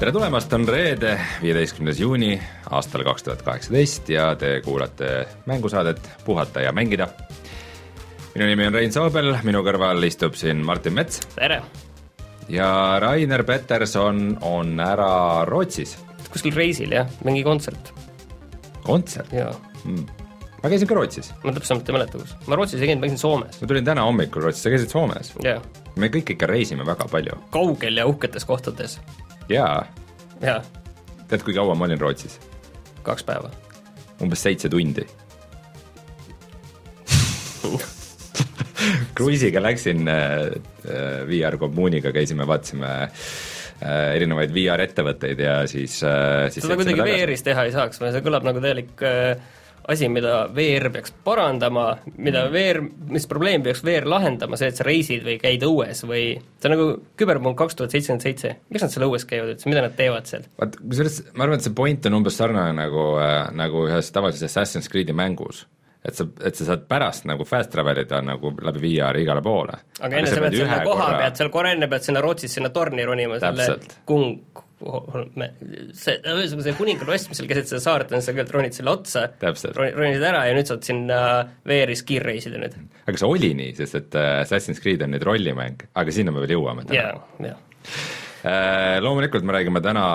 tere tulemast, on reede, viieteistkümnes juuni aastal kaks tuhat kaheksateist ja te kuulate mängusaadet Puhata ja mängida. minu nimi on Rein Soobel, minu kõrval istub siin Martin Mets tere! ja Rainer Peterson on ära Rootsis. kuskil reisil jah, mingi kontsert. kontsert? jaa mm.. ma käisin ka Rootsis. ma täpsemalt ei mäleta, kus. ma Rootsis ei käinud, ma käisin Soomes. ma tulin täna hommikul Rootsis, sa käisid Soomes? jah. me kõik ikka reisime väga palju. kaugel ja uhketes kohtades. Jaa. jaa. tead, kui kaua ma olin Rootsis? kaks päeva. umbes seitse tundi kruiisiga läksin äh, VR kommuuniga, käisime, vaatasime äh, erinevaid VR ettevõtteid ja siis, siis seda kuidagi VR-is teha ei saaks see kõlab nagu täielik asi, mida VR peaks parandama, mida mm. VR, mis probleemi peaks VR lahendama, see, et sa reisid või käid õues või see on nagu küberpunkt kaks tuhat seitsekümmend seitse, miks nad seal õues käivad üldse, mida nad teevad seal? vaat kusjuures ma arvan, et see point on umbes sarnane nagu, nagu ühes tavalises Assassin's Creed'i mängus et sa, et sa saad pärast nagu fast travel ida nagu läbi VR-i igale poole. aga enne sa pead sinna koha korra... pealt, seal korra enne pead sinna Rootsis sinna torni ronima, selle kung-, see, see kuningaklass, mis seal keset seda saart on, sa kõigepealt ronid selle otsa, ronisid ära ja nüüd saad sinna VR-is kiirreisida nüüd. aga see oli nii, sest et äh, Assassin's Creed on nüüd rollimäng, aga sinna me veel jõuame täna. jah. Äh, loomulikult me räägime täna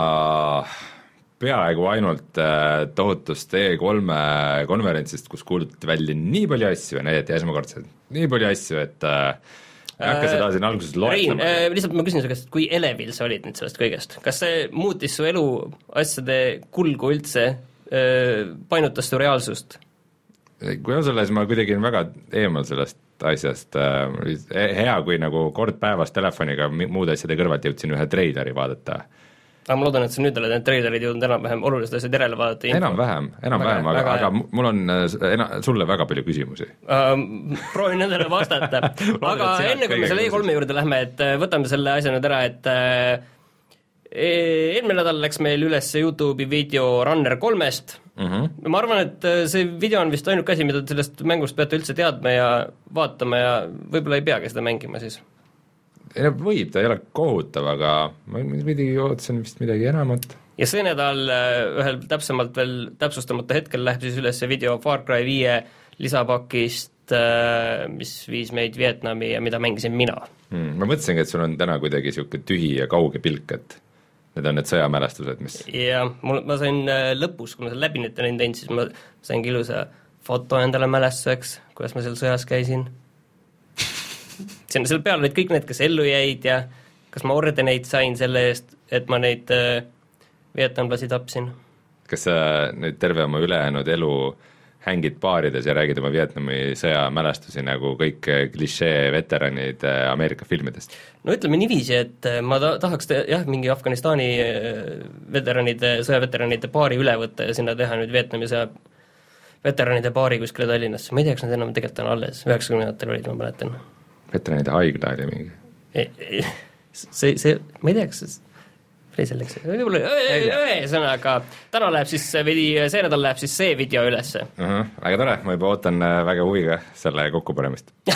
peaaegu ainult äh, tohutust E3-e konverentsist, kus kuulutati välja nii palju asju ja näidati esmakordselt nii palju asju, et äh, ei hakka seda siin alguses loetlema. Rein, äh, lihtsalt ma küsin su käest, kui elevil sa olid nüüd sellest kõigest, kas see muutis su elu asjade kulgu üldse, painutas su reaalsust? kui ausalt olla, siis ma kuidagi olen väga eemal sellest asjast, hea, kui nagu kord päevas telefoniga muude asjade kõrvalt jõudsin ühe treileri vaadata aga ma loodan, et sa nüüd oled need treilerid jõudnud enam-vähem olulised asjad järele vaadata. enam-vähem, enam-vähem, aga, aga mul on äh, ena-, sulle väga palju küsimusi uh,. proovin nendele vastata aga enne, kui me selle E3-e juurde lähme, et äh, võtame selle asja nüüd ära, et uh, eelmine nädal läks meil üles Youtube'i video Runner kolmest mm, -hmm. ma arvan, et see video on vist ainuke asi, mida te sellest mängust peate üldse teadma ja vaatama ja võib-olla ei peagi seda mängima siis ei no võib, ta ei ole kohutav, aga ma muidugi ootasin vist midagi enamat. ja see nädal äh, ühel täpsemalt veel täpsustamata hetkel läheb siis üles video Far Cry viie lisapakist, äh, mis viis meid Vietnami ja mida mängisin mina hmm,. ma mõtlesingi, et sul on täna kuidagi niisugune tühi ja kauge pilk, et need on need sõjamälestused, mis jah, mul, ma sain äh, lõpus, kui ma selle läbi nüüd teinud, siis ma saingi ilusa foto endale mälestuseks, kuidas ma seal sõjas käisin sinna, seal peal olid kõik need, kes ellu jäid ja kas ma ordeneid sain selle eest, et ma neid äh, vietnamlasi tapsin. kas sa nüüd terve oma ülejäänud elu hängid baarides ja räägid oma Vietnami sõja mälestusi nagu kõik äh, klišee veteranid äh, Ameerika filmidest? no ütleme niiviisi, et äh, ma ta-, tahaks te-, jah, mingi Afganistani veteranide, sõjaveteranide baari üle võtta ja sinna teha nüüd Vietnami sõja veteranide baari kuskile Tallinnasse, ma ei tea, kas nad enam tegelikult on alles, üheksakümnendatel olid, ma mäletan veteranide haigla oli mingi. see, see, ma ei tea, kas või selleks, võib-olla ühesõnaga, täna läheb siis veidi, see nädal läheb siis see video ülesse uh. -huh, väga tore, ma juba ootan äh, väga huviga selle kokkupanemist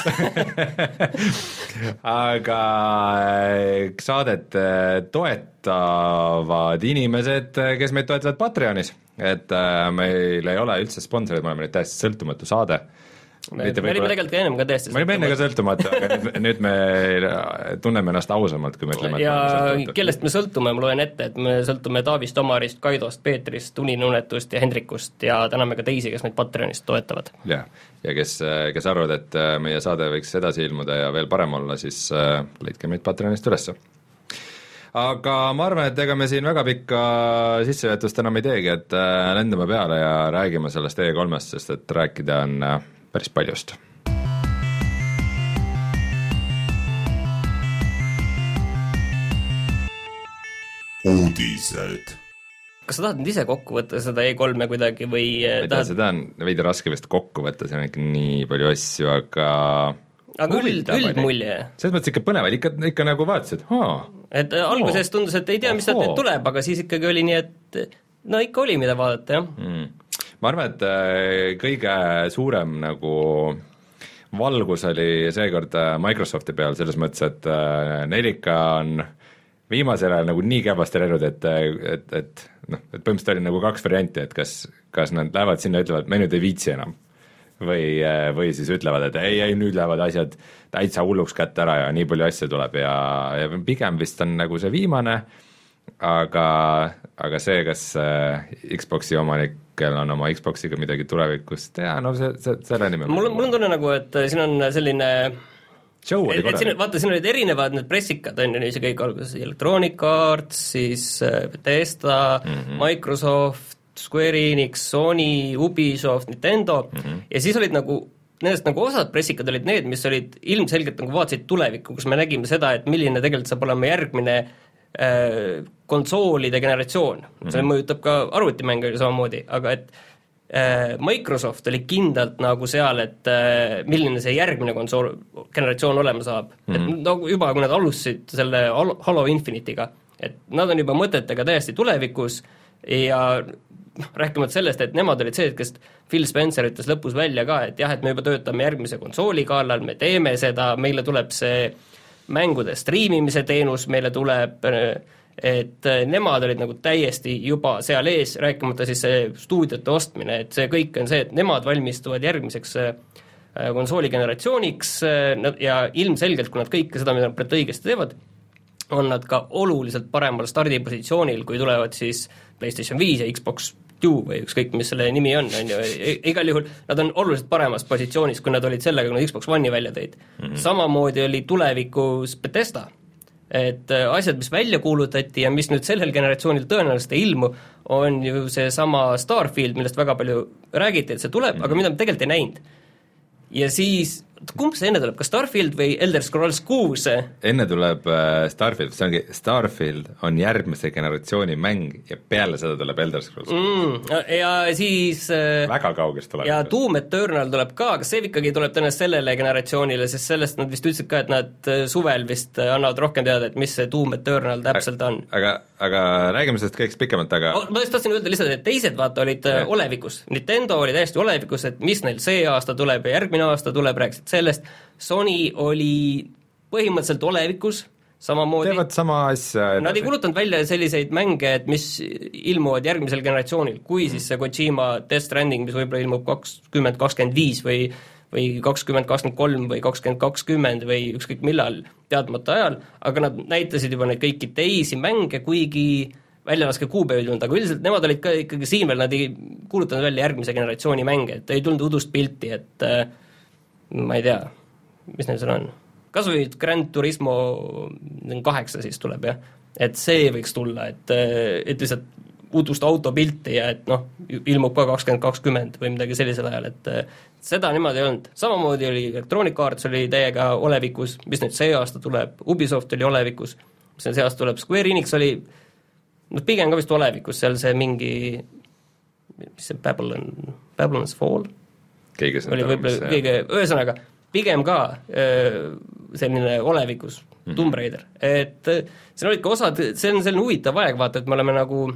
aga äh, saadet äh, toetavad inimesed, kes meid toetavad Patreonis, et meil ei ole üldse sponsoreid, me oleme nüüd täiesti sõltumatu saade me, me olime tegelikult ennem ka täiesti me olime enne ka sõltumatu, aga nüüd, nüüd me tunneme ennast ausamalt, kui me ütleme ja kellest me sõltume, ma loen ette, et me sõltume Taavist, Omarist, Kaidost, Peetrist, Uninunetust ja Hendrikust ja täname ka teisi, kes meid Patreonist toetavad. jah, ja kes, kes arvavad, et äh, meie saade võiks edasi ilmuda ja veel parem olla, siis äh, leidke meid Patreonist ülesse. Aga ma arvan, et ega me siin väga pikka sissejuhatust enam ei teegi, et äh, lendame peale ja räägime sellest E3-st, sest et rääkida on päris paljust. uudised kas sa tahad nüüd ise kokku võtta seda E3-e kuidagi või ma ei tea, seda on veidi raske vist kokku võtta, seal on ikka nii palju asju, aga aga üld, üldmulje? selles mõttes ikka põnevaid, ikka, ikka nagu vaatasid, aa. et äh, alguses tundus, et ei tea, mis sealt nüüd tuleb, aga siis ikkagi oli nii, et no ikka oli, mida vaadata, jah mm ma arvan, et äh, kõige suurem nagu valgus oli seekord äh, Microsofti peal selles mõttes, et 4K äh, on viimasel ajal nagu nii kehvasti läinud, et, et, et noh, et põhimõtteliselt oli nagu kaks varianti, et kas, kas nad lähevad sinna ütlevad, me nüüd ei viitsi enam. või, või siis ütlevad, et ei, ei nüüd lähevad asjad täitsa hulluks kätte ära ja nii palju asju tuleb ja, ja pigem vist on nagu see viimane, aga, aga see, kas äh, Xbox'i omanikel on oma Xbox'iga midagi tulevikus teha, no see, see, selle nimel mul on, mul on tunne nagu, et siin on selline show oli korralik. siin, vaata, siin olid erinevad need pressikad, on ju, see kõik alguses Electronic Arts, siis äh, Bethesda mm, -hmm. Microsoft, Square Enix, Sony, Ubisoft, Nintendo mm -hmm. ja siis olid nagu nendest nagu osad pressikad olid need, mis olid ilmselgelt nagu vaatasid tulevikku, kus me nägime seda, et milline tegelikult saab olema järgmine äh, konsoolide generatsioon mm, -hmm. see mõjutab ka arvutimänge samamoodi, aga et äh, Microsoft oli kindlalt nagu seal, et äh, milline see järgmine konsool, generatsioon olema saab mm. -hmm. et mhm. no juba, kui nad alustasid selle Halo Infinite'iga, et nad on juba mõtetega täiesti tulevikus ja noh, rääkimata sellest, et nemad olid see, kes Phil Spencer ütles lõpus välja ka, et jah, et me juba töötame järgmise konsooli kallal, me teeme seda, meile tuleb see mängude striimimise teenus, meile tuleb äh, et äh, nemad olid nagu täiesti juba seal ees, rääkimata siis see stuudiote ostmine, et see kõik on see, et nemad valmistuvad järgmiseks äh, äh, konsooli generatsiooniks ja ilmselgelt, kui nad kõike seda, mida nad õigesti teevad, on nad ka oluliselt paremal stardipositsioonil, kui tulevad siis PlayStation viis ja Xbox Two või ükskõik, mis selle nimi on, on ju, igal juhul nad on oluliselt paremas positsioonis, kui nad olid sellega, kui nad Xbox One'i välja tõid mm. -hmm. samamoodi oli tulevikus Bethesda et äh, asjad, mis välja kuulutati ja mis nüüd sellel generatsioonil tõenäoliselt ei ilmu, on ju seesama Starfield, millest väga palju räägiti, et see tuleb mm, -hmm. aga mida me tegelikult ei näinud. ja siis kumb see enne tuleb, kas Starfield või Elder Scrolls kuus? enne tuleb äh, Starfield, see ongi, Starfield on järgmise generatsiooni mäng ja peale seda tuleb Elder Scrolls mm,. ja siis äh, väga kaugest tuleb. ja Doom Eternal tuleb ka, kas see ikkagi tuleb tõenäoliselt sellele generatsioonile, sest sellest nad vist ütlesid ka, et nad äh, suvel vist annavad rohkem teada, et mis see Doom Eternal täpselt on. aga, aga räägime sellest kõigest pikemalt, aga oh, ma just tahtsin öelda lihtsalt, et teised vaata olid ja. olevikus, Nintendo oli täiesti olevikus, et mis neil see aasta tuleb ja järgmine aasta tuleb, rääkisid sellest, Sony oli põhimõtteliselt olevikus, samamoodi teevad sama asja Nad ei kuulutanud välja selliseid mänge, et mis ilmuvad järgmisel generatsioonil, kui mm. siis see Kojima Death Stranding, mis võib-olla ilmub kakskümmend kakskümmend viis või või kakskümmend kakskümmend kolm või kakskümmend kakskümmend või ükskõik millal, teadmata ajal, aga nad näitasid juba neid kõiki teisi mänge, kuigi väljalaske kuupäev ei tulnud, aga üldiselt nemad olid ka ikkagi siin veel, nad ei kuulutanud välja järgmise generatsiooni mänge, et ei tulnud udust pilti, et äh, ma ei tea, mis neil seal on, kas või Grand Turismo kaheksa siis tuleb jah, et see võiks tulla, et, et lihtsalt udust autopilti ja et noh, ilmub ka kakskümmend kakskümmend või midagi sellisel ajal, et seda niimoodi ei olnud. samamoodi oli Electronic Arts oli täiega olevikus, mis nüüd see aasta tuleb, Ubisoft oli olevikus, mis nüüd see aasta tuleb, Square Enix oli noh, pigem ka vist olevikus, seal see mingi mis see Babylon, Babylon's Fall keegi oli võib-olla kõige, ühesõnaga, pigem ka selline olevikus mm -hmm. Tomb Raider, et siin olid ka osad, see on selline huvitav aeg, vaata, et me oleme nagu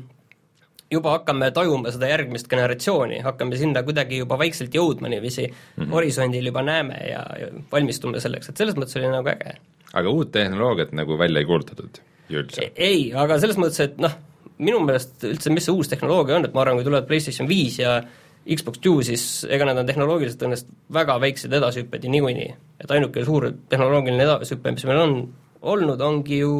juba hakkame tajuma seda järgmist generatsiooni, hakkame sinna kuidagi juba vaikselt jõudma niiviisi mm -hmm. horisondil juba näeme ja, ja valmistume selleks, et selles mõttes oli nagu äge. aga uut tehnoloogiat nagu välja ei kuulutatud ju üldse? ei, aga selles mõttes, et noh, minu meelest üldse, mis see uus tehnoloogia on, et ma arvan, kui tulevad PlayStation viis ja Xbox Two, siis ega nad on tehnoloogiliselt ennast väga väiksed edasihüpped ju niikuinii. et ainuke suur tehnoloogiline edasihüpe, mis meil on olnud, ongi ju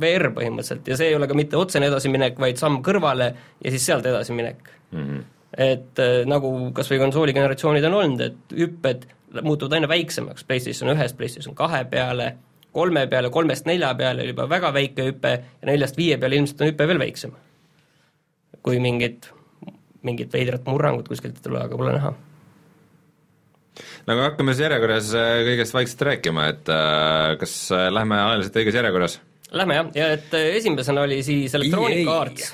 VR põhimõtteliselt ja see ei ole ka mitte otsene edasiminek, vaid samm kõrvale ja siis sealt edasiminek mm. -hmm. et äh, nagu kas või konsooligeneratsioonid on olnud, et hüpped muutuvad aina väiksemaks, PlayStation ühest PlayStation kahe peale, kolme peale, kolmest nelja peale oli juba väga väike hüpe ja neljast viie peale ilmselt on hüpe veel väiksem. kui mingid mingit veidrat murrangut kuskilt ei tule, aga pole näha. no aga hakkame siis järjekorras äh, kõigest vaikselt rääkima, et äh, kas äh, lähme ajaliselt õiges järjekorras? Lähme jah, ja et esimesena oli siis Electronic Arts,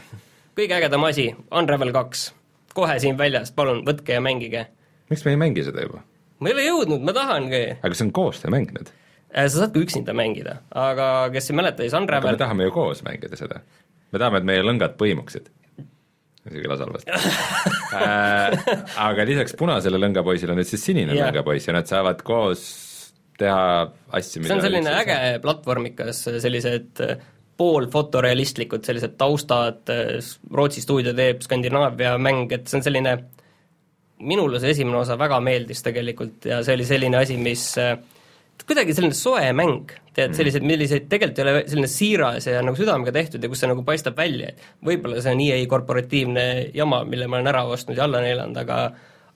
kõige ägedam asi, Unravel kaks. kohe siin väljas, palun võtke ja mängige. miks me ei mängi seda juba? ma ei ole jõudnud, ma tahangi. aga see on koostöömäng nüüd? sa saad ka üksinda mängida, aga kes ei mäleta, siis Unravel aga me tahame ju koos mängida seda. me tahame, et meie lõngad põimuksid isegi las halvasti äh, aga lisaks punasele lõngapoisile on nüüd siis sinine yeah. lõngapoiss ja nad saavad koos teha asju, see on selline lihtsalt... äge platvormikas, sellised pool fotorealistlikud, sellised taustad, Rootsi stuudio teeb Skandinaavia mäng, et see on selline, minule see esimene osa väga meeldis tegelikult ja see oli selline asi, mis kuidagi selline soe mäng, tead, mm. sellised, milliseid tegelikult ei ole selline siiras ja nagu südamega tehtud ja kus see nagu paistab välja, et võib-olla see on EA korporatiivne jama, mille ma olen ära ostnud ja alla neelanud, aga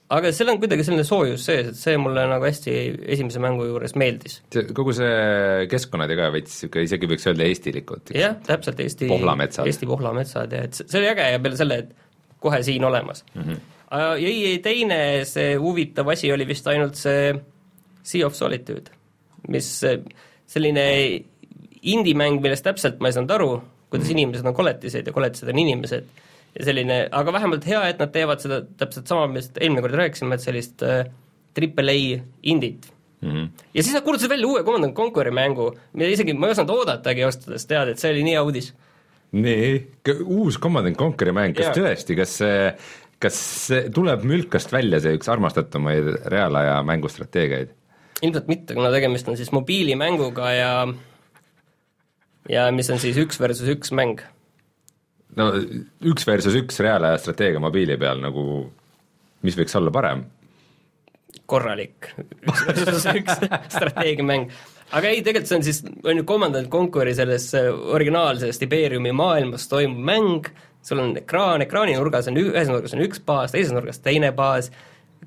aga seal on kuidagi selline soojus sees, et see mulle nagu hästi esimese mängu juures meeldis. kogu see keskkonnad ja ka veits niisugune, isegi võiks öelda eestilikud. jah, täpselt, Eesti pohlametsad. Eesti pohlametsad ja et see oli äge ja peale selle, et kohe siin olemas mm. -hmm. ja ei, teine see huvitav asi oli vist ainult see Sea of Solitude, mis selline indie-mäng, millest täpselt ma ei saanud aru, kuidas -hmm. inimesed on koletised ja koletised on inimesed ja selline, aga vähemalt hea, et nad teevad seda täpselt sama, millest eelmine kord rääkisime, et sellist äh, triple A indit mm. -hmm. ja siis nad kuulutasid välja uue Command Conquer'i mängu, mida isegi ma ei osanud oodatagi ostades teada, et see oli nii hea uudis. nii, uus Command Conquer'i mäng, kas ja. tõesti, kas see kas see tuleb mülkast välja, see üks armastatumaid reaalaja mängustrateegiaid? Ilmselt mitte, kuna tegemist on siis mobiilimänguga ja ja mis on siis üks versus üks mäng no üks versus üks reaalaja strateegia mobiili peal nagu, mis võiks olla parem? korralik üks versus üks strateegiamäng. aga ei, tegelikult see on siis, on ju Commandant Conquer'i selles originaalses Tiberiumi maailmas toimuv mäng, sul on ekraan, ekraani nurgas on, ühes nurgas on üks baas, teises nurgas teine baas,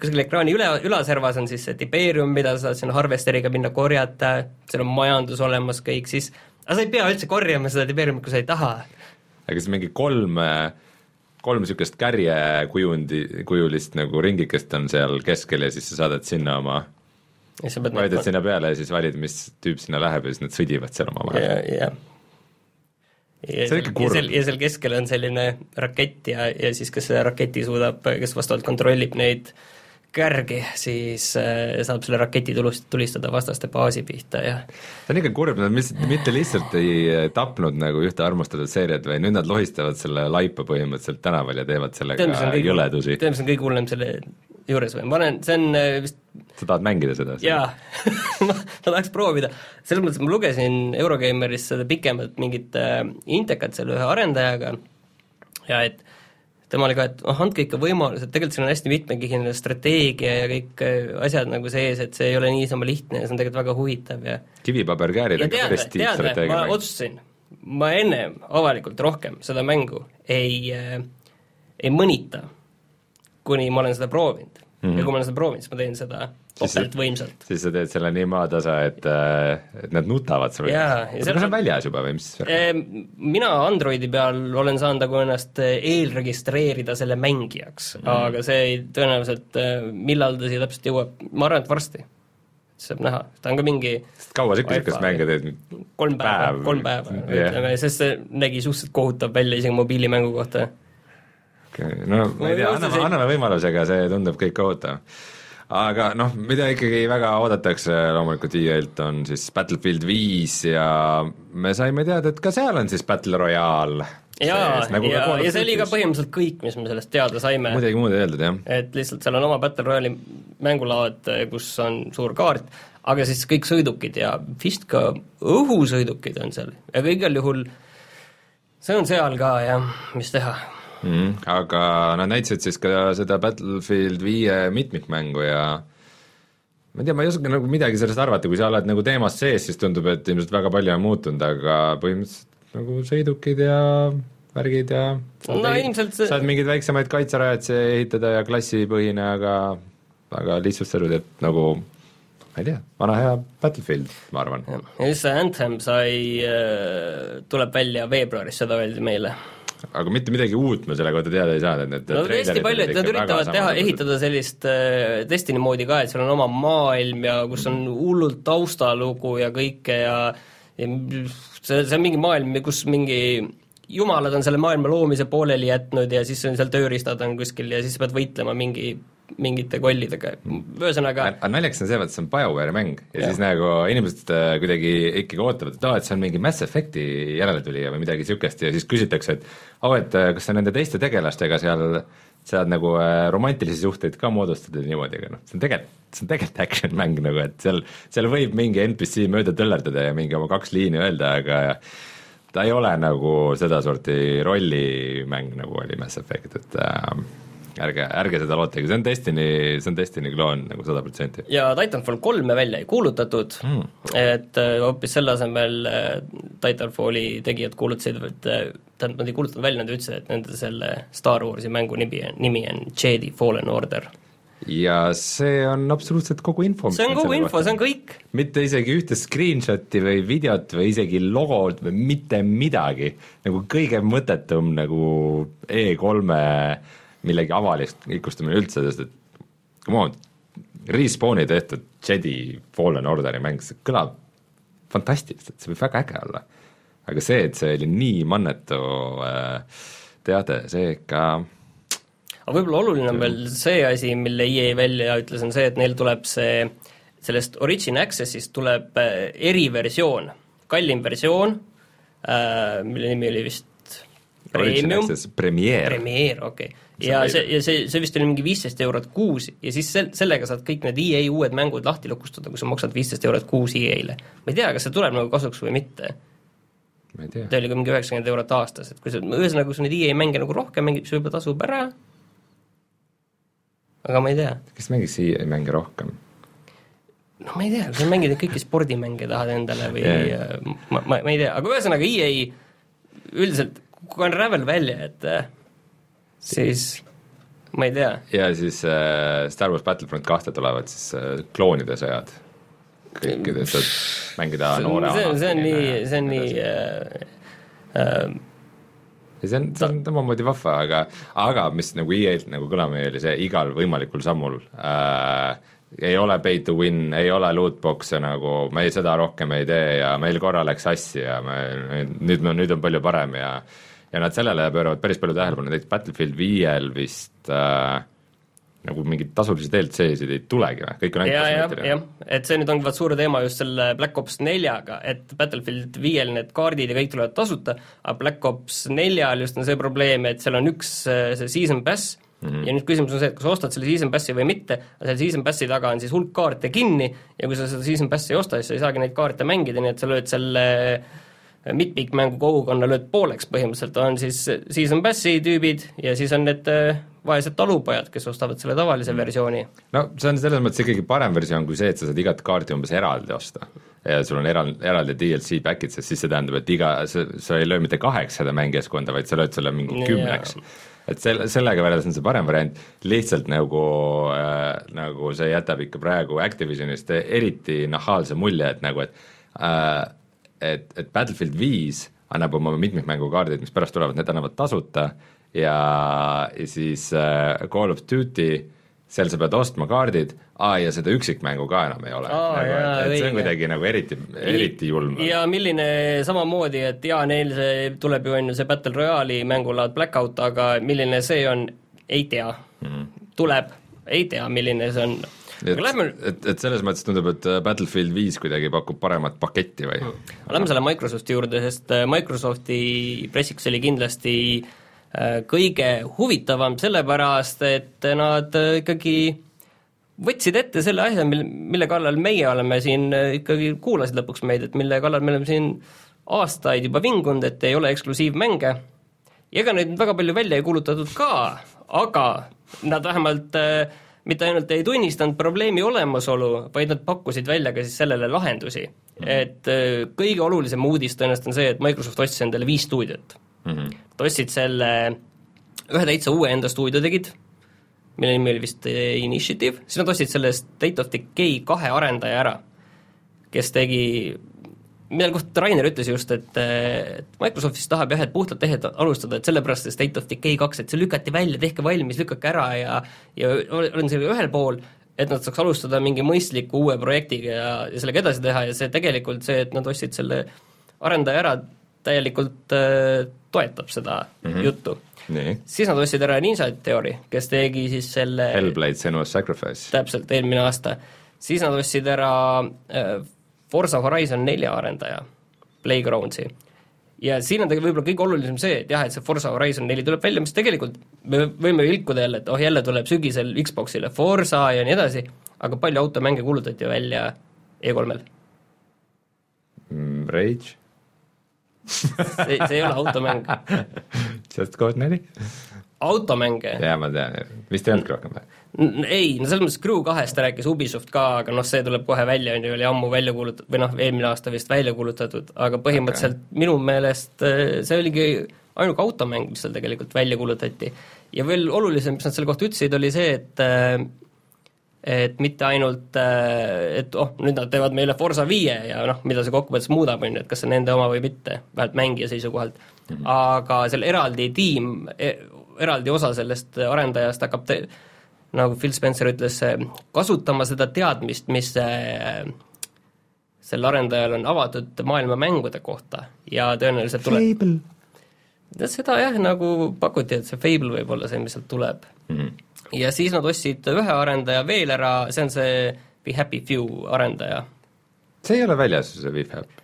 kuskil ekraani üle, ülaservas on siis see Tiberium, mida sa saad sinna harvesteriga minna korjata, seal on majandus olemas kõik, siis aga sa ei pea üldse korjama seda Tiberiumit, kui sa ei taha aga siis mingi kolm, kolm niisugust kärjekujundi, kujulist nagu ringikest on seal keskel ja siis sa saadad sinna oma vajutad sinna peale ja siis valid, mis tüüp sinna läheb ja siis nad sõdivad seal omavahel. jah, ja see on ikka kurb. ja seal keskel on selline rakett ja, ja siis kas see raketi suudab, kes vastavalt kontrollib neid äh, kärgi, siis äh, saab selle raketi tulust, tulistada vastaste baasi pihta ja see on ikka kurb, nad mis, mitte lihtsalt ei äh, tapnud nagu ühte armustatud seeriat, vaid nüüd nad lohistavad selle laipa põhimõtteliselt tänaval ja teevad sellega tead, jõledusi. tead, mis on kõige hullem selle juures või, ma olen, see on äh, vist sa tahad mängida seda? jaa ma, ma tahaks proovida. selles mõttes, ma lugesin Eurogeimeris seda pikemalt mingit äh, intekat selle ühe arendajaga ja et tema oli ka, et noh, andke ikka võimalus, et tegelikult siin on hästi mitmekihiline strateegia ja kõik äh, asjad nagu sees, et see ei ole niisama lihtne ja see on tegelikult väga huvitav ja kivipaberkäärid on ka päris tiitstrateegia mäng. ma otsustasin, ma ennem avalikult rohkem seda mängu ei äh,, ei mõnita, kuni ma olen seda proovinud mm. -hmm. ja kui ma olen seda proovinud, siis ma teen seda topelt võimsalt. siis sa teed selle nii maatasa, et, äh, et nad nutavad sul. kas see on väljas juba või mis mina Androidi peal olen saanud nagu ennast äh, eelregistreerida selle mängijaks mm, -hmm. aga see ei, tõenäoliselt äh, millal ta siia täpselt jõuab, ma arvan, et varsti saab näha, ta on ka mingi kaua sa niisugust mänge teed? kolm päeva Päev., kolm päeva yeah., ütleme, sest see nägi suhteliselt kohutav välja isegi mobiilimängu kohta. no ma ei tea, anname, anname võimaluse, aga see tundub kõik kohutav aga noh, mida ikkagi väga oodatakse loomulikult EA-lt, on siis Battlefield viis ja me saime teada, et ka seal on siis Battle Royale jaa, nagu ja, ja see oli ka põhimõtteliselt kõik, mis me sellest teada saime. midagi muud ei öeldud, jah. et lihtsalt seal on oma Battle Royale'i mängulaad, kus on suur kaart, aga siis kõik sõidukid ja vist ka õhusõidukid on seal, aga igal juhul see on seal ka jah, mis teha mm. aga nad näitasid siis ka seda Battlefield viie mitmikmängu ja ma ei tea, ma ei oska nagu midagi sellest arvata, kui sa oled nagu teemas sees, siis tundub, et ilmselt väga palju on muutunud, aga põhimõtteliselt nagu sõidukid ja värgid ja no ilmselt see saad mingeid väiksemaid kaitserajatisi ehitada ja klassipõhine, aga aga lihtsustatud, et nagu ma ei tea, vana hea Battlefield, ma arvan. ja siis see Anthem sai, äh, tuleb välja veebruaris, seda öeldi meile aga mitte midagi uut me selle kohta teada ei saanud, et need no hästi palju, et nad üritavad teha, ehitada sellist äh, Destiny moodi ka, et seal on oma maailm ja kus on hullult taustalugu ja kõike ja ja see, see on mingi maailm, kus mingi jumalad on selle maailma loomise pooleli jätnud ja siis on seal tööriistad on kuskil ja siis pead võitlema mingi mingite kollidega, ühesõnaga aga naljakas on see, vaat see on BioWare'i mäng. Ja, ja siis nagu inimesed äh, kuidagi ikkagi ootavad, et aa, et see on mingi Mass Effect'i järeletulija või midagi niisugust ja siis küsitakse, et aa, et äh, kas sa nende teiste tegelastega seal saad nagu äh, romantilisi suhteid ka moodustada niimoodi, aga noh, see on tegelikult, see on tegelikult action mäng nagu, et seal, seal võib mingi NPC mööda töllerdada ja mingi oma kaks liini öelda, aga ta ei ole nagu sedasorti rollimäng, nagu oli Mass Effect, et äh, ärge, ärge seda lootage, see on Destiny, see on Destiny kloon nagu sada protsenti. ja Titanfall kolme välja ei kuulutatud mm., et äh, hoopis selle asemel äh, Titanfalli tegijad kuulutasid, et äh, tähendab, nad ei kuulutanud välja, nad ütlesid, et nende selle Star Warsi mängu nimi nimi on Jedi Fallen Order ja see on absoluutselt kogu info. see on kogu info, see on kõik. mitte isegi ühte screenshot'i või videot või isegi logot või mitte midagi, nagu kõige mõttetum nagu E3-e millegi avalikustamine üldse, sest et come on, Respawni tehtud Jedi Fallen Orderi mäng, see kõlab fantastiliselt, see võib väga äge olla. aga see, et see oli nii mannetu äh, teade, see ikka aga võib-olla oluline on veel see asi, mille EA välja ütles, on see, et neil tuleb see, sellest Origin Access'ist tuleb äh, eriversioon, kallim versioon äh,, mille nimi oli vist Premium, Premiere, Premiere, okei okay ja see, ja see, see vist oli mingi viisteist eurot kuus ja siis sel-, sellega saad kõik need EA uued mängud lahti lukustada, kui sa maksad viisteist eurot kuus EA-le. ma ei tea, kas see tuleb nagu kasuks või mitte. ta oli ka mingi üheksakümmend eurot aastas, et kui sa, ühesõnaga, kui sa neid EA mänge nagu rohkem mängid, siis võib-olla tasub ära, aga ma ei tea. kes mängiks EA mänge rohkem? no ma ei tea, kas sa mängid kõiki spordimänge tahad endale või yeah. ma, ma, ma ei tea, aga ühesõnaga EA üldiselt, kui on Ravel välja, et siis ma ei tea. ja siis äh, Star Wars Battlefront kahte tulevad siis äh, kloonide sõjad. kõikides saad mängida noore see, see on nii, see on nii äh, äh, ja see on, see on omamoodi vahva, aga, aga mis nagu EA-lt nagu kõlama jäi, oli see igal võimalikul sammul äh, ei ole pay to win, ei ole lootbox'e nagu, me ei, seda rohkem ei tee ja meil korra läks sassi ja me, nüüd, nüüd on palju parem ja ja nad sellele pööravad päris palju tähelepanu, näiteks Battlefield viiel vist äh, nagu mingeid tasulisi DLC-sid ei tulegi või, kõik on ainult kosmeetiline? jah, et see nüüd ongi vaat suur teema just selle Black Ops neljaga, et Battlefield viiel need kaardid ja kõik tulevad tasuta, aga Black Ops neljal just on see probleem, et seal on üks äh, see season pass mm, -hmm. ja nüüd küsimus on see, et kas ostad selle season passi või mitte, selle season passi taga on siis hulk kaarte kinni ja kui sa seda season passi ei osta, siis sa ei saagi neid kaarte mängida, nii et sa lööd selle mitmikmängu kogukonna lööd pooleks põhimõtteliselt, on siis season pass'i tüübid ja siis on need äh, vaesed talupojad, kes ostavad selle tavalise versiooni. no see on selles mõttes ikkagi parem versioon kui see, et sa saad igat kaarti umbes eraldi osta. ja sul on eral-, eraldi DLC pack'id, sest siis see tähendab, et iga, sa, sa ei löö mitte kaheksasada mängijaskonda, vaid sa lööd selle mingi kümneks. Et selle, sellega võrreldes on see parem variant, lihtsalt nagu äh,, nagu see jätab ikka praegu Activisionist eriti nahaalse mulje, et nagu, et äh, et, et Battlefield viis annab oma mitmikmängukaardid, mis pärast tulevad, need annavad tasuta ja, ja siis äh, Call of Duty, seal sa pead ostma kaardid, aa ja seda üksikmängu ka enam ei ole. Nagu, et, et see on kuidagi nagu eriti, eriti julm. ja milline samamoodi, et jaa, neil see tuleb ju on ju see Battle Royale'i mängulaad Blackout, aga milline see on, ei tea mm. -hmm. tuleb, ei tea, milline see on et, lähme... et, et selles mõttes tundub, et äh, Battlefield viis kuidagi pakub paremat paketti või hmm.? Lähme selle Microsofti juurde, sest äh, Microsofti pressiks oli kindlasti äh, kõige huvitavam, sellepärast et nad ikkagi võtsid ette selle asja, mil, mille kallal meie oleme siin, ikkagi kuulasid lõpuks meid, et mille kallal me oleme siin aastaid juba vingunud, et ei ole eksklusiivmänge, ja ega neid väga palju välja ei kuulutatud ka, aga nad vähemalt äh, mitte ainult ei tunnistanud probleemi olemasolu, vaid nad pakkusid välja ka siis sellele lahendusi mm. -hmm. et äh, kõige olulisem uudis tõenäoliselt on see, et Microsoft ostis endale viis stuudiot mm. -hmm. Nad ostsid selle, ühe täitsa uue enda stuudio tegid, mille nimi oli vist äh, Initiative, siis nad ostsid selle State of Decay kahe arendaja ära, kes tegi mille kohta Rainer ütles just, et, et Microsoft siis tahab jah, et puhtalt tehed alustada, et sellepärast see State of Decay kaks, et see lükati välja, tehke valmis, lükake ära ja ja olen sellega ühel pool, et nad saaks alustada mingi mõistliku uue projektiga ja, ja sellega edasi teha ja see tegelikult see, et nad ostsid selle arendaja ära, täielikult äh, toetab seda mm -hmm. juttu. siis nad ostsid ära Ninja Theory, kes tegi siis selle Hellblade Senua's Sacrifice. täpselt, eelmine aasta. siis nad ostsid ära äh, Forza Horizon nelja arendaja, Playgroundsi. ja siin on tegelikult võib-olla kõige olulisem see, et jah, et see Forza Horizon neli tuleb välja, mis tegelikult me võime ilkuda jälle, et oh, jälle tuleb sügisel Xboxile Forza ja nii edasi, aga palju automänge kuulutati välja E3-l mm,? Rage? see, see ei ole automäng. Just Cause neli? automänge. jaa, ma tean, vist ei olnudki rohkem või? Ei, no selles mõttes Crew kahest rääkis Ubisoft ka, aga noh, see tuleb kohe välja, on ju, oli ammu välja kuulutatud, või noh, eelmine aasta vist välja kuulutatud, aga põhimõtteliselt okay. minu meelest äh, see oligi ainuke automäng, mis seal tegelikult välja kuulutati. ja veel olulisem, mis nad selle kohta ütlesid, oli see, et äh, et mitte ainult, äh, et oh, nüüd nad teevad meile Forsa viie ja noh, mida see kokkuvõttes muudab, on ju, et kas see on nende oma või mitte, vähemalt mängija seisukohalt mm, -hmm. aga seal eraldi tiim, e, eraldi osa sellest arendajast hakkab te-, nagu Phil Spencer ütles, kasutama seda teadmist, mis sel arendajal on avatud maailma mängude kohta ja tõenäoliselt tuleb Fable. seda jah, nagu pakuti, et see Fable võib olla see, mis sealt tuleb mm. -hmm. ja siis nad ostsid ühe arendaja veel ära, see on see Be Happy Few arendaja. see ei ole väljas, see Be Happy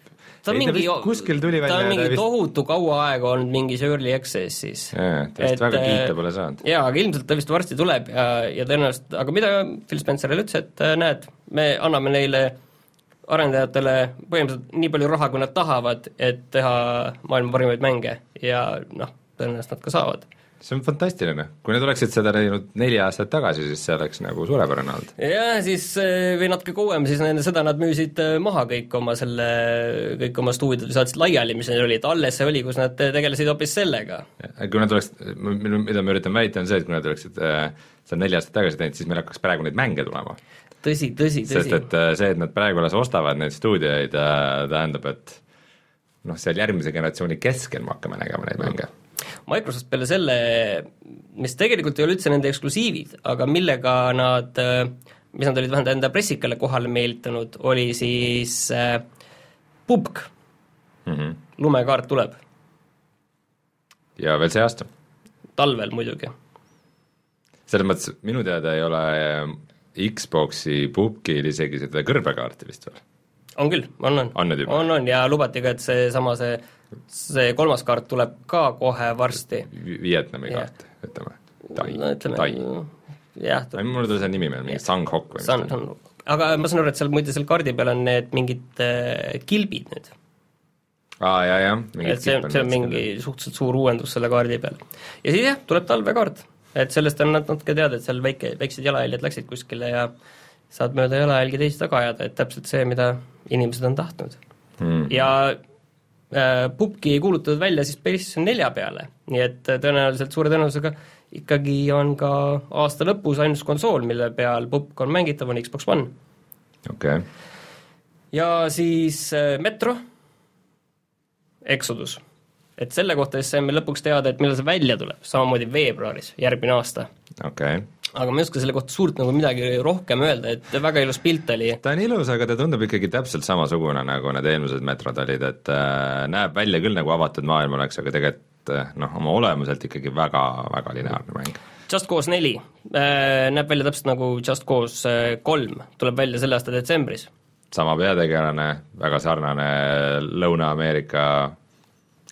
ta on mingi, kuskil tuli välja ta on mingi vist... tohutu kaua aega olnud mingis early access'is. jaa, ta vist et, väga kiita pole saanud. jaa, aga ilmselt ta vist varsti tuleb ja, ja tõenäoliselt, aga mida Phil Spencerile ütles, et äh, näed, me anname neile arendajatele põhimõtteliselt nii palju raha, kui nad tahavad, et teha maailma parimaid mänge ja noh, tõenäoliselt nad ka saavad see on fantastiline, kui nad oleksid seda teinud neli aastat tagasi, siis see oleks nagu suurepärane olnud. jah, siis eh, või natuke kauem, siis enne seda nad müüsid eh, maha kõik oma selle, kõik oma stuudiod saatsid laiali, mis neil oli, et alles see oli, kus nad tegelesid hoopis sellega. kui nad oleks, mida ma üritan väita, on see, et kui nad oleksid seda neli aastat tagasi teinud, siis meil hakkaks praegu neid mänge tulema. tõsi, tõsi, tõsi. sest et see, et nad praegu alles ostavad neid stuudioid, tähendab, et noh, seal järgmise generatsiooni keskel me hakkame nägema neid mänge mm Microsoft peale selle, mis tegelikult ei ole üldse nende eksklusiivid, aga millega nad, mis nad olid vähemalt enda pressikale kohale meelitanud, oli siis äh, pubg mm. -hmm. lumekaart tuleb. ja veel see aasta? talvel muidugi. selles mõttes minu teada ei ole Xboxi pubgil isegi seda kõrbekaarti vist veel? on küll, on, on. on on, on ja lubati ka, et seesama see, sama, see see kolmas kaart tuleb ka kohe varsti. Vietnami kaart, ütleme, Tai Tai. jah. mul ei tule see nimi meelde, mingi Sanghok või San, San, aga ma saan aru, et seal muide seal kaardi peal on need mingid äh, kilbid nüüd. aa, jaa, jah. et see, see on mingi suhteliselt suur uuendus selle kaardi peal. ja siis jah, tuleb talvekaart. et sellest on nad natuke teada, et seal väike, väiksed jalajäljed läksid kuskile ja saad mööda jalajälgi teisi taga ajada, et täpselt see, mida inimesed on tahtnud mm.. ja Äh, pubgi ei kuulutatud välja siis PlayStation nelja peale, nii et äh, tõenäoliselt suure tõenäosusega ikkagi on ka aasta lõpus ainus konsool, mille peal pubg on mängitav, on Xbox One. okei okay.. ja siis äh, Metro, Exodus. et selle kohta siis saime lõpuks teada, et millal see välja tuleb, samamoodi veebruaris, järgmine aasta. okei okay aga ma ei oska selle kohta suurt nagu midagi rohkem öelda, et väga ilus pilt oli. ta on ilus, aga ta tundub ikkagi täpselt samasugune, nagu need eelmised metrod olid, et äh, näeb välja küll nagu avatud maailm oleks, aga tegelikult äh, noh, oma olemuselt ikkagi väga, väga lineaarne mäng. Just Cause neli äh, näeb välja täpselt nagu Just Cause äh, kolm, tuleb välja selle aasta detsembris. sama peategelane, väga sarnane Lõuna-Ameerika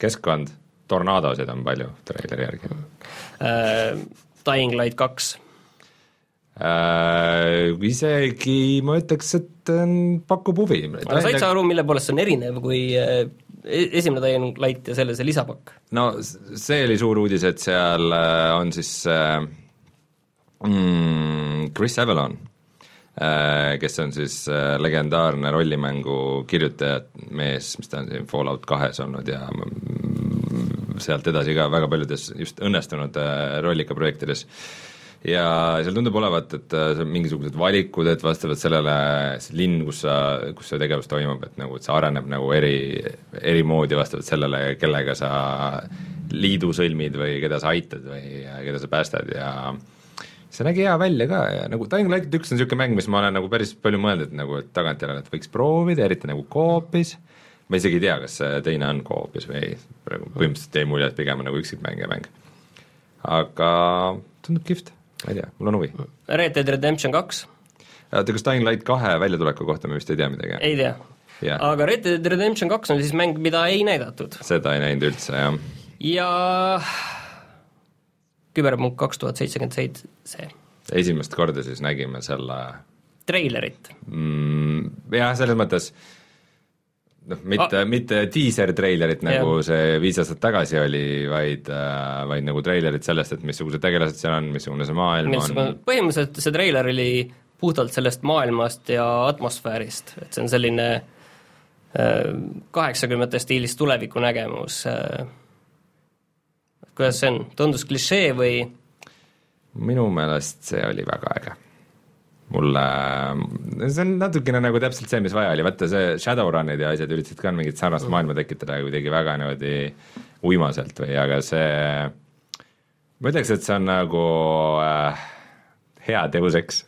keskkond, tornaadosid on palju treileri järgi äh,. Dying Light kaks äh,? Isegi ma ütleks, et äh, pakub huvi. aga said sa aru, mille poolest see on erinev kui äh, e-, esimene Light ja selle see lisapakk? no see oli suur uudis, et seal äh, on siis äh, mm, Chris Avalon äh,, kes on siis äh, legendaarne rollimängu kirjutaja mees, mis ta on siin Fallout kahes olnud ja sealt edasi ka väga paljudes just õnnestunud äh, rollikaprojektides äh, ja seal tundub olevat, et äh, seal mingisugused valikud, et vastavalt sellele see linn, kus sa, kus see tegevus toimub, et nagu, et see areneb nagu eri, eri moodi vastavalt sellele, kellega sa liidu sõlmid või keda sa aitad või keda sa päästad ja see nägi hea välja ka ja nagu Dying Light üks on niisugune mäng, mis ma olen nagu päris palju mõelnud, et nagu et tagantjärele, et võiks proovida, eriti nagu koopis, ma isegi ei tea, kas see teine on koopis või ei, praegu põhimõtteliselt jäi mulje, et pigem on nagu üksikmängija mäng. aga tundub kihvt ma ei tea, mul on huvi. Red Dead Redemption kaks. oota, kas Dying Light kahe väljatuleku kohta me vist ei tea midagi? ei tea yeah.. aga Red Dead Redemption kaks on siis mäng, mida ei näidatud. seda ei näinud üldse, jah. ja küberpunkt kaks tuhat seitsekümmend seitse. esimest korda siis nägime selle treilerit mm,. Jah, selles mõttes noh, mitte, mitte diiser-treilerit, nagu ja. see viis aastat tagasi oli, vaid äh,, vaid nagu treilerit sellest, et missugused tegelased seal on, missugune see maailm Missugune, on. põhimõtteliselt see treiler oli puhtalt sellest maailmast ja atmosfäärist, et see on selline äh, kaheksakümnendate stiilis tulevikunägemus äh,. kuidas see on, tundus klišee või? minu meelest see oli väga äge mulle, see on natukene nagu täpselt see, mis vaja oli, vaata see Shadowrunid ja asjad üritasid ka mingit sarnast maailma tekitada kuidagi väga niimoodi uimaselt või, aga see, ma ütleks, et see on nagu äh, hea Ex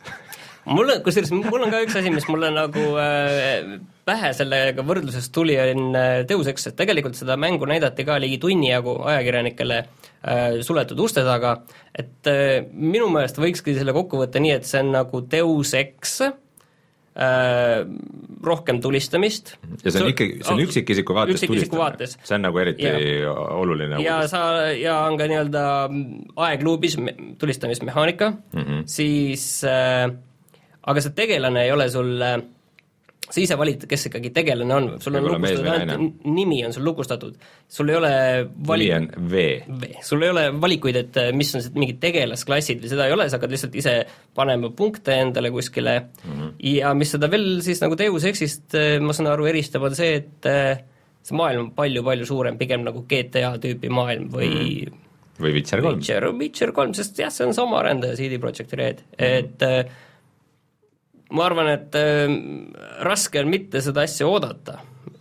mul on, kusjuures mul on ka üks asi, mis mulle nagu äh, pähe sellega võrdluses tuli, on Deus Ex, et tegelikult seda mängu näidati ka ligi tunni jagu ajakirjanikele äh, suletud uste taga, et äh, minu meelest võikski selle kokku võtta nii, et see on nagu Deus Ex äh,, rohkem tulistamist. ja see on ikkagi, see on üksikisiku vaates üksikisiku vaates. see on nagu eriti ja. oluline ja uudis. sa, ja on ka nii-öelda aegluubis tulistamismehaanika mm, -hmm. siis äh, aga see tegelane ei ole sul äh, sa ise valid, kes ikkagi tegelane on, sul on lukustatud ainult nimi on sul lukustatud, sul ei ole vali-... nimi on V. V, sul ei ole valikuid, et äh, mis on mingid tegelasklassid või seda ei ole, sa hakkad lihtsalt ise panema punkte endale kuskile mm -hmm. ja mis seda veel siis nagu Deus Exist, äh, ma saan aru, eristab, on see, et see maailm on palju-palju suurem, pigem nagu GTA tüüpi maailm või mm -hmm. või Witcher kolm. Witcher, Witcher kolm, sest jah, see on sama arendaja, CD Projekt Red mm, -hmm. et ma arvan, et äh, raske on mitte seda asja oodata,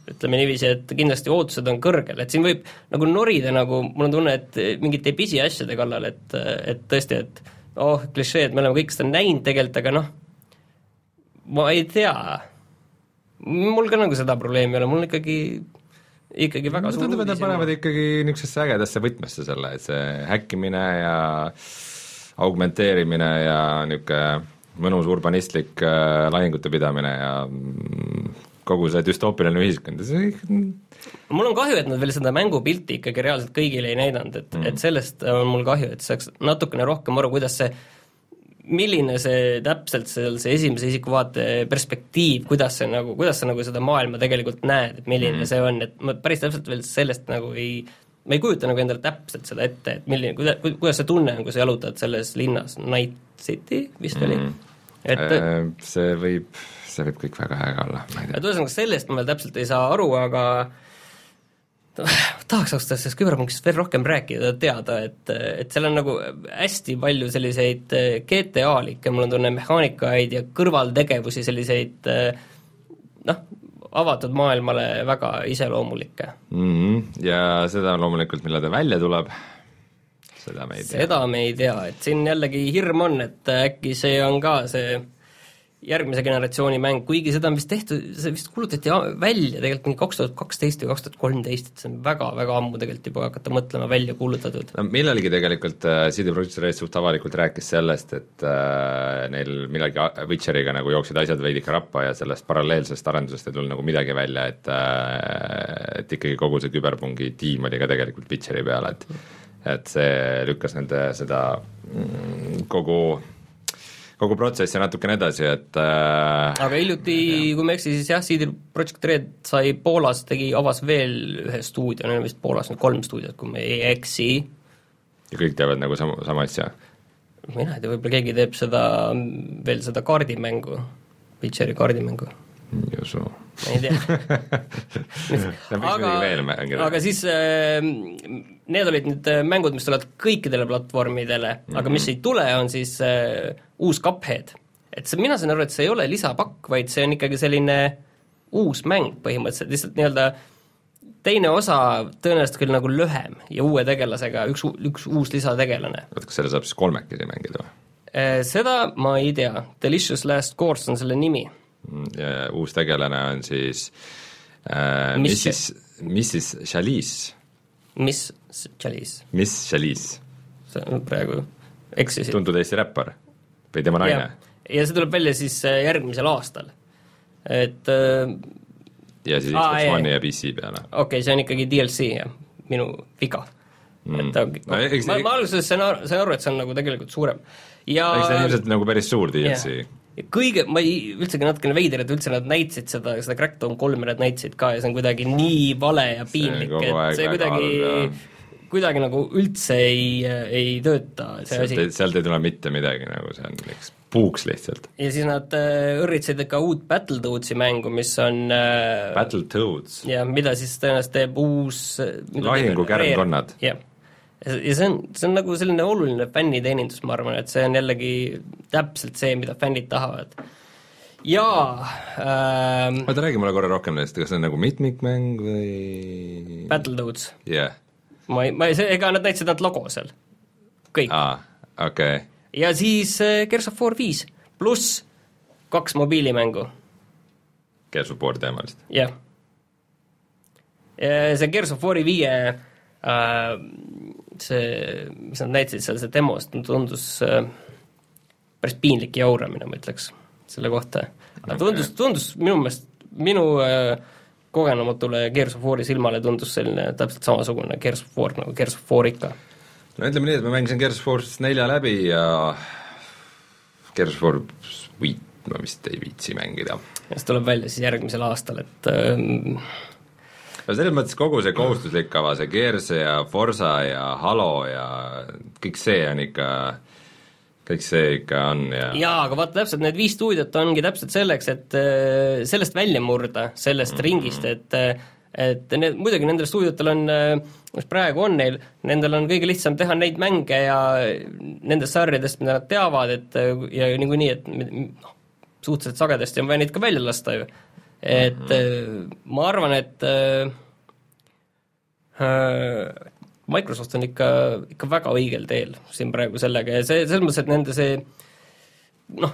ütleme niiviisi, et kindlasti ootused on kõrgel, et siin võib nagu norida nagu, mul on tunne, et mingite pisiasjade kallal, et, et tõesti, et oh, klišee, et me oleme kõik seda näinud tegelikult, aga noh, ma ei tea, mul ka nagu seda probleemi ei ole, mul ikkagi ikkagi väga suur tundub, et nad panevad ikkagi niisugusesse ägedasse võtmesse selle, et see häkkimine ja augmenteerimine ja niisugune mõnus urbanistlik äh, lahingute pidamine ja mm, kogu see düstoopiline ühiskond see mul on kahju, et nad veel seda mängupilti ikkagi reaalselt kõigile ei näidanud, et mm., et sellest on mul kahju, et saaks natukene rohkem aru, kuidas see milline see täpselt seal see esimese isiku vaate perspektiiv, kuidas see nagu, kuidas sa nagu seda maailma tegelikult näed, et milline mm. see on, et ma päris täpselt veel sellest nagu ei ma ei kujuta nagu endale täpselt seda ette, et milline, kuida-, kuidas see tunne on, kui sa jalutad selles linnas, Night City vist oli mm., et äh, see võib, see võib kõik väga äge olla, ma ei tea. et ühesõnaga, sellest ma veel täpselt ei saa aru, aga tahaks ausalt öeldes sellest küberpunkist veel rohkem rääkida, teada, et, et seal on nagu hästi palju selliseid äh, GTA-likke, mul on tunne, mehaanikaid ja kõrvaltegevusi, selliseid äh, noh, avatud maailmale väga iseloomulikke mm. -hmm. Ja seda loomulikult, millal ta välja tuleb seda me ei tea. seda me ei tea, et siin jällegi hirm on, et äkki see on ka see järgmise generatsiooni mäng, kuigi seda on vist tehtud, see vist kuulutati välja tegelikult mingi kaks tuhat kaksteist või kaks tuhat kolmteist, et see on väga-väga ammu tegelikult juba hakata mõtlema välja kuulutatud. no millalgi tegelikult äh, CD Projekt Red suht avalikult rääkis sellest, et äh, neil millalgi Witcheriga nagu jooksid asjad veidike rappa ja sellest paralleelsest arendusest ei tulnud nagu midagi välja, et äh, et ikkagi kogu see küberpungi tiim oli ka tegelikult Witcheri peal, et et see lükkas nende seda mm, kogu kogu protsessi natukene edasi, et äh, aga hiljuti, kui ma ei eksi, siis jah, CD Projekt Red sai Poolas, tegi, avas veel ühe stuudio, neil on vist Poolas nüüd kolm stuudiot, kui ma ei eksi. ja kõik teevad nagu sama, sama asja? mina ei tea, võib-olla keegi teeb seda, veel seda kaardimängu, Witcheri kaardimängu ei usu. ma ei tea aga, aga siis äh, need olid nüüd äh, mängud, mis tulevad kõikidele platvormidele mm, -hmm. aga mis mhm. ei tule, on siis äh, uus Cuphead. et see, mina saan aru, et see ei ole lisapakk, vaid see on ikkagi selline uus mäng põhimõtteliselt, lihtsalt nii-öelda teine osa tõenäoliselt küll nagu lühem ja uue tegelasega, üks, üks uus lisategelane. oota, kas selle saab siis kolmekesi mängida või? Äh, seda ma ei tea, Delicious Last Course on selle nimi uus tegelane on siis äh, Mrs, Mrs Chalice. Miss Chalice. Miss Chalice. sa praegu eksisid. tuntud Eesti räppar või tema naine. ja see tuleb välja siis äh, järgmisel aastal, et äh, ja siis Xbox One'i ja PC peale. okei okay,, see on ikkagi DLC, jah, minu viga mm.. et okay, no, ma, ma, ma alguses sain aru, sain aru, et see on nagu tegelikult suurem ja eks ta on ilmselt nagu päris suur DLC yeah kõige, ma ei, üldsegi natukene veider, et üldse nad näitasid seda, seda Crackdown kolme nad näitasid ka ja see on kuidagi nii vale ja piinlik, et see kuidagi kuidagi nagu üldse ei, ei tööta see sealt asi. sealt ei tule mitte midagi nagu, see on üks puuks lihtsalt. ja siis nad äh, õrritsid ka uut Battletoadsi mängu, mis on äh, Battletoads? jah, mida siis tõenäoliselt teeb uus lahingukärnkonnad. jah ja see on, see on nagu selline oluline fänniteenindus, ma arvan, et see on jällegi täpselt see, mida fännid tahavad. jaa ähm, oota, räägi mulle korra rohkem nendest, kas see on nagu mitmikmäng või Battletoads? yeah.. ma ei, ma ei, see, ega nad näitasid ainult logo seal, kõik. aa, okei okay.. ja siis äh, Gears of War viis, pluss kaks mobiilimängu. Gears of War teemalist? jah yeah.. see Gears of War'i viie Äh, see, mis nad näitasid seal, see demos, tundus äh, päris piinlik jauramine, ma ütleks, selle kohta. aga tundus, tundus minu meelest, minu äh, kogenematule Gears of War'i silmale tundus selline täpselt samasugune Gears of War nagu Gears of War ikka. no ütleme nii, et ma mängisin Gears of War nelja läbi ja Gears of War viit ma vist ei viitsi mängida. ja see tuleb välja siis järgmisel aastal, et ähm, no selles mõttes kogu see kohustuslik kava, see Gears ja Forsa ja Halo ja kõik see on ikka kõik see ikka on ja jaa, aga vaata täpselt, need viis stuudiot ongi täpselt selleks, et äh, sellest välja murda, sellest mm -hmm. ringist, et äh, et need, muidugi nendel stuudiotel on, äh, mis praegu on neil, nendel on kõige lihtsam teha neid mänge ja nendest sarjadest, mida nad teavad, et ja niikuinii, et noh, suhteliselt sagedasti on vaja neid ka välja lasta ju et mm -hmm. ma arvan, et äh, äh, Microsoft on ikka, ikka väga õigel teel siin praegu sellega ja see, selles mõttes, et nende see noh,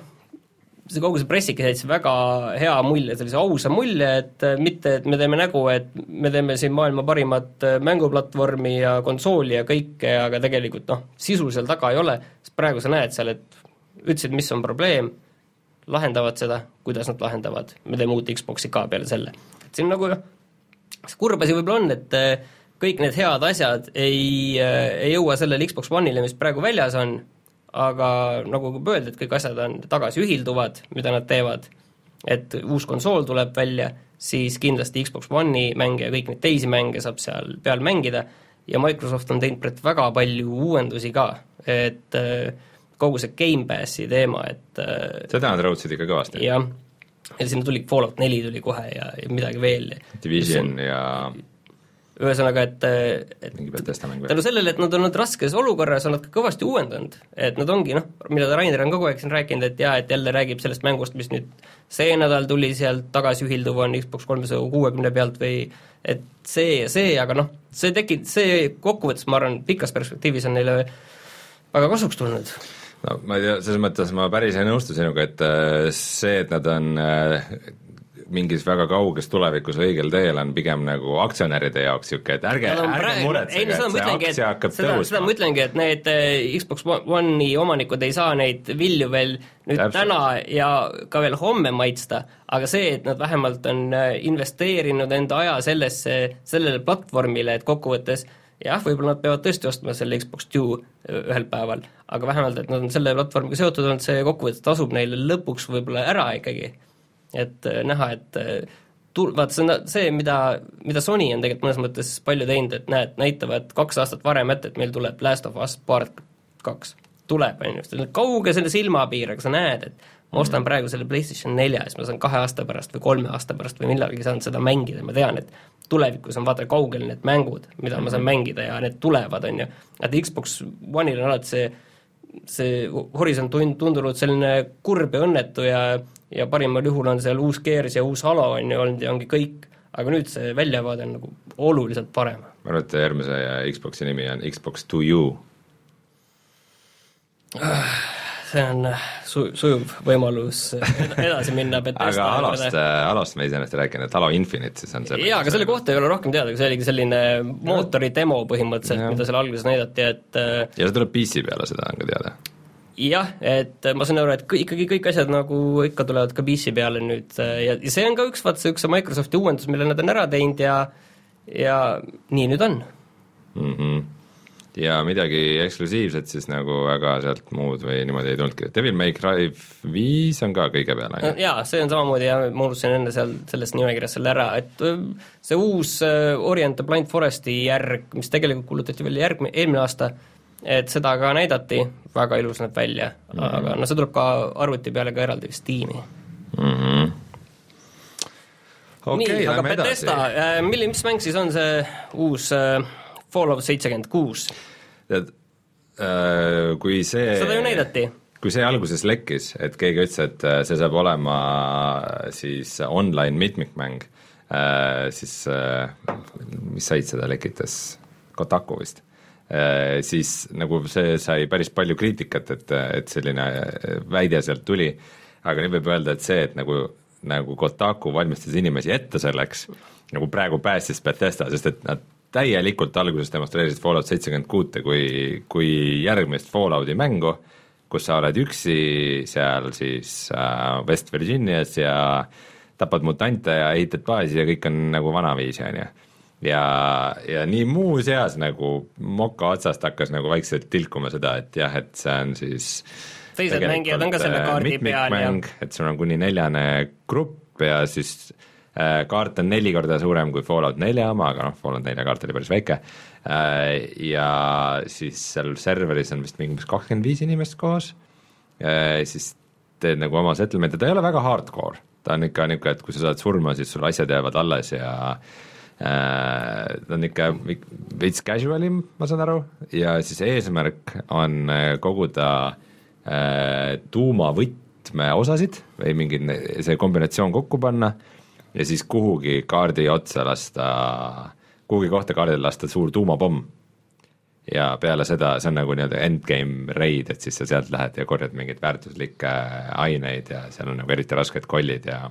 see kogu see pressike jättis väga hea mulje, sellise ausa mulje, et mitte, et me teeme nägu, et me teeme siin maailma parimat mänguplatvormi ja konsooli ja kõike, aga tegelikult noh, sisu seal taga ei ole, sest praegu sa näed seal, et ütlesid, mis on probleem, lahendavad seda, kuidas nad lahendavad, me teeme uut Xbox'i ka peale selle. et siin nagu see kurb asi võib-olla on, et äh, kõik need head asjad ei, äh, ei jõua sellele Xbox One'ile, mis praegu väljas on, aga nagu juba öeldi, et kõik asjad on tagasiühilduvad, mida nad teevad, et uus konsool tuleb välja, siis kindlasti Xbox One'i mänge ja kõik neid teisi mänge saab seal peal mängida. Ja Microsoft on teinud väga palju uuendusi ka, et äh, kogu see Gamepassi teema, et äh, seda nad rõhutasid ikka kõvasti. jah, ja sinna tuli Fallout neli tuli kohe ja, ja midagi veel. Division ja ühesõnaga, et, et tänu sellele, et nad on olnud raskes olukorras, on nad ka kõvasti uuendanud. et nad ongi noh, mida Rainer on kogu aeg siin rääkinud, et jaa, et jälle räägib sellest mängust, mis nüüd see nädal tuli sealt tagasiühilduv, on Xbox kolmesaja kuuekümne pealt või et see ja see, aga noh, see tekib, see kokkuvõttes ma arvan, pikas perspektiivis on neile väga kasuks tulnud no ma ei tea, selles mõttes ma päris ei nõustu sinuga, et äh, see, et nad on äh, mingis väga kauges tulevikus õigel teel, on pigem nagu aktsionäride jaoks niisugune, et ärge, ärge muretsege, et see aktsia hakkab seda, tõusma. seda ma ütlengi, et need äh, Xbox One'i omanikud ei saa neid vilju veel nüüd Täpselt. täna ja ka veel homme maitsta, aga see, et nad vähemalt on investeerinud enda aja sellesse, sellele platvormile, et kokkuvõttes jah, võib-olla nad peavad tõesti ostma selle Xbox Two ühel päeval, aga vähemalt, et nad on selle platvormiga seotud olnud, see kokkuvõttes tasub neile lõpuks võib-olla ära ikkagi. et näha, et tul-, vaata see on see, mida, mida Sony on tegelikult mõnes mõttes palju teinud, et näed, näitavad kaks aastat varem ette, et meil tuleb Last of Us Part kaks. tuleb, on ju, see on kauge selle silmapiir, aga sa näed, et ma ostan mm. praegu selle PlayStation nelja ja siis ma saan kahe aasta pärast või kolme aasta pärast või millalgi saan seda mängida, ma tean, et tulevikus on vaata kaugel need mängud, mida ma saan mhm. mängida ja need tulevad, on ju. et Xbox One'il on alati see, see horisont tund-, tundunud selline kurb ja õnnetu ja ja parimal juhul on seal uus Gears ja uus Halo on ju olnud ja ongi kõik, aga nüüd see väljavaade on nagu oluliselt parem. ma arvan, et järgmise Xboxi nimi on Xbox to you see on äh, su-, sujuv võimalus edasi minna aga Halost, äh, Halost me ei rääkinud, et Halo Infinite siis on see jaa, aga selle kohta ei ole rohkem teada, see oligi selline mootori demo põhimõtteliselt, mida seal alguses näidati, et äh, ja see tuleb PC peale, seda on ka teada? jah, et ma saan aru, et kõik, ikkagi kõik asjad nagu ikka tulevad ka PC peale nüüd ja, ja see on ka üks, vaata see üks Microsofti uuendus, mille nad on ära teinud ja ja nii nüüd on mm. -hmm ja midagi eksklusiivset siis nagu väga sealt muud või niimoodi ei tulnudki, Devil May Cry viis on ka kõige peal, on ju? jaa, see on samamoodi ja ma unustasin enne seal sellest nimekirjast selle ära, et see uus Orient the Blind Foresti järg, mis tegelikult kuulutati välja järgmine, eelmine aasta, et seda ka näidati, väga ilus näeb välja mm, -hmm. aga no see tuleb ka arvuti peale ka eraldi vist tiimi mm. -hmm. Okay, nii, aga Bethesda, äh, milline, mis mäng siis on see uus äh, Fallout seitsekümmend kuus. tead, äh, kui see seda ju näidati. kui see alguses lekkis, et keegi ütles, et äh, see saab olema äh, siis online mitmikmäng, siis mis sait seda lekitas, Kotaku vist, siis nagu see sai päris palju kriitikat, et, et selline väide sealt tuli, aga nüüd võib öelda, et see, et nagu, nagu Kotaku valmistas inimesi ette selleks, nagu praegu päästis Bethesda, sest et nad täielikult alguses demonstreerisid Fallout seitsekümmend kuute kui, kui järgmist Fallouti mängu, kus sa oled üksi seal siis äh, West Virginias ja tapad mutante ja ehitad baasi ja kõik on nagu vanaviisi, on ju. ja, ja nii muuseas nagu moka otsast hakkas nagu vaikselt tilkuma seda, et jah, et see on siis teised mängijad on ka selle äh, kaardi peal ja et sul on kuni neljane grupp ja siis Äh, kaart on neli korda suurem kui Fallout nelja oma, aga noh, Fallout nelja kaart oli päris väike, äh, ja siis seal serveris on vist mingi kakskümmend viis inimest koos, äh, siis teed nagu oma settlement'i, ta ei ole väga hardcore, ta on ikka niisugune, et kui sa saad surma, siis sul asjad jäävad alles ja ta on ikka veits casual im, ma saan aru, ja siis eesmärk on koguda tuumavõtmeosasid või mingi see kombinatsioon kokku panna ja siis kuhugi kaardi otsa lasta, kuhugi kohta kaardil lasta suur tuumapomm. ja peale seda, see on nagu nii-öelda endgame raid, et siis sa sealt lähed ja korjad mingeid väärtuslikke aineid ja seal on nagu eriti rasked kollid ja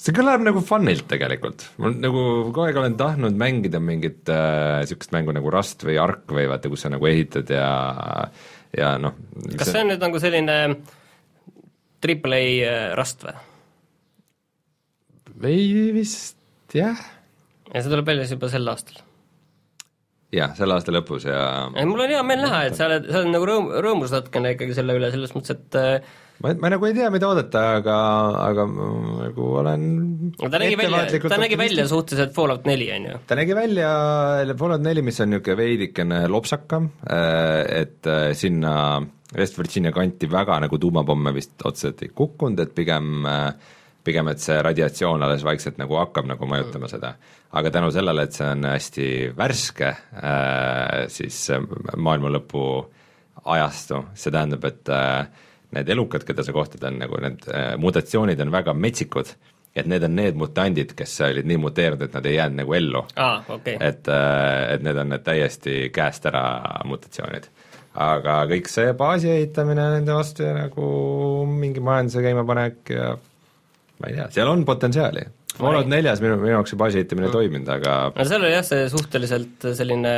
see kõlab nagu fun'ilt tegelikult, ma nagu kogu aeg olen tahtnud mängida mingit äh, mängu nagu Rust või Ark või vaata, kus sa nagu ehitad ja ja noh kas see on nüüd nagu selline triple A äh, Rust või? Või vist jah. ja see tuleb välja siis juba sel aastal? jah, selle aasta lõpus ja ei, mul on hea meel näha, et sa oled, sa oled nagu rõõm, rõõmus natukene ikkagi selle üle, selles mõttes, et äh, ma, ma nagu ei tea, mida oodata, aga, aga nagu olen ta nägi välja, ta nägi välja suhteliselt Fallout neli, on ju? ta nägi välja Fallout neli, mis on niisugune veidikene lopsakam, äh, et äh, sinna West Virginia kanti väga nagu tuumapomme vist otseselt ei kukkunud, et pigem äh, pigem et see radiatsioon alles vaikselt nagu hakkab nagu mõjutama seda. aga tänu sellele, et see on hästi värske äh,, siis maailma lõpu ajastu, see tähendab, et äh, need elukad, keda sa kohtad, on nagu need äh, mutatsioonid on väga metsikud, et need on need mutandid, kes olid nii muteerunud, et nad ei jäänud nagu ellu ah,. Okay. et äh,, et need on need täiesti käest ära mutatsioonid aga kõik see baasi ehitamine nende vastu ja nagu mingi majanduse käimapanek ja ma ei tea, seal on potentsiaali. Fallout neljas minu, minu jaoks see baasi ehitamine ei mm. toiminud, aga no seal oli jah, see suhteliselt selline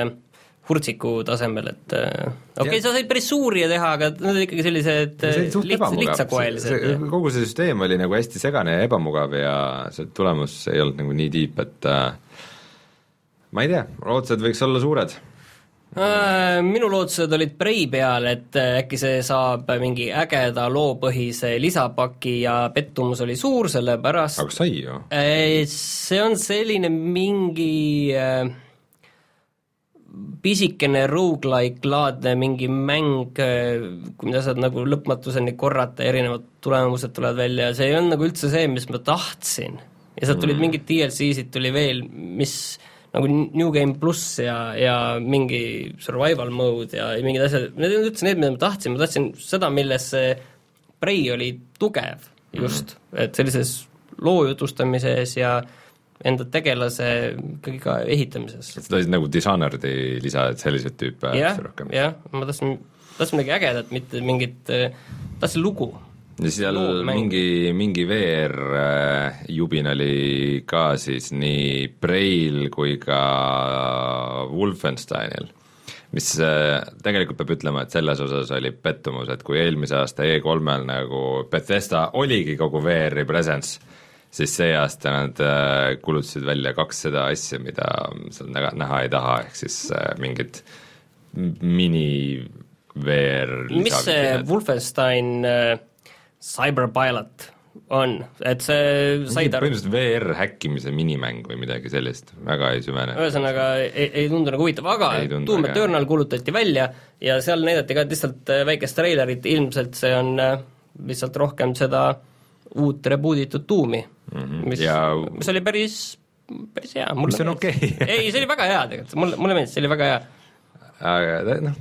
hurtsiku tasemel, et äh, okei okay,, sa said päris suuri teha, aga need olid ikkagi sellised lihts, lihtsakoelised. kogu see süsteem oli nagu hästi segane ja ebamugav ja see tulemus ei olnud nagu nii tiip, et äh, ma ei tea, ootused võiks olla suured Äh, minu lootused olid Prei peal, et äh, äkki see saab mingi ägeda loopõhise lisapaki ja pettumus oli suur, sellepärast aga sai ju? Äh, see on selline mingi pisikene rogu-like laadne mingi mäng, mida saad nagu lõpmatuseni korrata, erinevad tulemused tulevad välja ja see ei olnud nagu üldse see, mis ma tahtsin. ja sealt tulid mm. mingid DLC-sid tuli veel, mis nagu New Game pluss ja, ja mingi survival mode ja mingid asjad, need ei olnud üldse need, mida ma tahtsin, ma tahtsin seda, milles see Prey oli tugev just mm, -hmm. et sellises loo jutustamises ja enda tegelase ikkagi ka ehitamises. et sa tahtsid nagu Dishonored'i lisa, et selliseid tüüpe rohkem? jah, ma tahtsin, tahtsin midagi ägedat, mitte mingit, tahtsin lugu ja seal mingi, mingi VR-jubin oli ka siis nii Brail kui ka Wolfensteinil, mis äh, tegelikult peab ütlema, et selles osas oli pettumus, et kui eelmise aasta E3-l nagu Bethesda oligi kogu VR-i presence, siis see aasta nad äh, kuulutasid välja kaks seda asja, mida seal näha, näha ei taha, ehk siis äh, mingid mini VR mis see Wolfenstein äh, Cyberpilot on, et see sai ta põhimõtteliselt VR häkkimise minimäng või midagi sellist, väga ei süvene. ühesõnaga ei, ei tundu nagu huvitav, aga Doom Eternal kuulutati välja ja seal näidati ka lihtsalt äh, väikest treilerit, ilmselt see on äh, lihtsalt rohkem seda uut reboot itud Doomi mm, -hmm. mis ja..., mis oli päris, päris hea. mis on okei okay. ei, see oli väga hea tegelikult, mulle, mulle meeldis, see oli väga hea aga noh,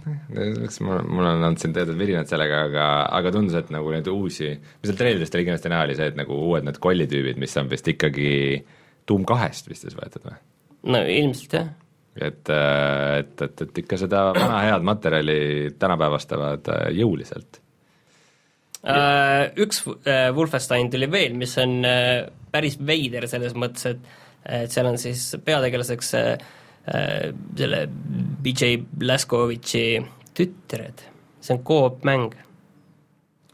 eks mul, mul on olnud siin teatud virinad sellega, aga, aga tundus, et nagu neid uusi, mis seal treilidest oli kindlasti näha, oli see, et nagu uued need kollitüübid, mis on vist ikkagi Doom kahest vist siis võetud või? no ilmselt jah. et, et, et, et ikka seda vana head materjali tänapäevastavad äh, jõuliselt. Äh, üks äh, Wolfenstein tuli veel, mis on päris veider selles mõttes, et et seal on siis peategelaseks äh, Äh, selle BJ Blaskovitši tütred, see on koopmäng.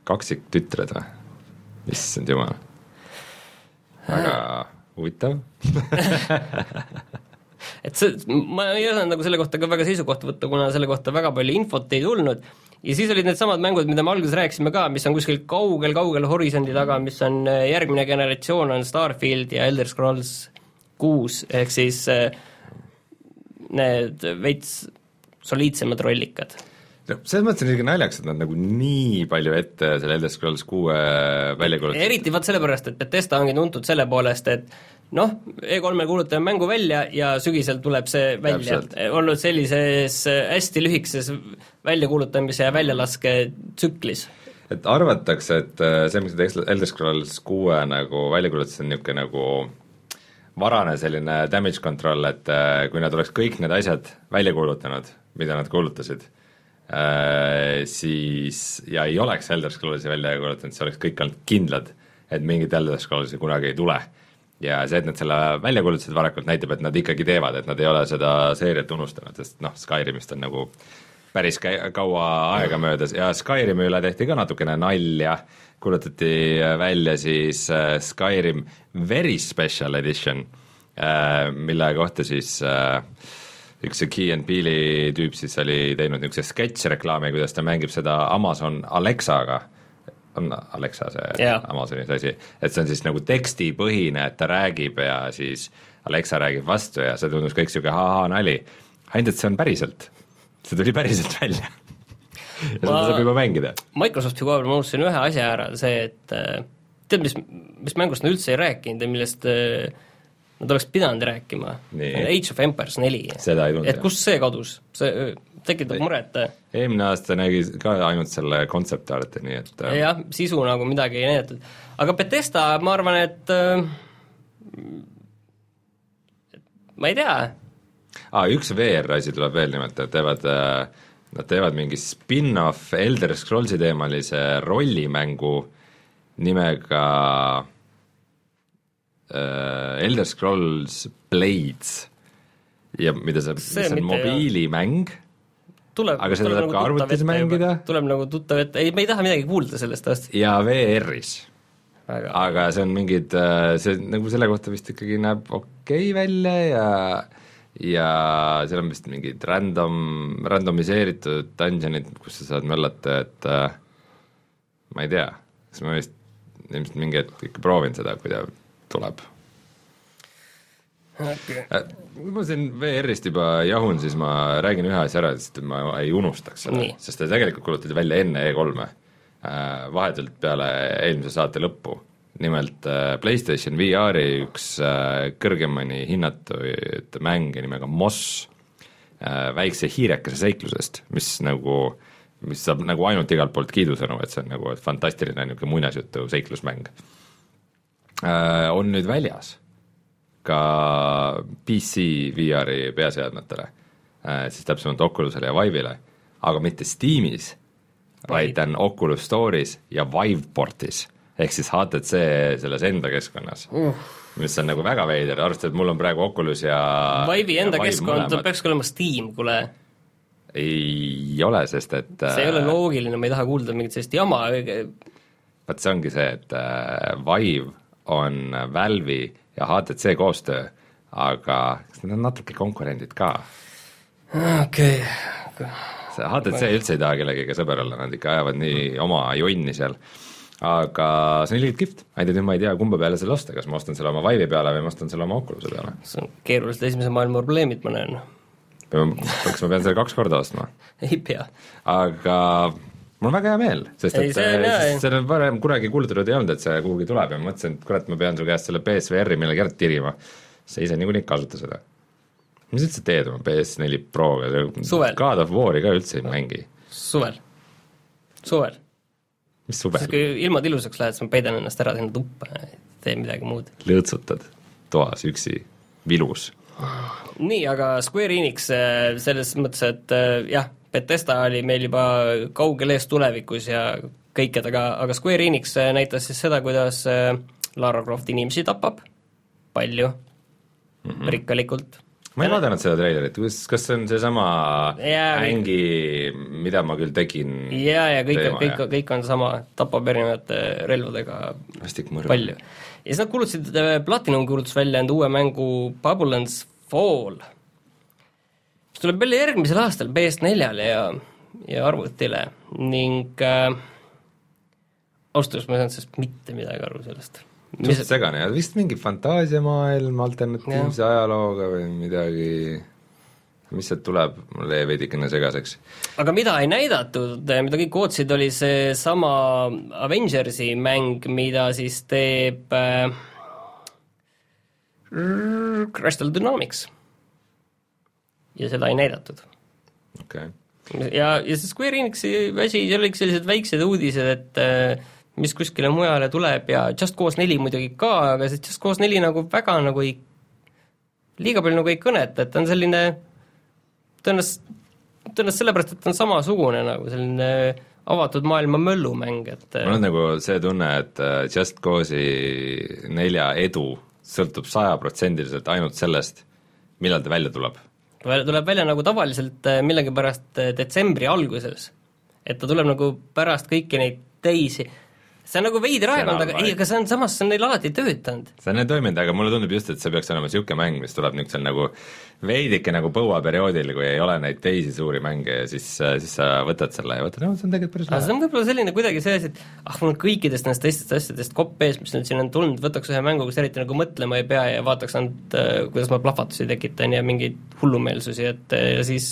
kaksiktütred või? issand jumal, väga huvitav. Et see, ma ei osanud nagu selle kohta ka väga seisukohta võtta, kuna selle kohta väga palju infot ei tulnud, ja siis olid needsamad mängud, mida me alguses rääkisime ka, mis on kuskil kaugel-kaugel horisondi taga, mis on äh, järgmine generatsioon, on Starfield ja Elder Scrolls kuus, ehk siis äh, need veits soliidsemad rollikad noh, selles mõttes on isegi naljakas, et nad nagu nii palju ette selle Elder Scrolls kuue välja kuulutasid. eriti vaat sellepärast, et Betesta ongi tuntud selle poolest, et noh, E3-e kuulutame mängu välja ja sügisel tuleb see välja, olnud sellises hästi lühikeses väljakuulutamise ja väljalaske tsüklis. et arvatakse, et see, mis Elder Scrolls kuue nagu välja kuulutasid, on niisugune nagu varane selline damage control, et äh, kui nad oleks kõik need asjad välja kuulutanud, mida nad kuulutasid, äh, siis, ja ei oleks Elder Scrollsi välja kuulutanud, siis oleks kõik olnud kindlad, et mingit Elder Scrollsi kunagi ei tule. ja see, et nad selle välja kuulutasid varakult, näitab, et nad ikkagi teevad, et nad ei ole seda seeriat unustanud, sest noh, Skyrimist on nagu päris kaua aega möödas ja Skyrimi üle tehti ka natukene nalja kuulutati välja siis äh, Skyrim Very Special Edition, äh, mille kohta siis äh, üks see Key and Peele'i tüüp siis oli teinud niisuguse sketš-reklaami, kuidas ta mängib seda Amazon Alexaga, on Alexa see yeah. Amazoni see asi, et see on siis nagu tekstipõhine, et ta räägib ja siis Alexa räägib vastu ja see tundus kõik niisugune ha-ha-nali, ainult et see on päriselt, see tuli päriselt välja ja seda saab juba mängida. Microsofti koha peal ma unustasin ühe asja ära, see, et äh, tead, mis, mis mängust nad üldse ei rääkinud ja millest äh, nad oleks pidanud rääkima, Age of Empires neli. et kust see kadus, see äh, tekitab muret. eelmine aasta nägi ka ainult selle concept art'i, nii et jah, sisu nagu midagi ei näidatud. aga Betesta, ma arvan, et et ma ei tea. aa, üks VR asi tuleb veel nimelt, et teevad äh, Nad teevad mingi spin-off Elder Scrollsi teemalise rollimängu nimega äh, Elder Scrolls Blades ja mida saab, mis on mobiilimäng, aga seda tuleb nagu ka arvutis mängida. tuleb nagu tuttav ette, ei, me ei taha midagi kuulda sellest aastast. ja VR-is. aga see on mingid, äh, see nagu selle kohta vist ikkagi näeb okei okay välja ja ja seal on vist mingid random, randomiseeritud dungeonid, kus sa saad möllata, et äh, ma ei tea, kas ma vist ilmselt mingi hetk ikka proovin seda, kui ta tuleb. Okay.. Äh, kui ma siin VR-ist juba jahun, siis ma räägin ühe asja ära, sest ma ei unustaks seda, sest ta tegelikult kuulutati välja enne E3-e, äh, vahetult peale eelmise saate lõppu nimelt äh, PlayStation VR-i üks äh, kõrgemani hinnatud mänge nimega Moss, äh, väikse hiirekese seiklusest, mis nagu, mis saab nagu ainult igalt poolt kiidusõnu, et see on nagu fantastiline niisugune muinasjutu seiklusmäng. On nüüd väljas ka PC VR-i peaseadmetele, siis täpsemalt Oculusele ja Vive'ile, aga mitte Steamis, vaid ta on Oculus Store'is ja Viveportis ehk siis HTC selles enda keskkonnas uh., mis on nagu väga veider, arvestades, et mul on praegu Oculus ja Vive'i enda ja keskkond peakski olema Steam, kuule. ei ole, sest et see ei ole äh, loogiline, ma ei taha kuulda mingit sellist jama. vot see ongi see, et äh, Vive on Valve'i ja HTC koostöö, aga kas need on natuke konkurendid ka? okei okay. see HTC üldse ei taha kellegagi sõber olla, nad ikka ajavad nii oma jonni seal. Aga see on ilgelt kihvt, ainult nüüd ma ei tea, kumba peale selle osta, kas ma ostan selle oma Vive'i peale või ma ostan selle oma Oculus'e peale. see on keerulised esimese maailma probleemid, ma näen. kas ma pean selle kaks korda ostma? ei pea. aga mul on väga hea meel, sest Ei, et see see on varem kunagi kuulutatud ei olnud, et see kuhugi tuleb ja ma mõtlesin, et kurat, ma pean su käest selle BSVR-i millegi ära tirima. sa ise niikuinii ei kasuta seda. mis sa üldse teed oma PS4 Proga. God of War'i ka üldse ei mängi. suvel. suvel. Suvel? kui ilmad ilusaks lähevad, siis ma peidan ennast ära sinna tuppa ja ei tee midagi muud. lõõtsutad toas üksi, vilus. nii, aga Square Enix äh, selles mõttes, et äh, jah, Betesta oli meil juba kaugel ees tulevikus ja kõike, aga, aga Square Enix äh, näitas siis seda, kuidas Lara Croft inimesi tapab, palju mm, -hmm. rikkalikult. Ma ei vaadanud seda treilerit, kas, kas see on seesama ängi, mida ma küll tegin ja, ja kõik, kõik kõik on sama, tapab erinevate relvadega palju. ja siis nad kuulutasid, Platinum kuulutas välja enda uue mängu Babylon's Fall, mis tuleb välja järgmisel aastal PS4-le ja, ja arvutile ning äh, ausalt öeldes ma ei saanud sellest mitte midagi aru sellest. Suht segane ja vist mingi fantaasiamaailm alternatiivse ajalooga või midagi, mis sealt tuleb, mul jäi veidikene segaseks. aga mida ei näidatud, mida kõik ootasid, oli seesama Avengersi mäng, mida siis teeb äh, Crystal Dynamics. ja seda ei näidatud. okei okay. ja, ja see Square Enixi asi, seal olid sellised väiksed uudised, et äh, mis kuskile mujale tuleb ja Just Cause neli muidugi ka, aga see Just Cause neli nagu väga nagu ei, liiga palju nagu ei kõneta, et ta on selline tõenäoliselt, tõenäoliselt sellepärast, et ta on samasugune nagu selline avatud maailma möllumäng, et mul on nagu see tunne, et äh, Just Cause'i nelja edu sõltub sajaprotsendiliselt ainult sellest, millal ta välja tuleb. Väl- tuleb välja nagu tavaliselt äh, millegipärast äh, detsembri alguses. et ta tuleb nagu pärast kõiki neid teisi, see on nagu veider See on aeg olnud, aga ei, aga see on samas, see on neil alati töötanud. see on nii toiminud, aga mulle tundub just, et see peaks olema niisugune mäng, mis tuleb niisugusel nagu veidike nagu põuaperioodil, kui ei ole neid teisi suuri mänge ja siis, siis sa võtad selle ja võtad, no see on tegelikult päris aga see lahe. on võib-olla selline kuidagi see asi, et ah, mul on kõikidest nendest teistest asjadest kopp ees, mis nüüd siin on tulnud, võtaks ühe mängu, kus eriti nagu mõtlema ei pea ja vaataks ainult, äh, kuidas ma plahvatusi tekitan ja mingeid hullumeelsusi, et äh, ja siis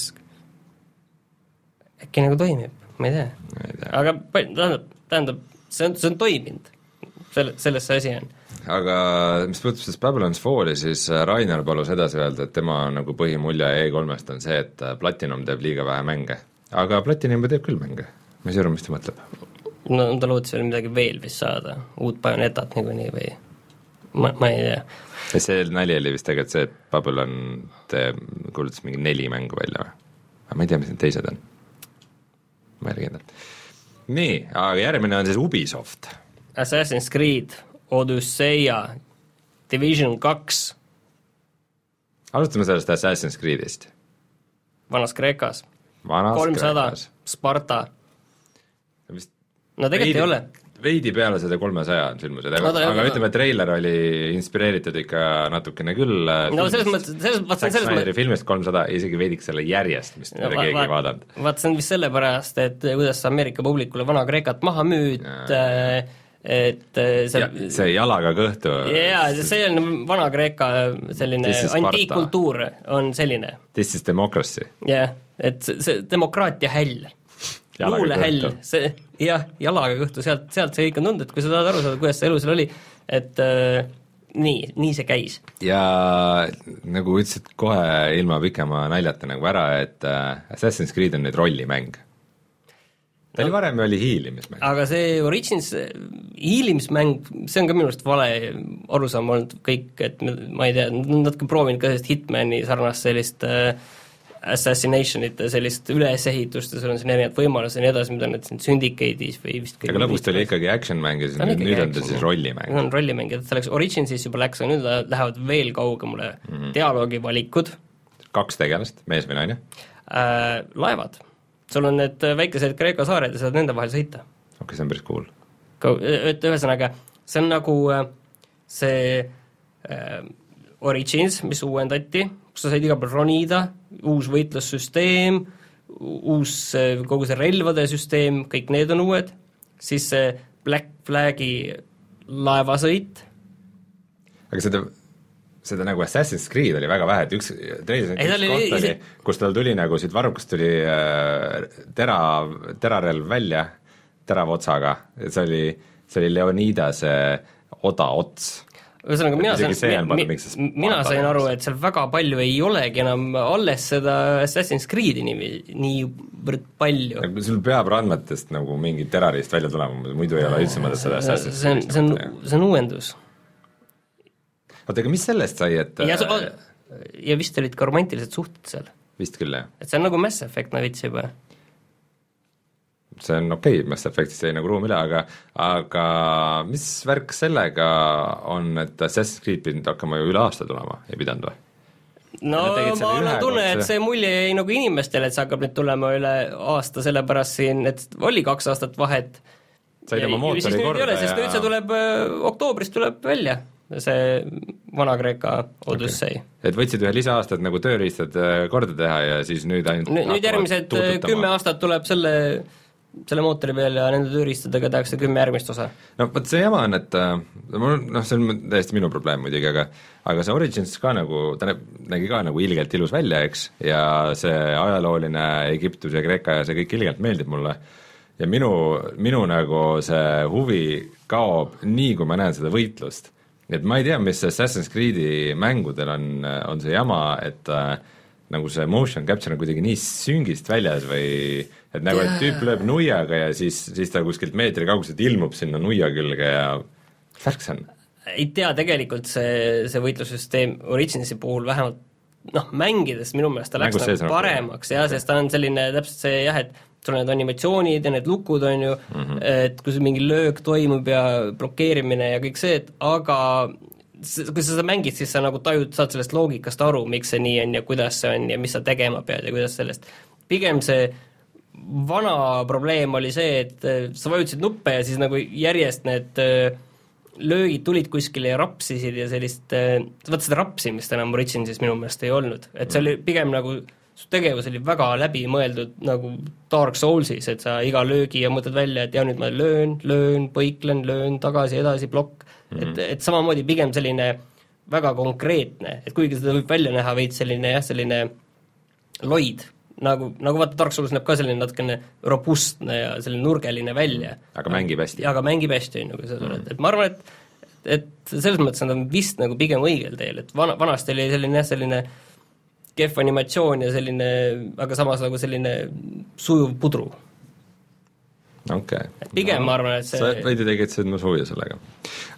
äkki nagu toimib, ma ei tea. aga tähendab, tähendab, see on, see on toiminud. selle, selles see asi on. aga mis puudutab siis Babylon's Falli, siis äh, Rainer palus edasi öelda, et tema nagu põhimulje E3-st on see, et äh, Platinum teeb liiga vähe mänge. aga Platinum teeb küll mänge, ma ei saa aru, mis ta mõtleb. no ta lootis veel midagi veel vist saada, uut Bayonetat niikuinii või ma, ma ei tea. see nali oli vist tegelikult see, et Babylon teeb, kuulutas mingi neli mängu välja või? aga ma ei tea, mis need teised on. ma ei ole kindel. Nii, aga järgmine on siis Ubisoft. Assassin's Creed, Odüsseia, Division kaks, alustame sellest Assassin's Creed'ist. Vanas-Kreekas, vanas kolmsada. Sparta, no tegelikult ei ole. Veidi peale seda kolmesaja on sündmused, aga aga ütleme, treiler oli inspireeritud ikka natukene küll äh, no selles mõttes, selles, vaat see on selles mõttes filmist kolmsada, isegi veidik selle järjest, mis no, keegi ei vaadanud. vaat see on vist sellepärast, et kuidas sa Ameerika publikule Vana-Kreekat maha müüd, et äh, see ja see jalaga kõhtu jaa, see on Vana-Kreeka selline antiikkultuur on selline, This is democracy. jah, et see, see demokraatia häll luulehäll see jah, jalaga kõhtu, sealt, sealt see kõik on tulnud, et kui sa tahad aru saada, kuidas see elu seal oli, et äh, nii, nii see käis. ja nagu ütlesid kohe ilma pikema naljata nagu ära, et äh, Assassin's Creed on nüüd rollimäng. ta oli varem oli hiilimismäng. aga see Origins hiilimismäng, see on ka minu arust vale arusaam olnud kõik, et ma ei tea, natuke proovinud ka sellist Hitmani sarnast sellist äh, assassination'it ja sellist ülesehitust ja sul on siin erinevad võimalused ja nii edasi, mida nad siin Syndicate'is või vist aga lõpus ta oli ikkagi action-mäng ja siis Ta on nüüd, nüüd on ta siis rollimäng. Need on rollimäng ja selleks Originsis juba läks, aga nüüd lä- lähevad veel kaugemale mm. -hmm. dialoogivalikud kaks tegelast, mees või naine? äh,, laevad. sul on need väikesed Kreeka saared ja saad nende vahel sõita. okei okay,, see on päris cool. Kau-, et ühesõnaga, see on nagu, see äh, Origins, mis uuendati, kus sa said igal pool ronida, uus võitlussüsteem, uus kogu see relvade süsteem, kõik need on uued, siis see Black Flagi laevasõit. aga seda, seda nagu Assassin's Creed oli väga vähe, et üks, treilis üks oli, koht oli, kus tal tuli nagu siit varrukast tuli äh, tera, terarelv välja terava otsaga, see oli, see oli Leonidase oda ots ühesõnaga, mina sain, mi, mina sain aru, et seal väga palju ei olegi enam alles seda Assassin's Creed'i nimi niivõrd palju. sul peab randmetest nagu mingi terrorist välja tulema, muidu ei ole üldse mõtet seda Assassin's Creed'i see on, see on, see on uuendus. oota, aga mis sellest sai, et ja, ja vist olid ka romantilised suhted seal. vist küll, jah. et see on nagu Mass Effect no veits juba see on okei okay,, Mass Effectist jäi nagu ruum üle, aga aga mis värk sellega on, et Assassin's Creed pidanud hakkama ju üle aasta tulema, ei pidanud või? no ma annan tunne, et see mulje jäi nagu inimestele, et see hakkab nüüd tulema üle aasta, sellepärast siin, et oli kaks aastat vahet. said oma mootori korda ja sest nüüd see tuleb, äh, oktoobris tuleb välja, see Vana-Kreeka Odyssey. et võtsid ühe lisaaasta, et nagu tööriistad äh, korda teha ja siis nüüd ainult nüüd järgmised äh, kümme aastat tuleb selle selle mootori peal ja nende tööriistadega tehakse kümme järgmist osa. no vot see jama on, et äh, mul noh, see on täiesti minu probleem muidugi, aga aga see Origins ka nagu, ta nägi ka nagu ilgelt ilus välja, eks, ja see ajalooline Egiptus ja Kreeka ja see kõik ilgelt meeldib mulle, ja minu, minu nagu see huvi kaob nii, kui ma näen seda võitlust. et ma ei tea, mis Assassin's Creed'i mängudel on, on see jama, et äh, nagu see motion capture on kuidagi nii süngist väljas või et nagu, et tüüp lööb nuiaga ja siis, siis ta kuskilt meetri kauguselt ilmub sinna nuia külge ja värk see on? ei tea, tegelikult see, see võitlussüsteem Originsi puhul vähemalt noh, mängides minu meelest ta läks Mängus nagu paremaks jah, sest ta on selline täpselt see jah, et sul on need animatsioonid ja need lukud, on ju mm, -hmm. et kui mingi löök toimub ja blokeerimine ja kõik see, et aga kui sa seda mängid, siis sa nagu tajud, saad sellest loogikast aru, miks see nii on ja kuidas see on ja mis sa tegema pead ja kuidas sellest, pigem see vana probleem oli see, et äh, sa vajutasid nuppe ja siis nagu järjest need äh, löögid tulid kuskile ja rapsisid ja sellist, äh, vaat seda rapsimist enam Originsis minu meelest ei olnud, et see oli pigem nagu su tegevus oli väga läbimõeldud nagu Dark Soulsis, et sa iga löögi ja mõtled välja, et ja nüüd ma löön, löön, põiklen, löön tagasi, edasi, plokk, mm, -hmm. et, et samamoodi pigem selline väga konkreetne, et kuigi seda võib välja näha veits selline jah, selline loid, nagu, nagu vaata, Dark Souls näeb ka selline natukene robustne ja selline nurgeline välja. aga mängib hästi. aga mängib hästi, on ju, kui sa tuled mm, -hmm. et ma arvan, et et selles mõttes nad on vist nagu pigem õigel teel, et vana, vanasti oli selline jah, selline kehv animatsioon ja selline, aga samas nagu selline sujuv pudru okay.. pigem no, ma arvan, et see sa veidi tekitasid mu suvi sellega.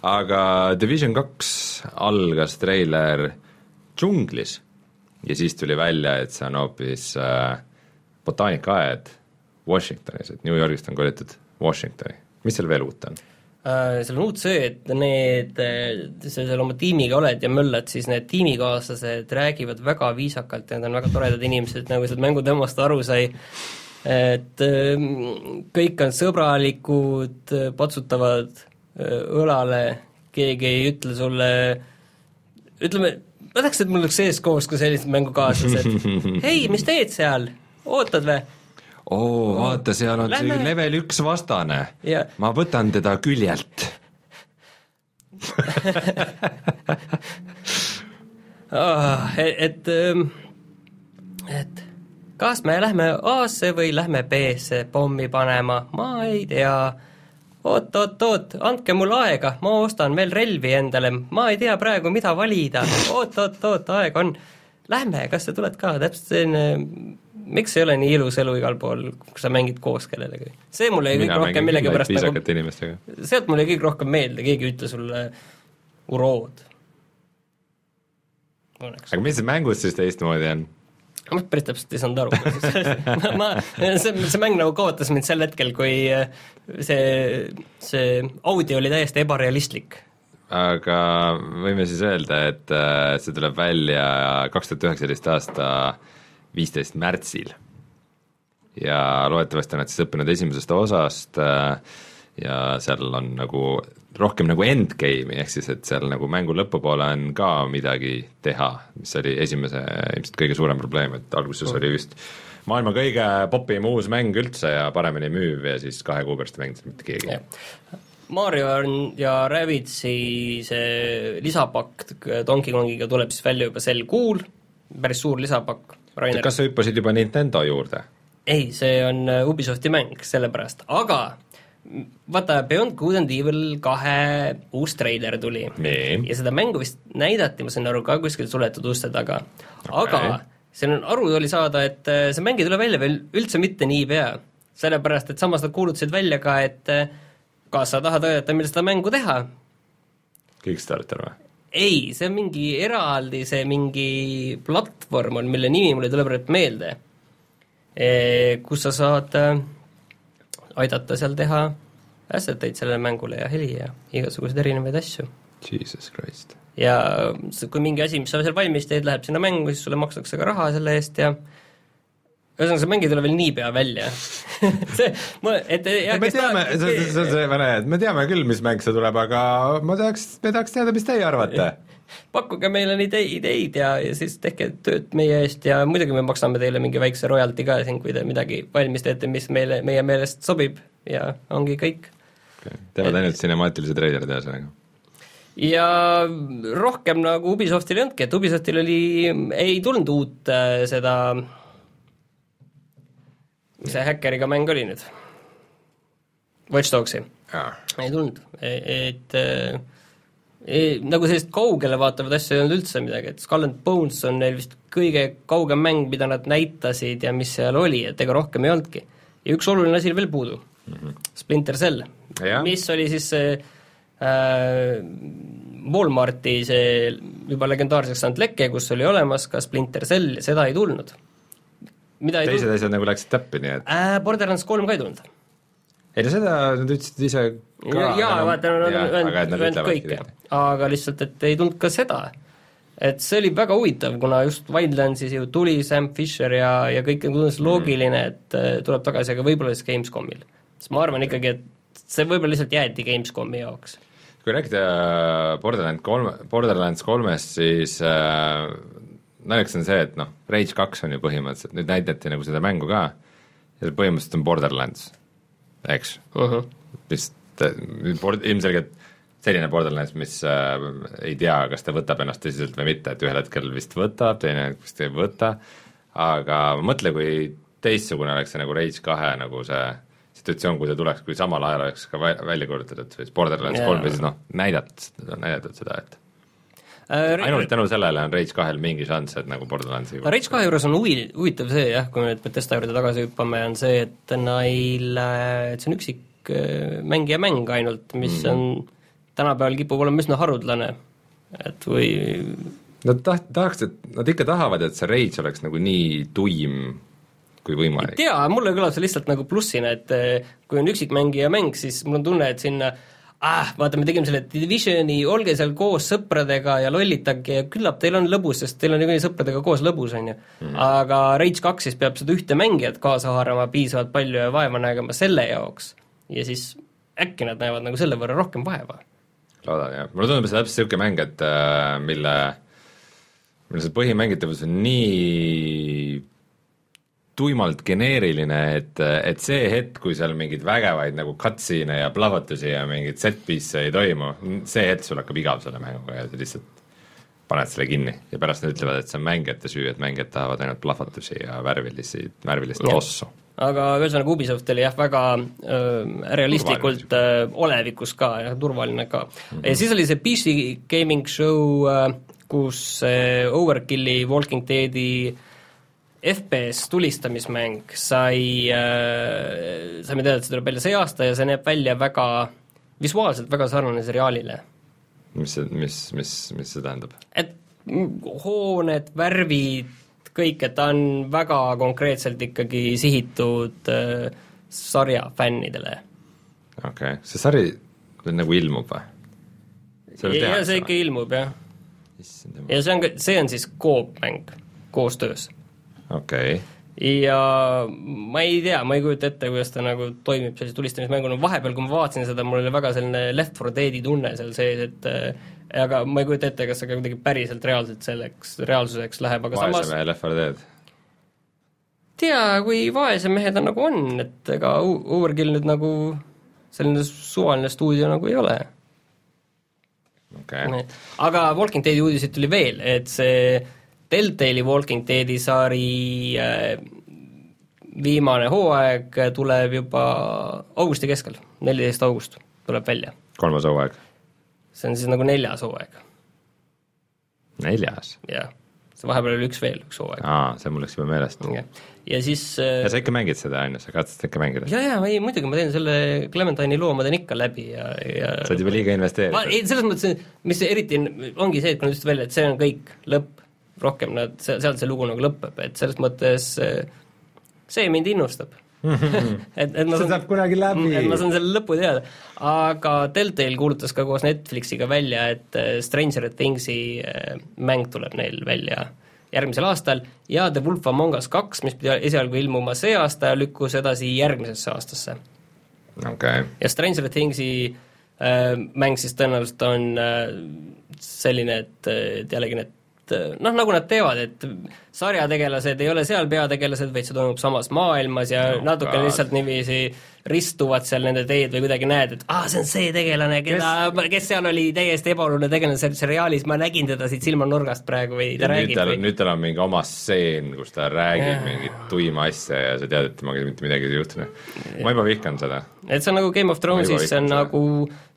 aga Division kaks algas treiler džunglis ja siis tuli välja, et see on hoopis äh, botaanikaaed Washingtonis, et New Yorgist on kolitud Washingtoni. mis seal veel uut on? Äh, seal on uut see, et need, sa seal oma tiimiga oled ja möllad, siis need tiimikaaslased räägivad väga viisakalt ja nad on väga toredad inimesed, nagu sealt mängudemost aru sai, et ähm, kõik on sõbralikud, patsutavad äh, õlale, keegi ei ütle sulle, ütleme, ma tahaks, et mul oleks sees koos ka sellised mängukaaslased, hei, mis teed seal, ootad või? oo vaata, seal on Lähme. see level üks vastane. Ma võtan teda küljelt. Oh, et, et, ähm, et kas me lähme A-sse või lähme B-sse pommi panema, ma ei tea. oot, oot, oot, andke mulle aega, ma ostan veel relvi endale, ma ei tea praegu, mida valida. oot, oot, oot, aeg on. Lähme, kas sa tuled ka, täpselt selline miks ei ole nii ilus elu igal pool, kui sa mängid koos kellelegi? see mulle jäi kõige rohkem millegipärast nagu sealt mulle jäi kõige rohkem meelde, keegi ei ütle sulle urood. aga mis mängus siis teistmoodi on? Ma päris täpselt ei saanud aru ma, see, see mäng nagu kaotas mind sel hetkel, kui äh, see, see audio oli täiesti ebarealistlik. aga võime siis öelda, et äh, see tuleb välja kaks tuhat üheksateist aasta viisteist märtsil. ja loodetavasti on nad siis õppinud esimesest osast äh, ja seal on nagu rohkem nagu endgame'i, ehk siis et seal nagu mängu lõpupoole on ka midagi teha, mis oli esimese ilmselt kõige suurem probleem, et alguses mm. oli vist maailma kõige popim uus mäng üldse ja paremini müüv ja siis kahe kuu pärast ei mänginud mitte keegi. Mario ja Rabbitsi see lisapakk Donkey Kongiga tuleb siis välja juba sel kuul, päris suur lisapakk. kas sa hüppasid juba Nintendo juurde? ei, see on Ubisofti mäng, sellepärast, aga vaata, Beyond Good and Evil kahe uus treiler tuli nee. ja seda mängu vist näidati, ma saan aru, ka kuskil suletud uste taga okay., aga seal on aru oli saada, et äh, see mäng ei tule välja veel üldse mitte niipea. sellepärast, et samas nad kuulutasid välja ka, et äh, kas sa tahad aidata meil seda mängu teha. Kickstarter või? ei, see on mingi eraldi, see mingi platvorm on, mille nimi mul ei tule praegu meelde, kus sa saad äh, aidata seal teha asset eid sellele mängule ja heli ja igasuguseid erinevaid asju. Jesus Christ. ja kui mingi asi, mis sa seal valmis teed, läheb sinna mängu, siis sulle makstakse ka raha selle eest ja ühesõnaga, see mäng ei tule veel niipea välja see, ma, et ja, me teame, see on see vene, et me teame küll, mis mäng see tuleb, aga ma tahaks, me tahaks teada, mis teie arvate pakkuge meile neid ideid ja, ja siis tehke tööd meie eest ja muidugi me maksame teile mingi väikse royalty ka siin, kui te midagi valmis teete, mis meile, meie meelest sobib ja ongi kõik okay.. teevad ainult sinemaatilisi treilerid ühesõnaga? ja rohkem nagu Ubisoftil ei olnudki, et Ubisoftil oli, ei tulnud uut äh, seda, mis see häkkeriga mäng oli nüüd? Watch Dogsi. ei tulnud, e-, et äh, ei, nagu sellist kaugele vaatavat asja ei olnud üldse midagi, et Skull and Bones on neil vist kõige kaugem mäng, mida nad näitasid ja mis seal oli, et ega rohkem ei olnudki. ja üks oluline asi oli veel puudu mm, -hmm. Splinter Cell, mis oli siis see äh, Walmarti see juba legendaarseks saanud leke, kus oli olemas ka Splinter Cell ja seda ei tulnud. teised asjad nagu läksid täppi, nii et äh, Borderlands kolm ka ei tulnud ei no seda nad ütlesid ise ka. jaa, vaata, nad on öelnud, öelnud kõike, aga lihtsalt, et ei tulnud ka seda. et see oli väga huvitav, kuna just Wildlandsis ju tuli Sam Fisher ja, ja kõik tundus mm. loogiline, et äh, tuleb tagasi, aga võib-olla siis Gamescomil. sest ma arvan ikkagi, et see võib-olla lihtsalt jäeti Gamescomi jaoks. kui rääkida Borderland kolme, Borderlands kolmest, siis äh, naljakas on see, et noh, Rage kaks on ju põhimõtteliselt, nüüd näidati nagu seda mängu ka, ja põhimõtteliselt on Borderlands eks uh. -huh. vist ilmselgelt selline Borderlands, mis äh, ei tea, kas ta võtab ennast tõsiselt või mitte, et ühel hetkel vist võtab, teine hetk vist ei võta, aga mõtle, kui teistsugune oleks see nagu Rage kahe nagu see situatsioon, kui ta tuleks, kui samal ajal oleks ka välja kuulutatud siis Borderlands kolm ja siis noh, näidatud, näidatud seda, et ainult tänu sellele on Rage kahel mingi šanss, et nagu Borderlandsi Rage kahe juures on huvi, huvitav see jah, kui me nüüd Betesta juurde tagasi hüppame, on see, et neil, et see on üksik Äh, mängija mäng ainult, mis mm. on tänapäeval kipub olema üsna haruldane, et või Nad taht-, tahaks, et nad ikka tahavad, et see Rage oleks nagu nii tuim kui võimalik. ei tea, mulle kõlab see lihtsalt nagu plussina, et äh, kui on üksikmängija mäng, siis mul on tunne, et sinna ah, vaata, me tegime selle Divisioni, olge seal koos sõpradega ja lollitage ja küllap teil on lõbus, sest teil on niikuinii sõpradega koos lõbus, on ju. Mm.. aga Rage kaks siis peab seda ühte mängijat kaasa haarama piisavalt palju ja vaeva nägema selle jaoks. Ja siis äkki nad näevad nagu selle võrra rohkem vaeva. loodan jah, mulle tundub see täpselt niisugune mäng, et äh, mille, mille see põhimängitavus on nii tuimalt geneeriline, et, et see hetk, kui seal mingeid vägevaid nagu cutscene'e ja plahvatusi ja mingeid set-piece'e ei toimu, see hetk sul hakkab igav selle mänguga ja sa lihtsalt paned selle kinni ja pärast nad ütlevad, et see on mängijate süü, et mängijad tahavad ainult plahvatusi ja värvilisi, värvilist tossu aga ühesõnaga Ubisoft oli jah, väga äh, realistlikult äh, olevikus ka ja turvaline ka mm. -hmm. ja siis oli see PC gaming show äh,, kus äh, Overkilli Walking Deadi FPS tulistamismäng sai äh,, saime teada, et see tuleb välja see aasta ja see näeb välja väga, visuaalselt väga sarnane seriaalile. mis see, mis, mis, mis see tähendab? et hooned, värvid, kõik, et ta on väga konkreetselt ikkagi sihitud äh, sarja fännidele. okei okay., see sari nagu ilmub või? ja see ikka ilmub, jah. ja see on see on siis koopmäng koostöös. Okei okay ja ma ei tea, ma ei kujuta ette, kuidas ta nagu toimib sellise tulistamismänguna, vahepeal, kui ma vaatasin seda, mul oli väga selline Left 4 Dead'i tunne seal sees, et äh, aga ma ei kujuta ette, kas see ka kuidagi päriselt reaalselt selleks, reaalsuseks läheb, aga vaese samas mehe Left 4 Dead. tea, kui vaesed mehed on nagu on, et ega Overkill nüüd nagu selline suvaline stuudio nagu ei ole okei okay., aga Walking Deadi uudiseid tuli veel, et see Deltali Walking Deadi sari äh, viimane hooaeg tuleb juba augusti keskel, neliteist august tuleb välja. kolmas hooaeg. see on siis nagu neljas hooaeg, neljas? jah. see vahepeal oli üks veel, üks hooaeg. aa, see mul läks juba meelest. ja siis äh, ja sa ikka mängid seda, on ju, sa katsed ikka mängida? jaa, jaa, ei muidugi, ma teen selle Clementine'i loo, ma teen ikka läbi ja, ja sa oled juba liiga investeerinud. ei, selles mõttes, mis eriti on, ongi see, et kui nad ütlesid välja, et see on kõik, lõpp, rohkem nad, se-, sealt see lugu nagu lõpeb, et selles mõttes eh, see mind innustab et, et ma see saab kunagi läbi. et ma saan selle lõpu teada. aga Deltale kuulutas ka koos Netflixiga välja, et eh, Stranger Thingsi eh, mäng tuleb neil välja järgmisel aastal ja The Wolf Among Us kaks, mis pidi esialgu ilmuma see aasta, lükkus edasi järgmisesse aastasse okei okay. ja Stranger Thingsi äh, mäng siis tõenäoliselt on äh, selline, et, et jällegi need noh, nagu nad teevad, et sarjategelased ei ole seal peategelased, vaid see toimub samas maailmas ja no, natuke God. lihtsalt niiviisi ristuvad seal nende teed või kuidagi näed, et aa, see on see tegelane, keda kes, seal oli täiesti ebaoluline tegelane seal seriaalis, ma nägin teda siit silmanurgast praegu või ta ja nüüd räägib tal, või nüüd tal on mingi oma stseen, kus ta räägib Jah. mingit tuima asja ja sa tead, et temaga mitte midagi ei juhtunud. ma juba vihkan seda. et see on nagu Game of Thronesis, see on seda. nagu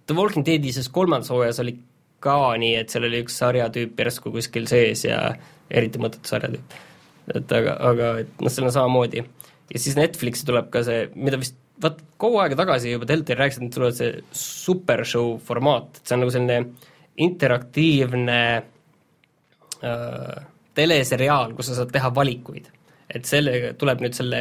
The Walking Deadises kolmandas hooajas oli ka nii, et seal oli üks sarjatüüp järsku kuskil sees ja eriti mõttetu sarjatüüp. et aga, aga et noh, seal on samamoodi. ja siis Netflixi tuleb ka see, mida vist vaat kaua aega tagasi juba Deltail rääkisid, et tuleb see super show formaat, et see on nagu selline interaktiivne äh, teleseriaal, kus sa saad teha valikuid. et sellega tuleb nüüd selle,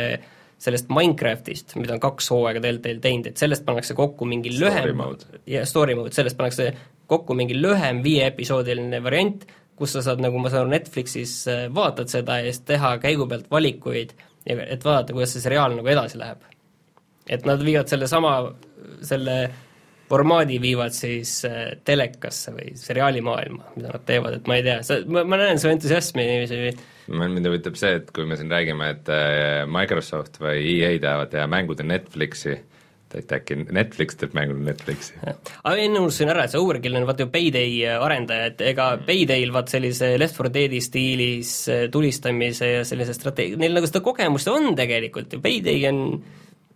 sellest Minecraftist, mida on kaks hooaega Deltail teinud, et sellest pannakse kokku mingi Story lühem mode. ja story mode, sellest pannakse kokku mingi lühem viieepisoodiline variant, kus sa saad, nagu ma saan aru, Netflixis äh, vaatad seda ja siis teha käigu pealt valikuid et vaadata, kuidas see seriaal nagu edasi läheb. et nad viivad sellesama, selle formaadi viivad siis äh, telekasse või seriaalimaailma, mida nad teevad, et ma ei tea, sa, ma, ma näen su entusiasmi niiviisi mind huvitab see, et kui me siin räägime, et äh, Microsoft või EA tahavad teha mängude Netflixi, et äkki Netflix teeb mängu Netflixi. aga enne unustasin ära, et see Overkill on vaata ju Payday arendaja, et ega Paydayl vaat sellise Left 4 Deadi stiilis äh, tulistamise ja sellise strateegia, neil nagu seda kogemust on tegelikult ju, Payday on,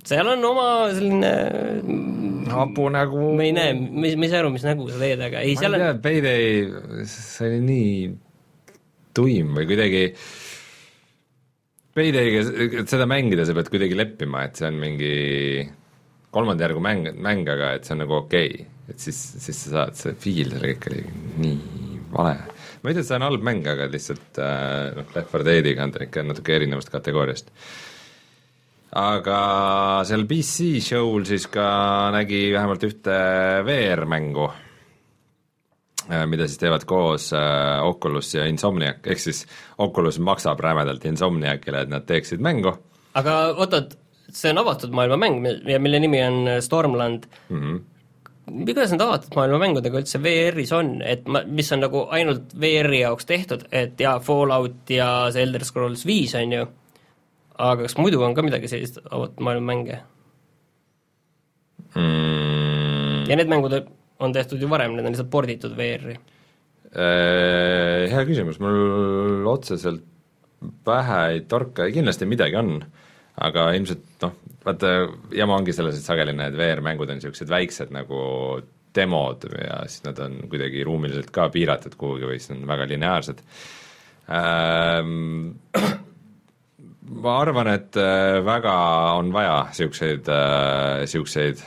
seal on oma selline hapu nägu. ma ei näe, mis, mis aru, mis nägu sa teed, aga ei, ma seal ei on tea, Payday, see oli nii tuim või kuidagi Payday'ga, et seda mängida, sa pead kuidagi leppima, et see on mingi kolmanda järgu mäng, mäng, aga et see on nagu okei okay. et siis, siis sa saad, see feel selle kõik oli nii vale. ma ei et see on halb mäng, aga lihtsalt äh, noh, Left 4 Deadiga on ta ikka natuke erinevast kategooriast. aga seal PC show'l siis ka nägi vähemalt ühte VR-mängu äh, mida siis teevad koos äh, Oculus ja Insomniac, ehk siis Oculus maksab rämedalt Insomniacile, et nad teeksid mängu aga oot-oot, see on avatud maailma mäng mille nimi on Stormland mm. -hmm. kuidas need avatud maailma mängudega üldse VR-is on, et ma, mis on nagu ainult VR-i jaoks tehtud, et jaa, Fallout ja see Elder Scrolls viis on ju, aga kas muidu on ka midagi sellist avatud maailma mänge? Mm, ja need mängud on tehtud ju varem, need on lihtsalt porditud VR-i. äh, hea küsimus, mul otseselt pähe ei torka, kindlasti midagi on, aga ilmselt noh, vaata jama ongi selles, et sageli need VR-mängud on niisugused väiksed nagu demod ja siis nad on kuidagi ruumiliselt ka piiratud kuhugi või siis on väga lineaarsed ähm, ma arvan, et äh, väga on vaja niisuguseid, niisuguseid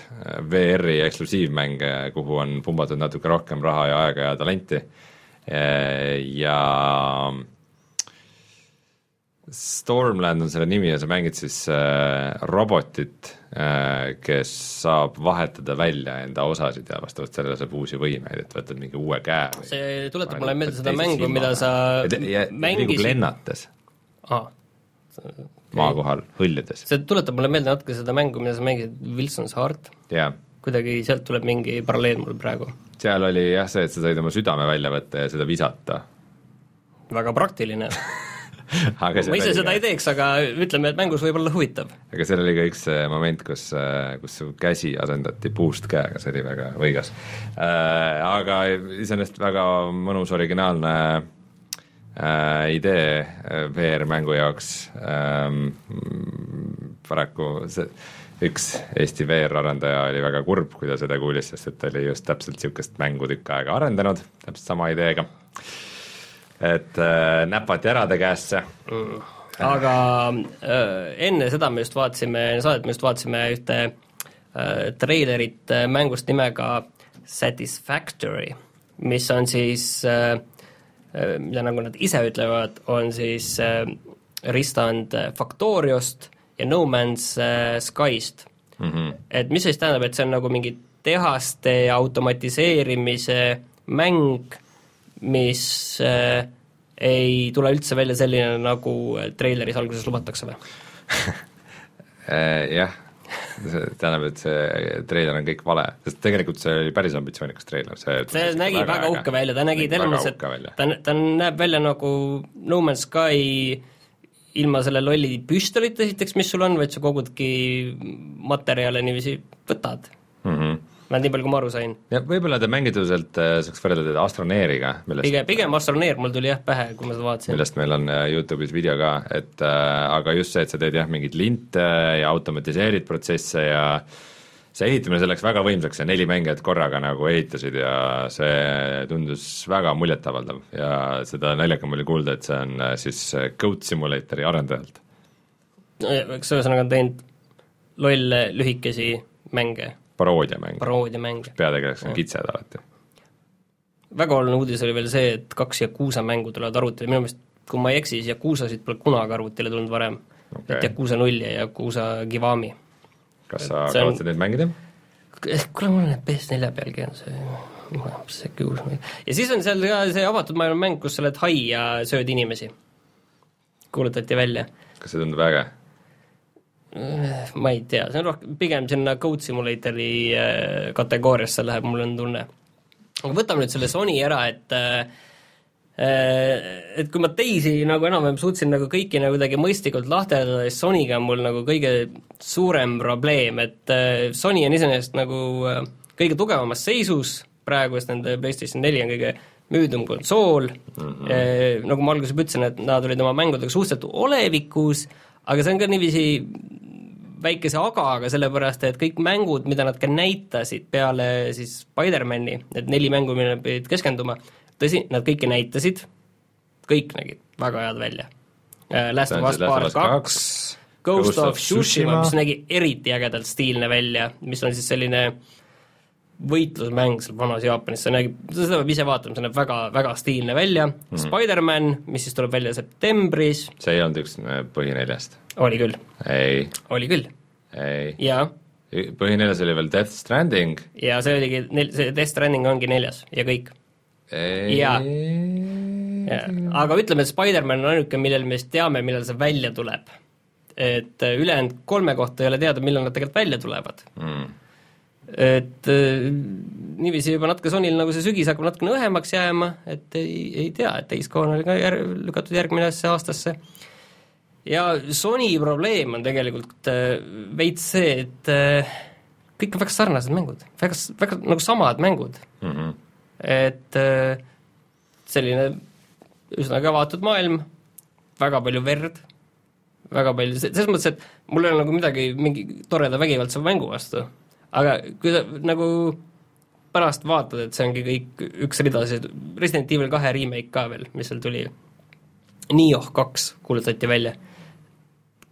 VR-i eksklusiivmänge, kuhu on pumbatud natuke rohkem raha ja aega ja talenti. ja Stormland on selle nimi ja sa mängid siis äh, robotit äh,, kes saab vahetada välja enda osasid ja vastavalt sellele saab uusi võimeid, et võtad mingi uue käe või see tuletab mulle meelde seda mängu, mida sa ja ja liigub mängisid lennates. ah, maa kohal hõljudes. see tuletab mulle meelde natuke seda mängu, mida sa mängisid, Wilson's Heart. jaa. kuidagi sealt tuleb mingi paralleel mul praegu. seal oli jah see, et sa said oma südame välja võtta ja seda visata. väga praktiline ma ise seda ka... ei teeks, aga ütleme, et mängus võib olla huvitav. aga seal oli ka üks moment, kus, kus su käsi asendati puust käega, see oli väga võigas äh,. Aga iseenesest väga mõnus originaalne äh, idee äh, VR-mängu jaoks ähm,, paraku see üks Eesti VR-arendaja oli väga kurb, kui ta seda kuulis, sest et ta oli just täpselt niisugust mängu tükk aega arendanud, täpselt sama ideega et äh, näpati ära ta käest see mm.. aga äh, enne seda me just vaatasime, saadet me just vaatasime ühte äh, treilerit äh, mängust nimega Satisfactory, mis on siis äh, äh, mida nagu nad ise ütlevad, on siis äh, ristand äh, Factoriost ja No Man's äh, Skyst mm. -hmm. et mis siis tähendab, et see on nagu mingi tehaste automatiseerimise mäng, mis äh, ei tule üldse välja selline, nagu treileris alguses lubatakse või? Äh, jah, tähendab, et see treiler on kõik vale, sest tegelikult see oli päris ambitsioonikas treiler, see see nägi väga, väga uhke välja, ta nägi selles mõttes, et ta, ta näeb välja nagu No Man's Sky ilma selle lolli püstolita esiteks, mis sul on, vaid sa kogudki materjale niiviisi võtad. Mm. -hmm vähemalt nii palju, kui ma aru sain. jah, võib-olla ta mängituselt äh, saaks võrrelda teda Astroneeriga, millest pigem, pigem Astroneer mul tuli jah pähe, kui ma seda vaatasin. millest meil on äh, YouTube'is video ka, et äh, aga just see, et sa teed jah, mingeid linte ja automatiseerid protsesse ja see ehitamine, see läks väga võimsaks ja neli mängijat korraga nagu ehitasid ja see tundus väga muljetavaldav ja seda naljakam oli kuulda, et see on äh, siis Goat Simulatori arendajalt. eks ühesõnaga on teinud lolle lühikesi mänge paroodiamäng. paroodiamäng. peategelaseks on kitsed alati. väga oluline uudis oli veel see, et kaks Yakuusa mängu tulevad arvutile, minu meelest kui ma ei eksi, siis Yakuusasid pole kunagi arvutile tulnud varem okay.. et Yakuusa null ja Yakuusa Kiwami. kas sa kavatsed neid mängida? kuule, mul on PS4 pealgi on see see kius meil. ja siis on seal ka see avatud maailma mäng, kus sa oled hai ja sööd inimesi. kuulutati välja. kas see tundub äge? Ma ei tea, see on rohkem, pigem sinna Code Simulatori äh, kategooriasse läheb, mul on tunne. aga võtame nüüd selle Sony ära, et äh, et kui ma teisi nagu enam-vähem suutsin nagu kõiki nagu kuidagi mõistlikult lahterdada, siis Sonyga on mul nagu kõige suurem probleem, et äh, Sony on iseenesest nagu kõige tugevamas seisus praegu, sest nende PlayStation neli on kõige müüdum konsool mm, -hmm. nagu ma alguses juba ütlesin, et nad olid oma mängudega suhteliselt olevikus, aga see on ka niiviisi väikese agaga, sellepärast et kõik mängud, mida nad ka näitasid peale siis Spider-mani, need neli mängu, millele pidid keskenduma, tõsi, nad kõiki näitasid, kõik nägid väga head välja. Äh, Last of Us Part kaks, Ghost of Tsushima, mis nägi eriti ägedalt stiilne välja, mis on siis selline võitlusmäng seal vanas Jaapanis, see nägib, seda peab ise vaatama, see näeb väga, väga stiilne välja mm, -hmm. Spider-man, mis siis tuleb välja septembris see ei olnud üks äh, põhineljast? Oli küll. oli küll. jaa. põhineljas oli veel Death Stranding. ja see oligi, see Death Stranding ongi neljas ja kõik. jaa. aga ütleme, et Spider-man on ainuke, millel me siis teame, millal see välja tuleb. et äh, ülejäänud kolme kohta ei ole teada, millal nad tegelikult välja tulevad mm et äh, niiviisi juba natuke Sonyl nagu see sügis hakkab natukene õhemaks jääma, et ei, ei tea, et Days-Gone oli ka jär-, lükatud järgmisesse aastasse. Ja Sony probleem on tegelikult äh, veits see, et äh, kõik on väga sarnased mängud, väga, väga nagu samad mängud mm. -hmm. et äh, selline üsnagi avatud maailm, väga palju verd, väga palju, selles mõttes, et mul ei ole nagu midagi mingi toreda vägivaldseva mängu vastu aga kui sa nagu pärast vaatad, et see ongi kõik üks rida, see Resident Evil kahe remake ka veel, mis seal tuli, Nioh kaks kuulutati välja,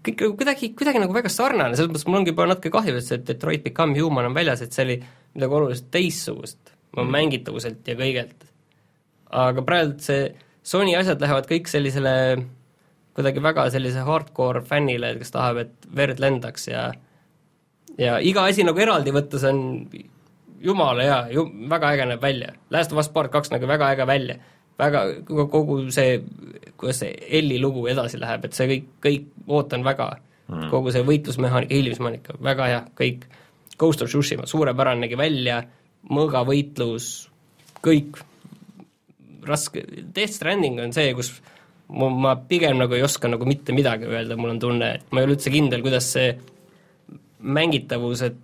kõik nagu kuidagi, kuidagi nagu väga sarnane, selles mõttes mul ongi juba natuke kahju, et see Detroit Become Human on väljas, et see oli midagi oluliselt teistsugust mm. mängitavuselt ja kõigelt. aga praegu see Sony asjad lähevad kõik sellisele kuidagi väga sellise hardcore fännile, kes tahab, et verd lendaks ja ja iga asi nagu eraldi võttes on jumala hea, ju-, väga äge näeb välja. Last of Us Part kaks nägi väga äge välja. Väga, kogu see, kuidas see Elli lugu edasi läheb, et see kõik, kõik ootan väga mm., kogu see võitlusmehaanika, hiilimismehaanika, väga hea, kõik. Ghost of Tsushima, suurepärane nägi välja, mõõgavõitlus, kõik, raske, Death Stranding on see, kus ma, ma pigem nagu ei oska nagu mitte midagi öelda, mul on tunne, et ma ei ole üldse kindel, kuidas see mängitavus, et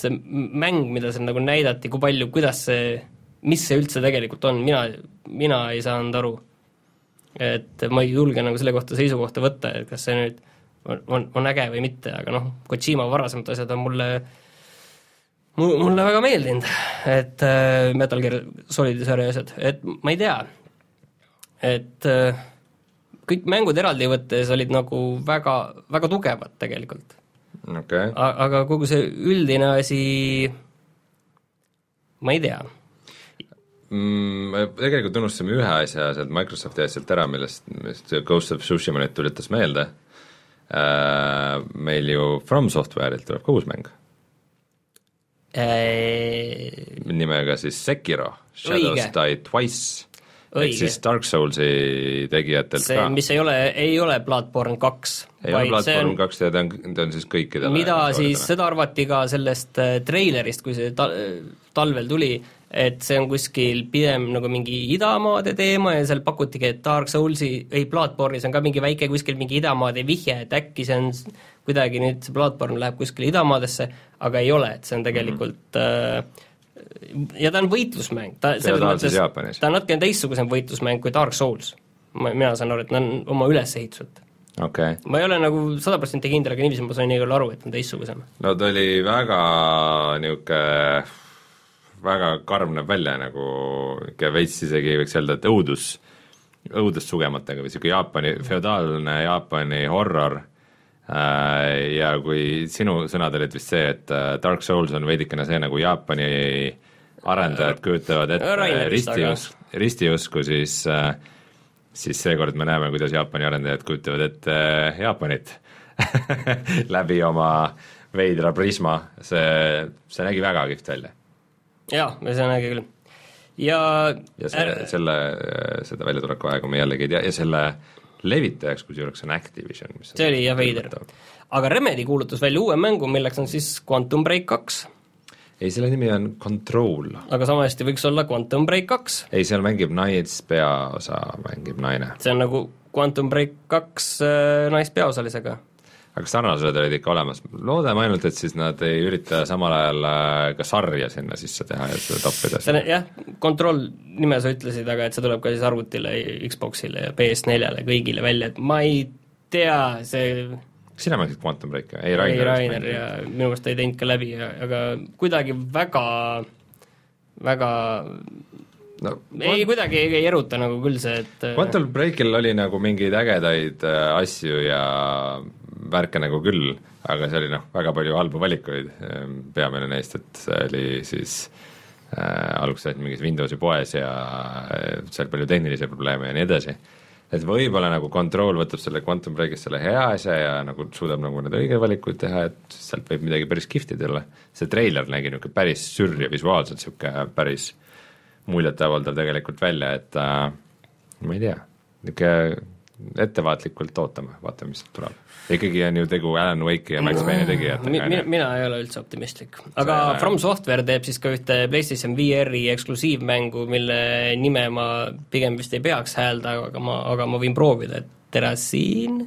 see mäng, mida seal nagu näidati, kui palju, kuidas see, mis see üldse tegelikult on, mina, mina ei saanud aru. et ma ei julge nagu selle kohta seisukohta võtta, et kas see nüüd on, on, on äge või mitte, aga noh, Kojima varasemad asjad on mulle mulle väga meeldinud, et äh, Metal Gear Solidi sarja asjad, et ma ei tea, et äh, kõik mängud eraldi võttes olid nagu väga, väga tugevad tegelikult. Okay.. aga kogu see üldine asi, ma ei tea. Me tegelikult unustasime ühe asja sealt Microsofti asjalt ära, millest, millest Ghost of Tsushima nüüd tuletas meelde. Äh,, meil ju From Software'ilt tuleb ka uus mäng. Äh.... nimega siis Sekiro, Shadows Õige. Die Twice. Ehk siis Dark Soulsi tegijatelt see, ka. mis ei ole, ei ole Bloodborne kaks, ei ole Bloodborne kaks ja ta on, ta on siis kõikidele mida siis, seda arvati ka sellest äh, treilerist, kui see ta-, talvel tuli, et see on kuskil pigem nagu mingi idamaade teema ja seal pakutigi, et Dark Soulsi, ei Bloodborne'is on ka mingi väike kuskil mingi idamaade vihje, et äkki see on kuidagi nüüd, see Bloodborne läheb kuskile idamaadesse, aga ei ole, et see on tegelikult mm -hmm. äh, ja ta on võitlusmäng, ta selles mõttes, ta on natukene teistsugusem võitlusmäng kui Dark Souls. ma, mina saan aru, et ta on oma ülesehituselt. Okay. ma ei ole nagu sada protsenti kindel, aga niiviisi ma sain igal aru, et on teistsugusem. no ta oli väga niisugune väga karm näeb välja nagu, niisugune veits isegi võiks öelda, et õudus, õudussugematega või niisugune Jaapani, feodaalne Jaapani horror Äh, ja kui sinu sõnad olid vist see, et äh, Dark Souls on veidikene see, nagu Jaapani arendajad kujutavad ette ristius-, ristiusku, siis siis seekord me näeme, kuidas Jaapani arendajad kujutavad ette Jaapanit läbi oma veidra prisma, see, see nägi väga kihvt välja. Jaa, see nägi küll. ja ja see, selle, seda väljatuleku aega me jällegi ei tea ja selle levitajaks kusjuures on Activision, mis see oli jah veider. aga Remedi kuulutas välja uue mängu, milleks on siis Quantum Break kaks. ei, selle nimi on Control. aga sama hästi võiks olla Quantum Break kaks. ei, seal mängib nais, peaosa mängib naine. see on nagu Quantum Break kaks äh, naispeaosalisega aga sarnasused olid ikka olemas, loodame ainult, et siis nad ei ürita samal ajal äh, ka sarja sinna sisse teha ja seda toppida. see on jah, Control nime sa ütlesid, aga et see tuleb ka siis arvutile, Xboxile ja PS4-le, kõigile välja, et ma ei tea, see kas sina mängisid Quantum Breaki? ei, Rainer, ei, Rainer ja minu meelest ei teinud ka läbi, aga kuidagi väga, väga no, ei, kuidagi ei, ei eruta nagu küll see, et Quantum Breakil oli nagu mingeid ägedaid äh, asju ja värke nagu küll, aga see oli noh, väga palju halbu valikuid, ehm, peamine neist, et see oli siis äh, alguses olid mingis Windowsi poes ja äh, seal palju tehnilisi probleeme ja nii edasi. et võib-olla nagu Control võtab selle Quantum Breakist selle hea asja ja nagu suudab nagu need õigeid valikuid teha, et sealt võib midagi päris kihvti tulla. see treiler nägi niisugune päris sürr ja visuaalselt niisugune päris muljetavaldav tegelikult välja, et äh, ma ei tea, niisugune ettevaatlikult ootame, vaatame, mis tuleb. Ikkagi on ju tegu Alan Wake'i ja Max Payne'i tegijatega mi,. mina, ei ole üldse optimistlik. aga see, From Software teeb siis ka ühte PlayStation VR-i eksklusiivmängu, mille nime ma pigem vist ei peaks hääldama, aga ma, aga ma võin proovida, et Terrasin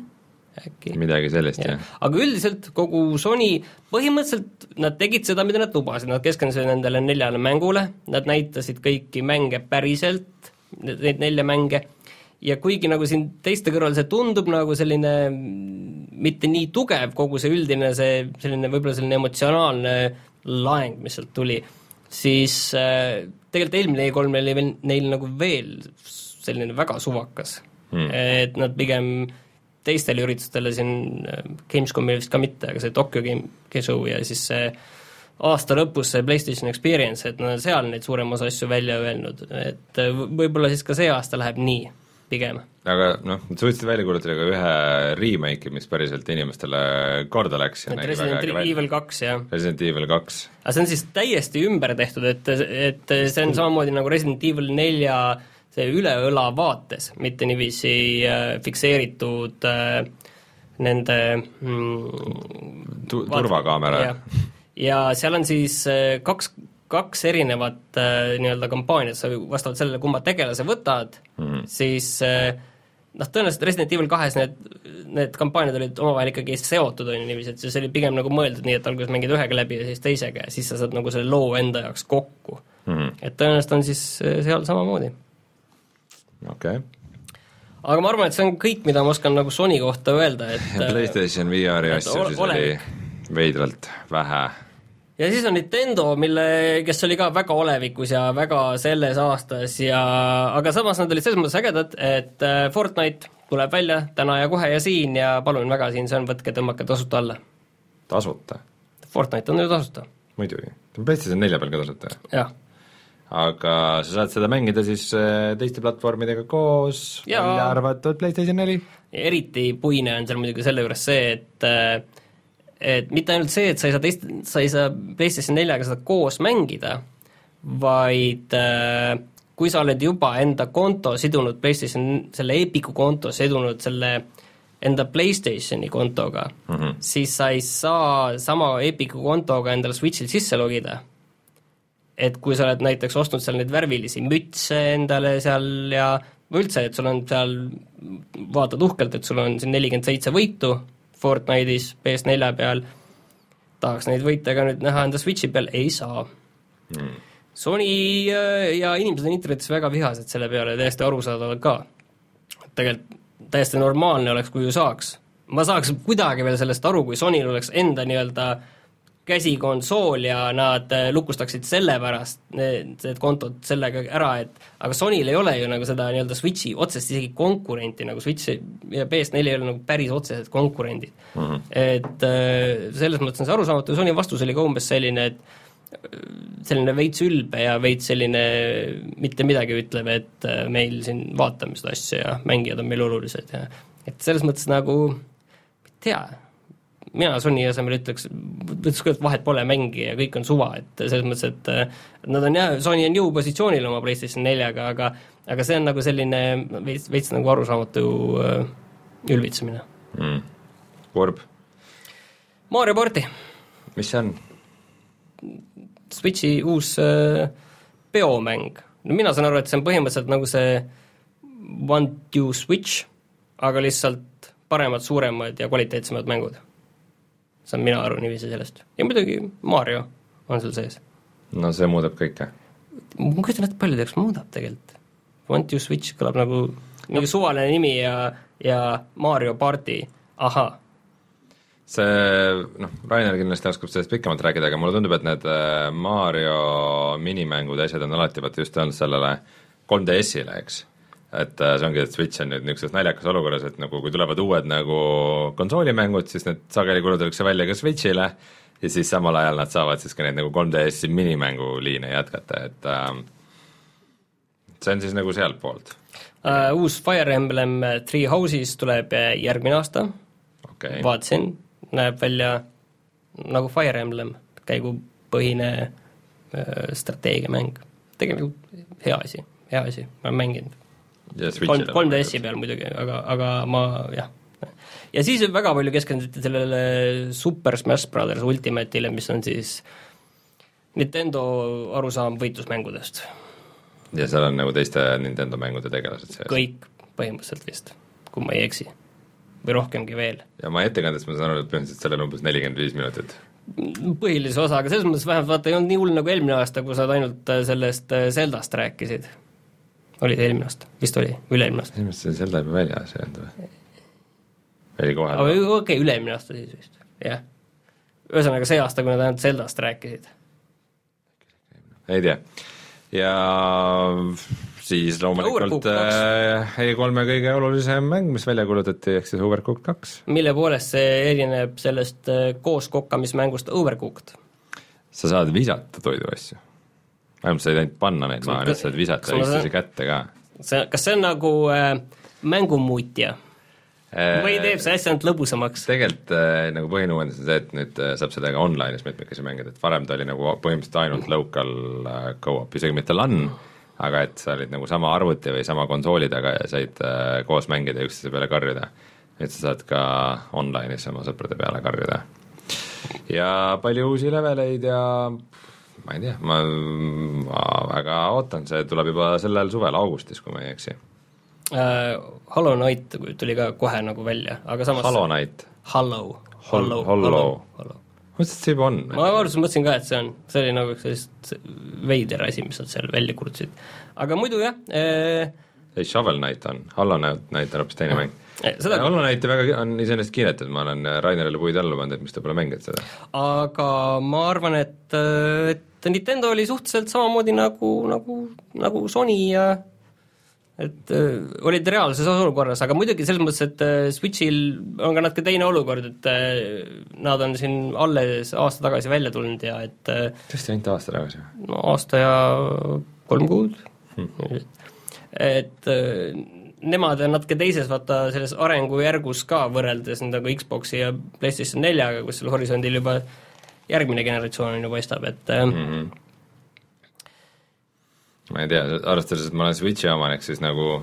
äkki. midagi sellist, jah. aga üldiselt kogu Sony, põhimõtteliselt nad tegid seda, mida nad lubasid, nad keskendusid nendele neljale mängule, nad näitasid kõiki mänge päriselt, neid nelja mänge, ja kuigi nagu siin teiste kõrval see tundub nagu selline mitte nii tugev, kogu see üldine see selline võib-olla selline emotsionaalne laeng, mis sealt tuli, siis äh, tegelikult eelmine E3 oli veel neil nagu veel selline väga suvakas. Hmm.. et nad pigem teistele üritustele siin, äh, Gamescomil vist ka mitte, aga see Tokyo Game Show ja siis see aasta lõpus see PlayStation Experience, et nad on seal neid suurema osa asju välja öelnud, et äh, võib-olla siis ka see aasta läheb nii pigem. aga noh, nad suutsid välja kuulutada ka ühe remake'i, mis päriselt inimestele korda läks Resident Evil kaks, jah. Resident Evil kaks. aga see on siis täiesti ümber tehtud, et, et see on samamoodi nagu Resident Evil nelja see üle õla vaates, mitte niiviisi äh, fikseeritud äh, nende mm, tu-, turvakaamera. ja seal on siis äh, kaks, kaks erinevat äh, nii-öelda kampaaniat, sa vastavalt sellele, kumma tegelase võtad mm, -hmm. siis äh, noh, tõenäoliselt Resident Evil kahes need, need kampaaniad olid omavahel ikkagi seotud, on ju niiviisi, et see oli pigem nagu mõeldud nii, et alguses mängid ühega läbi ja siis teisega ja siis sa saad nagu selle loo enda jaoks kokku mm. -hmm. et tõenäoliselt on siis seal samamoodi. okei okay aga ma arvan, et see on kõik, mida ma oskan nagu Sony kohta öelda, et PlayStation VR-i asju siis oli veidralt vähe. Ja siis on Nintendo, mille, kes oli ka väga olevikus ja väga selles aastas ja aga samas nad olid selles mõttes ägedad, et äh, Fortnite tuleb välja täna ja kohe ja siin ja palun väga, siin see on, võtke, tõmmake tasuta alla. tasuta? Fortnite on ju tasuta. muidugi, ta on PlayStation nelja peal ka tasuta. jah aga sa saad seda mängida siis äh, teiste platvormidega koos, välja arvatud PlayStation neli? eriti puine on seal muidugi selle juures see, et äh, et mitte ainult see, et sa ei saa teist, sa ei saa PlayStation neljaga seda koos mängida, vaid äh, kui sa oled juba enda konto sidunud PlayStation, selle Epicu konto sidunud selle enda PlayStationi kontoga mm, -hmm. siis sa ei saa sama Epicu kontoga endale Switch'il sisse logida et kui sa oled näiteks ostnud seal neid värvilisi mütse endale seal ja üldse, et sul on seal, vaatad uhkelt, et sul on siin nelikümmend seitse võitu Fortnite'is PS4 peal, tahaks neid võite ka nüüd näha enda Switchi peal, ei saa mm.. Sony äh, ja inimesed on internetis väga vihased selle peale, täiesti arusaadavalt ka. tegelikult täiesti normaalne oleks, kui ju saaks. ma saaks kuidagi veel sellest aru, kui Sonyl oleks enda nii-öelda äh, käsikonsool ja nad äh, lukustaksid selle pärast need, need kontod sellega ära, et aga Sonyl ei ole ju nagu seda nii-öelda Switchi otsest isegi konkurenti, nagu Switch ja PS4 ei ole nagu päris otsesed konkurendid mm. -hmm. et äh, selles mõttes on see arusaamatu, Sony vastus oli ka umbes selline, et äh, selline veits ülbe ja veits selline mitte midagi ütlev, et meil siin vaatame seda asja ja mängijad on meil olulised ja et selles mõttes nagu, ei tea, mina Sony asemel ütleks, ütleks küll, et vahet pole, mängi ja kõik on suva, et selles mõttes, et nad on jah, Sony on jõupositsioonil oma PlayStation neljaga, aga aga see on nagu selline veits, veits nagu arusaamatu äh, ülbitsemine mm.. kurb. Mario Party. mis see on? Switchi uus äh, peomäng. no mina saan aru, et see on põhimõtteliselt nagu see One to Switch, aga lihtsalt paremad, suuremad ja kvaliteetsemad mängud saan mina aru niiviisi sellest. ja muidugi Mario on seal sees. no see muudab kõike. ma kujutan ette, palju ta eks muudab tegelikult. Want you switch kõlab nagu mingi suvaline nimi ja, ja Mario party, ahah. see noh, Rainer kindlasti oskab sellest pikemalt rääkida, aga mulle tundub, et need äh, Mario minimängud ja asjad on alati vaata just olnud sellele 3DS-ile, eks et äh, see ongi, et Switch on nüüd niisuguses naljakas olukorras, et nagu kui tulevad uued nagu konsoolimängud, siis need sageli kulutatakse välja ka Switch'ile ja siis samal ajal nad saavad siis ka neid nagu 3DS-i minimänguliine jätkata, et äh, see on siis nagu sealtpoolt uh,. Uus Fire Emblem Three Houses tuleb järgmine aasta okay., vaatasin, näeb välja nagu Fire Emblem, käigupõhine strateegiamäng. tegelikult hea asi, hea asi, ma olen mänginud kolm, kolm DS-i peal muidugi, aga, aga ma jah. ja siis väga palju keskenduti sellele Super Smash Brothers Ultimate'ile, mis on siis Nintendo arusaam võitlusmängudest. ja seal on nagu teiste Nintendo mängude tegelased sees? kõik, põhimõtteliselt vist, kui ma ei eksi. või rohkemgi veel. ja ma ettekandest ma saan aru, et põhimõtteliselt seal on umbes nelikümmend viis minutit põhilise osa, aga selles mõttes vähemalt vaata ei olnud nii hull nagu eelmine aasta, kui sa ainult sellest Zeldast rääkisid oli see eelmine aasta, vist oli, või üle-eelmine aasta? minu meelest see Zelda juba väljas ei olnud või? oli kohe okei okay,, üle-eelmine aasta siis vist, jah. ühesõnaga see aasta, kui nad ainult Zeldast rääkisid. ei tea. ja siis loomulikult äh, E3-e kõige olulisem mäng, mis välja kuulutati, ehk siis Overcooked kaks. mille poolest see erineb sellest äh, kooskokkamismängust Overcooked? sa saad visata toiduasju vähemalt sa ei teinud panna neid maha, nüüd saad visata üksteise kätte ka. see, kas see on nagu äh, mängumuutja äh,? või teeb see asja ainult lõbusamaks? tegelikult äh, nagu põhiline uuendus on see, et nüüd äh, saab seda ka online'is mitmekesi mängida, et varem ta oli nagu põhimõtteliselt ainult local äh, go-op, isegi mitte LAN, aga et sa olid nagu sama arvuti või sama konsooli taga ja said äh, koos mängida ja üksteise peale karjuda. et sa saad ka online'is oma sõprade peale karjuda. ja palju uusi leveleid ja ma ei tea, ma, ma väga ootan, see tuleb juba sellel suvel, augustis, kui ma ei eksi uh,. Hollow Knight tuli ka kohe nagu välja, aga samas Hollow Knight? Hollow. Hollow, Hollow. ma mõtlesin, et see juba on. ma alguses mõtlesin ka, et see on, see oli nagu sellist veider asi, mis nad seal välja kurtsid. aga muidu jah eh... ei, Shovel Knight on, Hollow Knight on hoopis teine mäng. Seda Hollow Knighti väga, on iseenesest kiidetud, ma olen Rainerile puid alla pannud, et miks ta pole mänginud seda. aga ma arvan, et, et Nintendo oli suhteliselt samamoodi nagu, nagu, nagu Sony ja et äh, olid reaalses olukorras, aga muidugi selles mõttes, et äh, Switchil on ka natuke teine olukord, et äh, nad on siin alles aasta tagasi välja tulnud ja et äh, tõesti, ainult aasta tagasi? no aasta ja kolm kuud hmm., et äh, nemad on natuke teises, vaata, selles arengujärgus ka, võrreldes nagu Xboxi ja PlayStation neljaga, kus seal horisondil juba järgmine generatsioon on ju paistab, et mm -hmm ma ei tea, arvestades, et ma olen Switchi omanik, siis nagu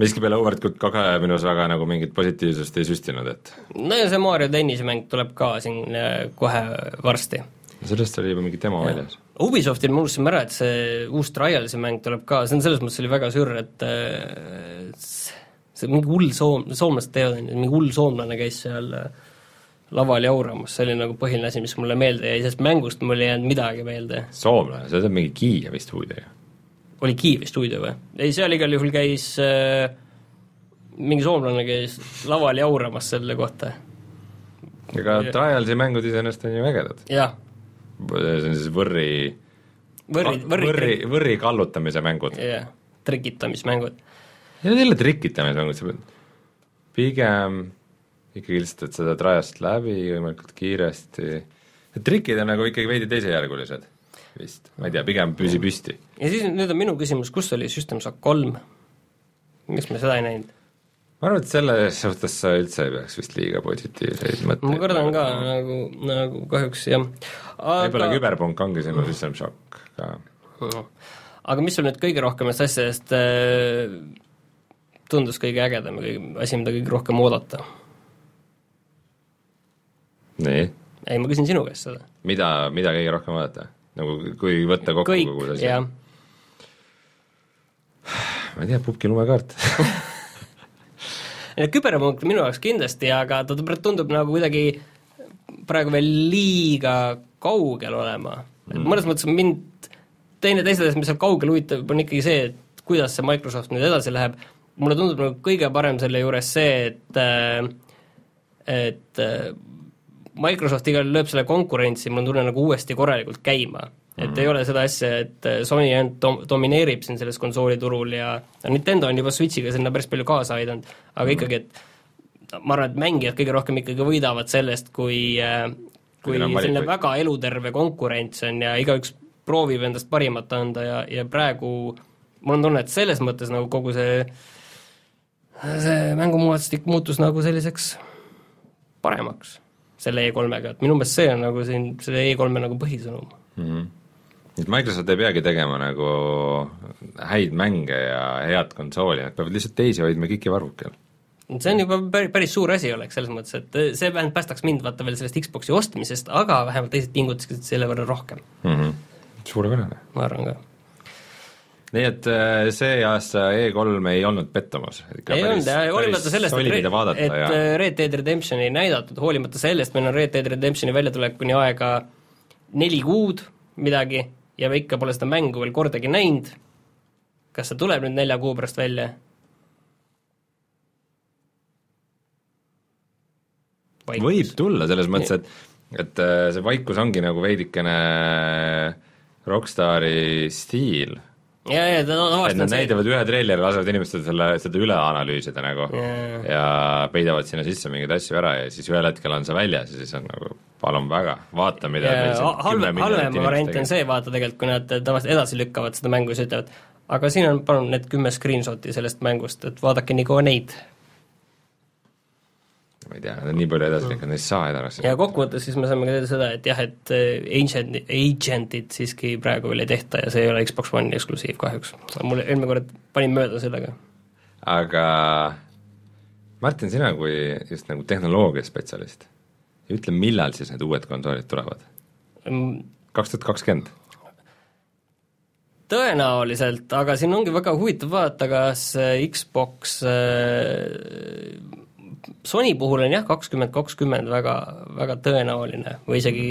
miskipeale Overcooked kage minus väga nagu mingit positiivsust ei süstinud, et no ja see Mario tennisemäng tuleb ka siin äh, kohe varsti. sellest oli juba mingi demo ja. väljas. Ubisoftil me unustasime ära, et see uus Trialsi mäng tuleb ka, see on selles mõttes oli väga sürr, et äh, see mingi hull soom-, soomlased teevad, mingi hull soomlane käis seal äh, laval jauramas, see oli nagu põhiline asi, mis mulle meelde jäi, sest mängust mul ei jäänud midagi meelde. soomlane, see on mingi Kiievi stuudio oli Kiievi stuudio või? ei, seal igal juhul käis äh, mingi soomlane käis laval jauramas selle kohta. ega Trialsi mängud iseenesest on ju ägedad. see on siis võrri võrri, võrri võrri, võrri kallutamise mängud. jah, trikitamismängud. ja jälle trikitamismängud, pead pigem ikkagi lihtsalt, et seda trajast läbi võimalikult kiiresti, et trikid on nagu ikkagi veidi teisejärgulised vist, ma ei tea, pigem püsi püsti. ja siis nüüd on minu küsimus, kus oli System Shock kolm? miks me seda ei näinud? ma arvan, et selles suhtes sa üldse ei peaks vist liiga positiivseid mõtteid ma kardan ka nagu, nagu kahjuks jah aga.... võib-olla küberpunk ongi sinu System Shock ka. aga mis sul nüüd kõige rohkemast asjadest äh, tundus kõige ägedam ja kõige, asi, mida kõige rohkem oodata? Nii? ei, ma küsin sinu käest seda. mida, mida kõige rohkem vaadata? nagu kui võtta kokku kõik, kogu see asi? ma ei tea, pubgi lumekaart küberpunkt minu jaoks kindlasti, aga ta tundub nagu kuidagi praegu veel liiga kaugel olema mm.. mõnes mõttes mind teine teisest mis seal kaugel huvitab, on ikkagi see, et kuidas see Microsoft nüüd edasi läheb, mulle tundub nagu kõige parem selle juures see, et et Microsoft igal lööb selle konkurentsi, mul on tunne, nagu uuesti korralikult käima. et mm -hmm. ei ole seda asja, et äh, Sony ainult dom-, domineerib siin selles konsooliturul ja Nintendo on juba Switchiga sinna päris palju kaasa aidanud, aga mm -hmm. ikkagi, et ma arvan, et mängijad kõige rohkem ikkagi võidavad sellest, kui äh, kui selline väga eluterve konkurents on ja igaüks proovib endast parimat anda ja, ja praegu mul on tunne, et selles mõttes nagu kogu see see mängumuudatustik muutus nagu selliseks paremaks selle E3-ga, et minu meelest see on nagu siin selle E3-e nagu põhisõnum mm. -hmm. et Microsoft ei peagi tegema nagu häid mänge ja head konsooli, nad peavad lihtsalt teisi hoidma KIK-i varrukel. see on juba päris, päris suur asi oleks selles mõttes, et see vähemalt päästaks mind vaata veel sellest Xbox'i ostmisest, aga vähemalt teised pingutaksid selle võrra rohkem mm. -hmm. suurepärane. ma arvan ka nii et äh, see aasta E3 ei olnud pettumus. ei olnud ja hoolimata sellest, et, vaadata, et ja. Äh, Red Dead Redemptioni ei näidatud, hoolimata sellest meil on Red Dead Redemptioni väljatulekuni aega neli kuud midagi ja me ikka pole seda mängu veel kordagi näinud, kas see tuleb nüüd nelja kuu pärast välja? Võib tulla, selles mõttes, et et äh, see vaikus ongi nagu veidikene Rockstari stiil ja, ja ta tavaliselt et nad näitavad ühe treileri, lasevad inimestel selle, seda üle analüüsida nagu ja. ja peidavad sinna sisse mingeid asju ära ja siis ühel hetkel on see väljas ja siis on nagu palun väga, vaata, mida halvem, halvem variant on see, vaata tegelikult, kui nad tavaliselt edasi lükkavad seda mängu siis ütlevad, aga siin on palun need kümme screenshot'i sellest mängust, et vaadake nii kaua neid. Ma ei tea, nad on nii palju edasi lükanud, ei saa edasi. ja kokkuvõttes siis me saame ka teada seda, et jah, et agent, agent'id siiski praegu veel ei tehta ja see ei ole Xbox One'i eksklusiiv kahjuks. mul eelmine kord panin mööda sellega. aga Martin, sina kui just nagu tehnoloogiaspetsialist, ütle, millal siis need uued konsoolid tulevad? kaks tuhat kakskümmend? tõenäoliselt, aga siin ongi väga huvitav vaadata, kas Xbox äh, Sony puhul on jah, kakskümmend kakskümmend väga, väga tõenäoline või isegi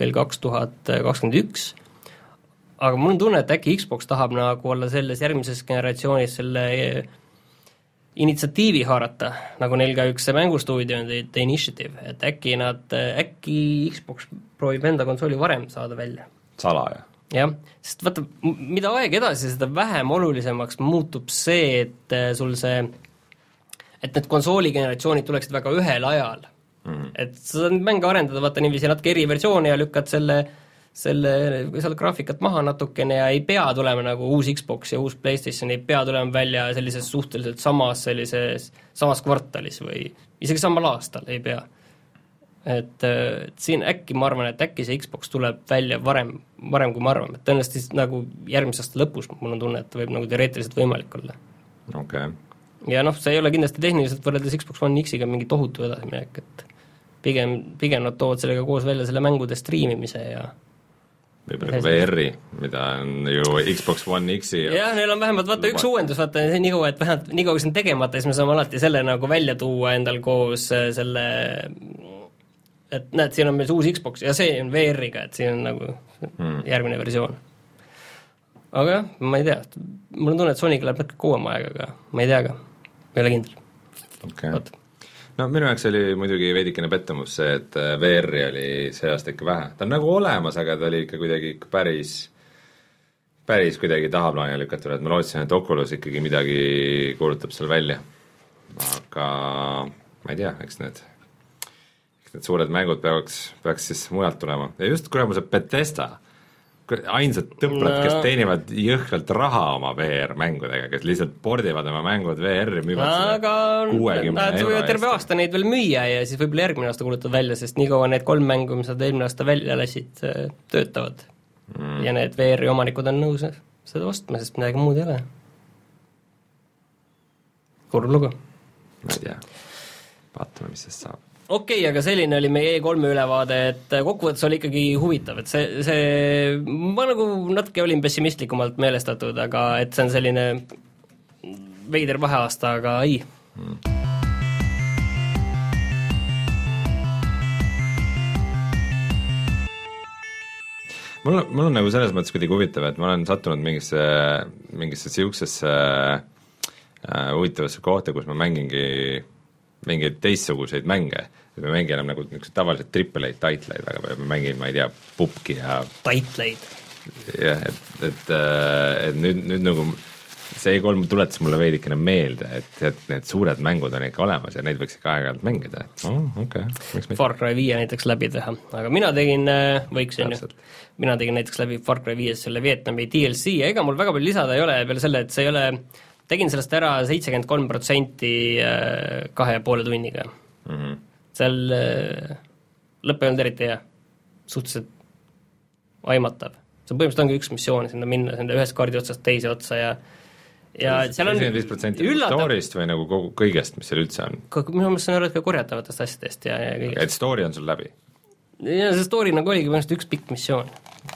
veel kaks tuhat kakskümmend üks, aga mul on tunne, et äkki Xbox tahab nagu olla selles järgmises generatsioonis selle initsiatiivi haarata, nagu neil ka üks mängustuudio on, The Initiative, et äkki nad, äkki Xbox proovib enda konsooli varem saada välja. salaja? jah, sest vaata, mida aeg edasi, seda vähem olulisemaks muutub see, et äh, sul see, et need konsooligeneratsioonid tuleksid väga ühel ajal mm. -hmm. et sa saad mänge arendada, vaata niiviisi natuke eri versioone ja lükkad selle selle, seal graafikat maha natukene ja ei pea tulema nagu uus Xbox ja uus PlayStation, ei pea tulema välja sellises suhteliselt samas sellises, samas kvartalis või isegi samal aastal ei pea et, et siin äkki ma arvan, et äkki see Xbox tuleb välja varem, varem kui me arvame, et tõenäoliselt siis nagu järgmise aasta lõpus, mul on tunne, et võib nagu teoreetiliselt võimalik olla. okei okay. Ja noh, see ei ole kindlasti tehniliselt võrreldes Xbox One X-iga mingi tohutu edasiminek, et pigem, pigem nad toovad sellega koos välja selle mängude striimimise ja võib-olla ka VR-i, mida on ju Xbox One X-i ja jah, neil on vähemalt vaata üks uuendus, vaata nii kaua, et vähemalt nii kaua, kui see on tegemata, siis me saame alati selle nagu välja tuua endal koos äh, selle et näed, siin on meil see uus Xbox ja see on VR-iga, et siin on nagu hmm. järgmine versioon. aga jah, ma ei tea, mul on tunne, et Sonyga läheb natuke kauem aega, aga ma ei tea ka, ei ole kindel. Okay.. no minu jaoks oli muidugi veidikene pettumus see, et äh, VR-i oli see aasta ikka vähe, ta on nagu olemas, aga ta oli ikka kuidagi ikka päris päris kuidagi tahaplaanile lükatud, et ma lootsin, et Oculus ikkagi midagi kuulutab seal välja. aga ma ei tea, eks need need suured mängud peaks, peaks siis mujalt tulema. Ja just kuradi see Betesta, ainsad tõplad no., kes teenivad jõhkralt raha oma VR-mängudega, kes lihtsalt pordivad oma mängud VR-i, müüvad aga nad võivad terve aasta neid veel müüa ja siis võib-olla järgmine aasta kuulutad välja, sest nii kaua need kolm mängu, mis nad eelmine aasta välja lasid, töötavad mm.. ja need VR-i omanikud on nõus seda ostma, sest midagi muud ei ole. kurb lugu. ma ei tea, vaatame, mis sellest saab okei okay,, aga selline oli meie E3-e ülevaade, et kokkuvõttes oli ikkagi huvitav, et see, see, ma nagu natuke olin pessimistlikumalt meelestatud, aga et see on selline veider vaheaasta, aga ei. Hmm.. mul on, mul on nagu selles mõttes kuidagi huvitav, et ma olen sattunud mingisse, mingisse niisugusesse äh, huvitavasse kohta, kus ma mängingi mingeid teistsuguseid mänge, et me ei mängi enam nagu niisuguseid tavaliselt triple A titleid palju, me mängime, ma ei tea, pubki ja titleid. jah, et, et, äh, et nüüd, nüüd nagu see E3 tuletas mulle veidikene meelde, et, et need suured mängud on ikka olemas ja neid võiks ikka aeg-ajalt mängida, et oh, okei okay.. Far Cry viie näiteks läbi teha, aga mina tegin, äh, võiksin ju, mina tegin näiteks läbi Far Cry viies selle Vietnami DLC ja ega mul väga palju lisada ei ole peale selle, et see ei ole tegin sellest ära seitsekümmend kolm protsenti äh, kahe ja poole tunniga mm. -hmm. seal äh, lõpp ei olnud eriti hea, suhteliselt aimatav. see põhimõtteliselt ongi üks missioon, sinna minna, sinna ühest kaardi otsast teise otsa ja ja seal on viis protsenti story'st või nagu kogu, kõigest, mis seal üldse on? minu meelest saan aru, et ka korjatavatest asjadest ja, ja kõigest. et story on sul läbi? ja see story nagu oligi põhimõtteliselt üks pikk missioon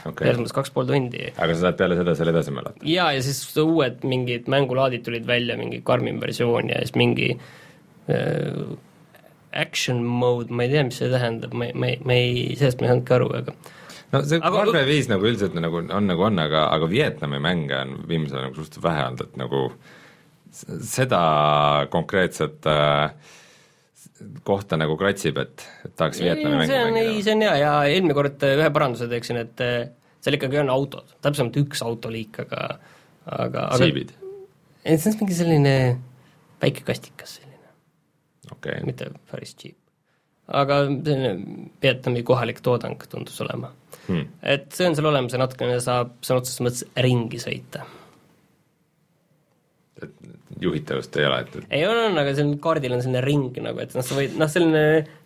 okay.. mõttes kaks pool tundi. aga sa saad peale seda seal edasi mäletada? jaa, ja siis uued mingid mängulaadid tulid välja, mingi karmim versioon ja siis mingi äh, action mode, ma ei tea, mis see tähendab, ma ei, ma ei, ma ei, sellest ma ei saanudki aru, aga no see Far Cry viis nagu üldiselt nagu on nagu on, aga, aga Vietnami mänge on viimasel ajal nagu suhteliselt vähe olnud, et nagu seda konkreetset äh, kohta nagu kratsib, et, et tahaks Vietnami mängu mängida? ei, see on hea ja eelmine kord ühe paranduse teeksin, et eh, seal ikkagi on autod, täpsemalt üks autoliik, aga aga siibid? ei, see on mingi selline väike kastikas selline okay.. mitte päris cheap. aga selline Vietnami kohalik toodang tundus olema hmm.. et see on seal olemas ja natukene saab sõna otseses mõttes ringi sõita. Juhitavust ei ole, et, et ei on, on, aga seal kaardil on selline ring nagu, et noh, sa võid, noh selline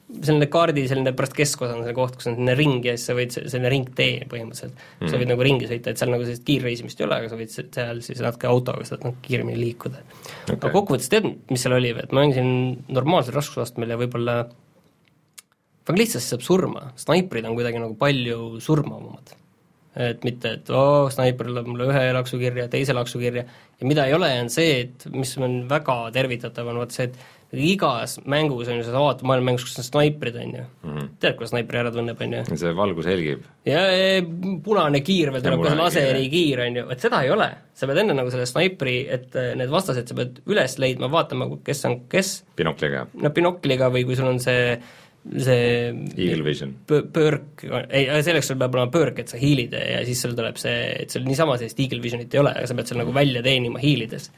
selline kaardi selline pärast keskosa on see koht, kus on selline ring ja siis sa võid, selline ringtee põhimõtteliselt. Mm., sa võid nagu ringi sõita, et seal nagu sellist kiirreisimist ei ole, aga sa võid seal siis natuke autoga saad noh, kiiremini liikuda. Okay.. aga kokkuvõttes tead, mis seal oli või, et ma mängisin normaalsel raskusastmel ja võib-olla väga lihtsasti saab surma, snaiprid on kuidagi nagu palju surmavamad et mitte, et oo oh,, snaiper lööb mulle ühe laksu kirja, teise laksu kirja, ja mida ei ole, on see, et mis on väga tervitatav, on vot see, et igas mängus on ju, sa vaatad maailmamängus, kus on snaiprid, on ju mm. -hmm. tead, kuidas snaipri ära tunneb, on ju? see valgus helgib. ja, punane kiir veel tuleb kohe laserikiir, on ju, et seda ei ole. sa pead enne nagu selle snaipri, et äh, need vastased sa pead üles leidma, vaatama, kes on kes. binokliga. no binokliga või kui sul on see see Eagle Vision. pöörk, ei, selleks sul peab olema pöörk, et sa hiilid ja siis sul tuleb see, et sul niisama sellist Eagle Visionit ei ole, aga sa pead seal nagu välja teenima hiilides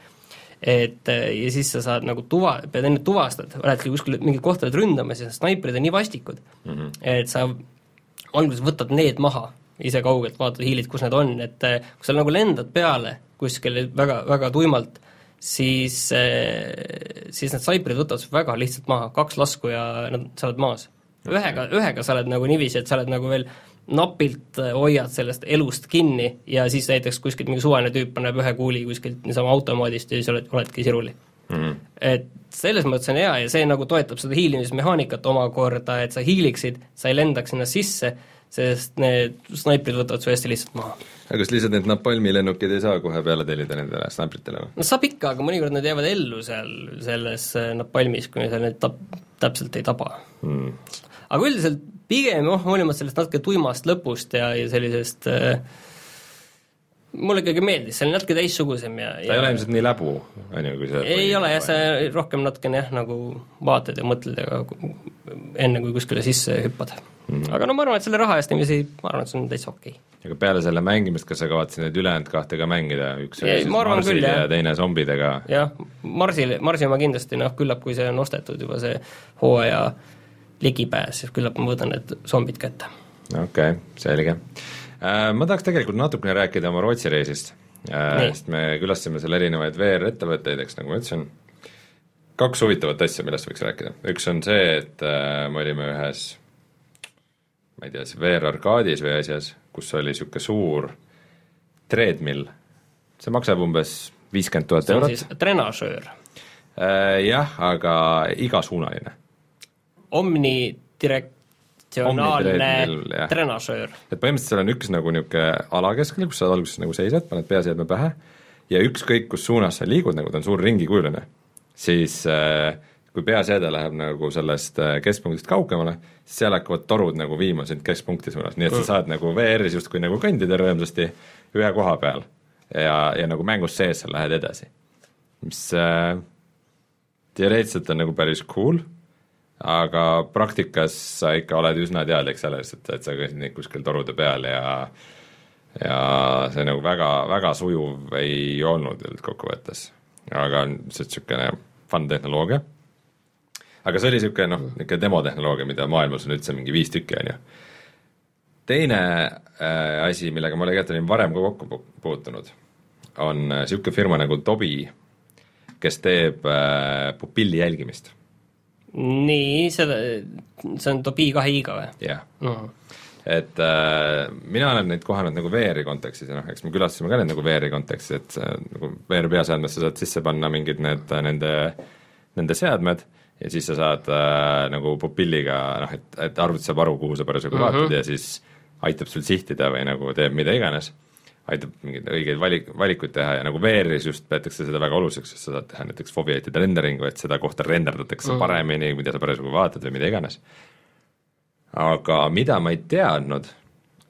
et ja siis sa saad nagu tuva, pead enne tuvastad, oledki kuskil mingit kohta oled ründamas ja snaiprid on nii vastikud mm, -hmm. et sa alguses võtad need maha, ise kaugelt vaatad, hiilid, kus need on, et äh, kui sa nagu lendad peale kuskil väga, väga tuimalt, siis, äh, siis need snaiprid võtavad su väga lihtsalt maha, kaks lasku ja nad, sa oled maas. ühega, ühega sa oled nagu niiviisi, et sa oled nagu veel napilt äh, hoiad sellest elust kinni ja siis näiteks kuskilt mingi suvaline tüüp paneb ühe kuuli kuskilt niisama automaadist ja siis oled, oledki siruli mm. -hmm. et selles mõttes on hea ja see nagu toetab seda hiilimismehaanikat omakorda, et sa hiiliksid, sa ei lendaks sinna sisse, sest need snaiprid võtavad su hästi lihtsalt maha. Aga kas lihtsalt need napalmi lennukid ei saa kohe peale tellida nendele snaipritele või? no saab ikka, aga mõnikord nad jäävad ellu seal selles äh, napalmis, kuni sa neid tap-, täpselt ei taba mm. aga üldiselt pigem noh, hoolimata sellest natuke tuimast lõpust ja, ja sellisest äh, mulle ikkagi meeldis, see oli natuke teistsugusem ja ta ei ole ilmselt nii läbu, on ju, kui see ei ole jah, sa rohkem natukene jah, nagu vaatad ja mõtled ja enne, kui kuskile sisse hüppad mm. aga no ma arvan, et selle raha eest niiviisi, ma arvan, et see on täitsa okei okay. aga peale selle mängimist, kas sa kavatsesid neid ülejäänud kahte ka mängida, üks oli siis Marsil ja teine zombidega? jah, Marsil, Marsi oma kindlasti noh, küllap kui see on ostetud juba, see hooaja ligipääs, küllap ma võtan need zombid kätte. okei okay,, selge. Äh, ma tahaks tegelikult natukene rääkida oma Rootsi reisist, äh, sest me külastasime seal erinevaid VR-ettevõtteid, eks nagu ma ütlesin, kaks huvitavat asja, millest võiks rääkida, üks on see, et äh, me olime ühes ma ei tea, siis VR-arkaadis või asjas, kus oli niisugune suur treadmill, see maksab umbes viiskümmend tuhat eurot. trenažöör äh,? Jah, aga igasuunaline omnidirektsionaalne trenažöör. et põhimõtteliselt seal on üks nagu niisugune ala keskel, kus sa alguses nagu seisad, paned peaseadme pähe ja ükskõik, kus suunas sa liigud, nagu ta on suur ringikujuline, siis äh, kui peaseade läheb nagu sellest äh, keskpunktist kaugemale, siis seal hakkavad torud nagu viima sind keskpunkti suunas, nii et sa saad nagu VR-is justkui nagu kõndida rõõmsasti ühe koha peal ja, ja nagu mängus sees sa lähed edasi. mis äh, teoreetiliselt on nagu päris cool aga praktikas sa ikka oled üsna teadlik sellest, et, et sa käisid kuskil torude peal ja ja see nagu väga, väga sujuv ei olnud üldkokkuvõttes. aga lihtsalt niisugune fun tehnoloogia. aga see oli niisugune noh, niisugune demotehnoloogia, mida maailmas on üldse mingi viis tükki, on ju. teine äh, asi, millega ma tegelikult olin varem ka kokku puutunud, on niisugune firma nagu Tobi, kes teeb äh, pupilli jälgimist nii, seda, see on Tobii kahe i-ga või? jah mm. -hmm. et äh, mina olen neid kohanud nagu VR-i kontekstis ja noh, eks me külastasime ka neid nagu VR-i kontekstis, et äh, nagu VR peaseadmesse saad sisse panna mingid need, nende, nende seadmed ja siis sa saad äh, nagu pupilliga noh, et, et arvuti saab aru, kuhu sa parasjagu mm -hmm. vaatad ja siis aitab sul sihtida või nagu teeb mida iganes aitab mingeid õigeid valik, valikuid teha ja nagu VR-is just peetakse seda väga oluliseks, sest sa saad teha näiteks foveatide renderingu, et seda kohta renderdatakse mm. paremini, mida sa parasjagu vaatad või mida iganes. aga mida ma ei teadnud,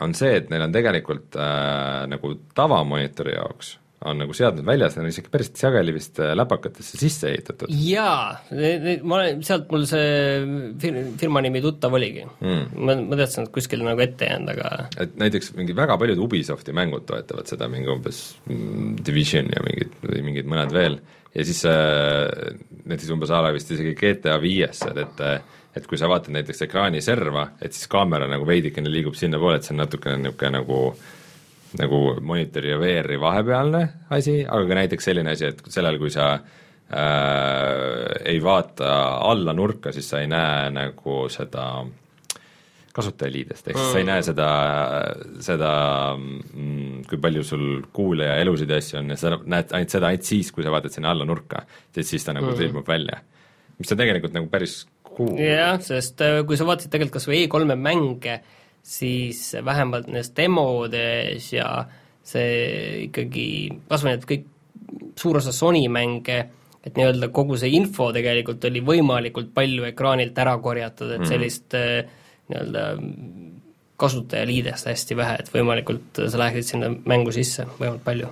on see, et neil on tegelikult äh, nagu tavamonitori jaoks on nagu seadmed väljas, need on isegi päris sageli vist äh, läpakatesse sisse ehitatud. jaa, ma olen, sealt mul see fir-, firma nimi tuttav oligi. Mm.. ma, ma teadsin, et kuskil nagu ette jäänud, aga et näiteks mingi väga paljud Ubisofti mängud toetavad seda, mingi umbes mm, Division ja mingid, mingid mõned veel, ja siis äh, näiteks umbes a la vist isegi GTA viies saad ette et kui sa vaatad näiteks ekraani serva, et siis kaamera nagu veidikene liigub sinnapoole, et see on natukene niisugune nagu, nagu nagu monitori ja VR-i vahepealne asi, aga ka näiteks selline asi, et sellel, kui sa äh, ei vaata alla nurka, siis sa ei näe nagu seda kasutajaliidest, ehk siis mm. sa ei näe seda, seda mm, kui palju sul kuule ja elusid ja asju on ja sa näed ainult seda ainult siis, kui sa vaatad sinna alla nurka, siis, siis ta nagu mm. ilmub välja. mis on tegelikult nagu päris cool. jah, sest äh, kui sa vaatasid tegelikult kas või E3-e mänge, siis vähemalt nendes demodes ja see ikkagi, kas või need kõik, suur osa Sony mänge, et nii-öelda kogu see info tegelikult oli võimalikult palju ekraanilt ära korjatud, et mhm. sellist mm nii-öelda kasutajaliidest hästi vähe, et võimalikult sa läheksid sinna mängu sisse võimalikult palju.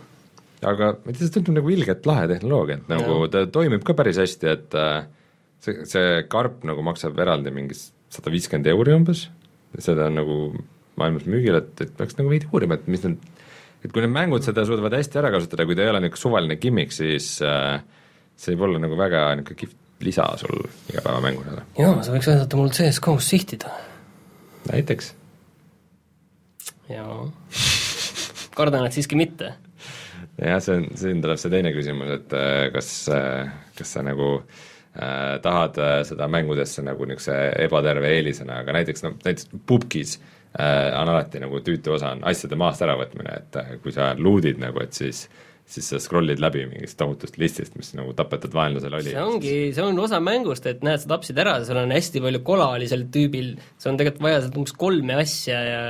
aga ma ei tea, see tundub nagu ilgelt lahe tehnoloogia, et nagu ja. ta toimib ka päris hästi, et äh, see, see karp nagu maksab eraldi mingi sada viiskümmend euri umbes, seda on nagu maailmas müügil, et, et peaks nagu veidi uurima, et mis need et kui need mängud seda suudavad hästi ära kasutada, kui ta ei ole niisugune suvaline gimmick, siis äh, see võib olla nagu väga niisugune kihvt lisa sul igapäevamängudele. jaa, sa võiks aidata mul CS-GO-s sihtida näiteks. jaa, kardan, et siiski mitte. jah, see on, siin tuleb see teine küsimus, et äh, kas, äh, kas sa nagu äh, tahad äh, seda mängudesse nagu niisuguse ebaterve eelisena, aga näiteks noh, näiteks pubgis äh, on alati nagu tüütu osa on asjade maast äravõtmine, et äh, kui sa loot'id nagu, et siis äh, siis sa scroll'id läbi mingist tohutust listist, mis nagu tapetud vaenlasel oli. see ongi, see on osa mängust, et näed, sa tapsid ära, seal on hästi palju kola oli sel tüübil, sul on tegelikult vaja sealt umbes kolme asja ja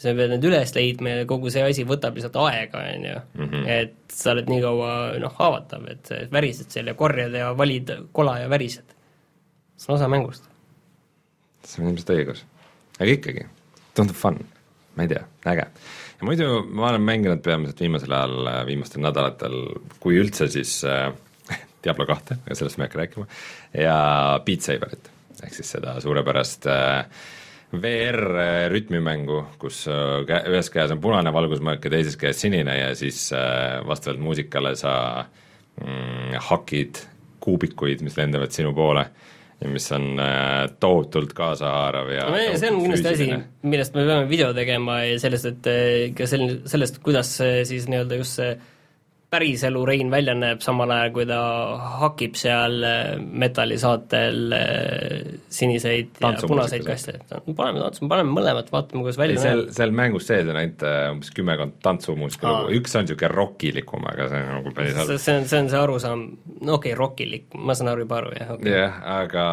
sa pead need üles leidma ja kogu see asi võtab lihtsalt aega, on ju. Mhm. et sa oled nii kaua noh, haavatav, et värised seal ja korjad ja valid kola ja värised. see on osa mängust. see on ilmselt õigus. aga ikkagi, tundub fun, ma ei tea, äge ja muidu ma olen mänginud peamiselt viimasel ajal, viimastel nädalatel, kui üldse, siis äh, Diablo kahte, aga sellest ma ei hakka rääkima, ja Beat Saberit, ehk siis seda suurepärast äh, VR äh, rütmimängu, kus äh, ühes käes on punane valgusmärk ja teises käes sinine ja siis äh, vastavalt muusikale sa mm, hakid kuubikuid, mis lendavad sinu poole ja mis on tohutult kaasahaarav ja no, see on kindlasti asi, millest me peame video tegema ja sellest, et ka selline, sellest, kuidas siis nii-öelda just see päriselu Rein välja näeb, samal ajal kui ta hakib seal äh, metallisaatel äh, siniseid ja punaseid kaste, et paneme tantsuma, paneme mõlemat, vaatame, kuidas välja seal, näeb. seal mängus sees on ainult äh, umbes kümmekond tantsumuusika lugu, üks on niisugune rokilikum, aga see on nagu päris halb. see on, see on see arusaam, no okei okay,, rokilik, ma saan aru juba aru, jah okay.. jah, aga,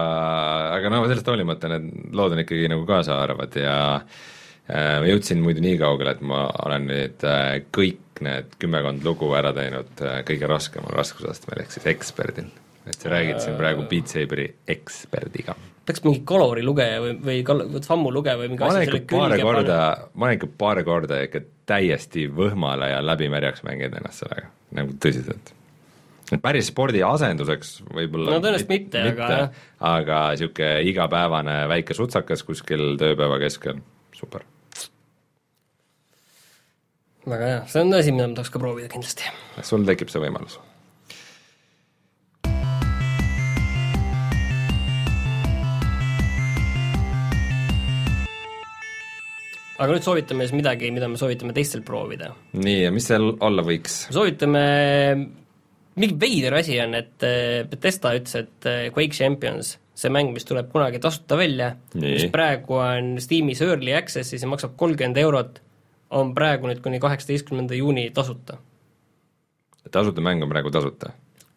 aga no sellest hoolimata need lood on ikkagi nagu kaasaarvad ja ma jõudsin muidu nii kaugele, et ma olen nüüd kõik kõik need kümmekond lugu ära teinud äh, kõige raskemal raskusastmel, ehk siis eksperdil. et sa räägid siin praegu Beat Saberi eksperdiga. peaks mingi kalori lugeja või, või kal-, sammu lugeja või mingi ma asi selle külge korda, ma olen ikka paar korda ikka täiesti võhmale ja läbimärjaks mänginud ennast sellega, nagu tõsiselt. Et päris spordi asenduseks võib-olla no tõenäoliselt mitte, mitte, aga aga niisugune igapäevane väike sutsakas kuskil tööpäeva keskel, super väga hea, see on asi, mida ma tahaks ka proovida kindlasti. sul tekib see võimalus? aga nüüd soovitame siis midagi, mida me soovitame teistel proovida. nii, ja mis seal olla võiks? soovitame, mingi veider asi on, et eh, Bethesda ütles, et eh, Quake Champions, see mäng, mis tuleb kunagi tasuta välja, mis praegu on Steamis Early Access'is ja maksab kolmkümmend eurot on praegu nüüd kuni kaheksateistkümnenda juuni tasuta. tasuta mäng on praegu tasuta?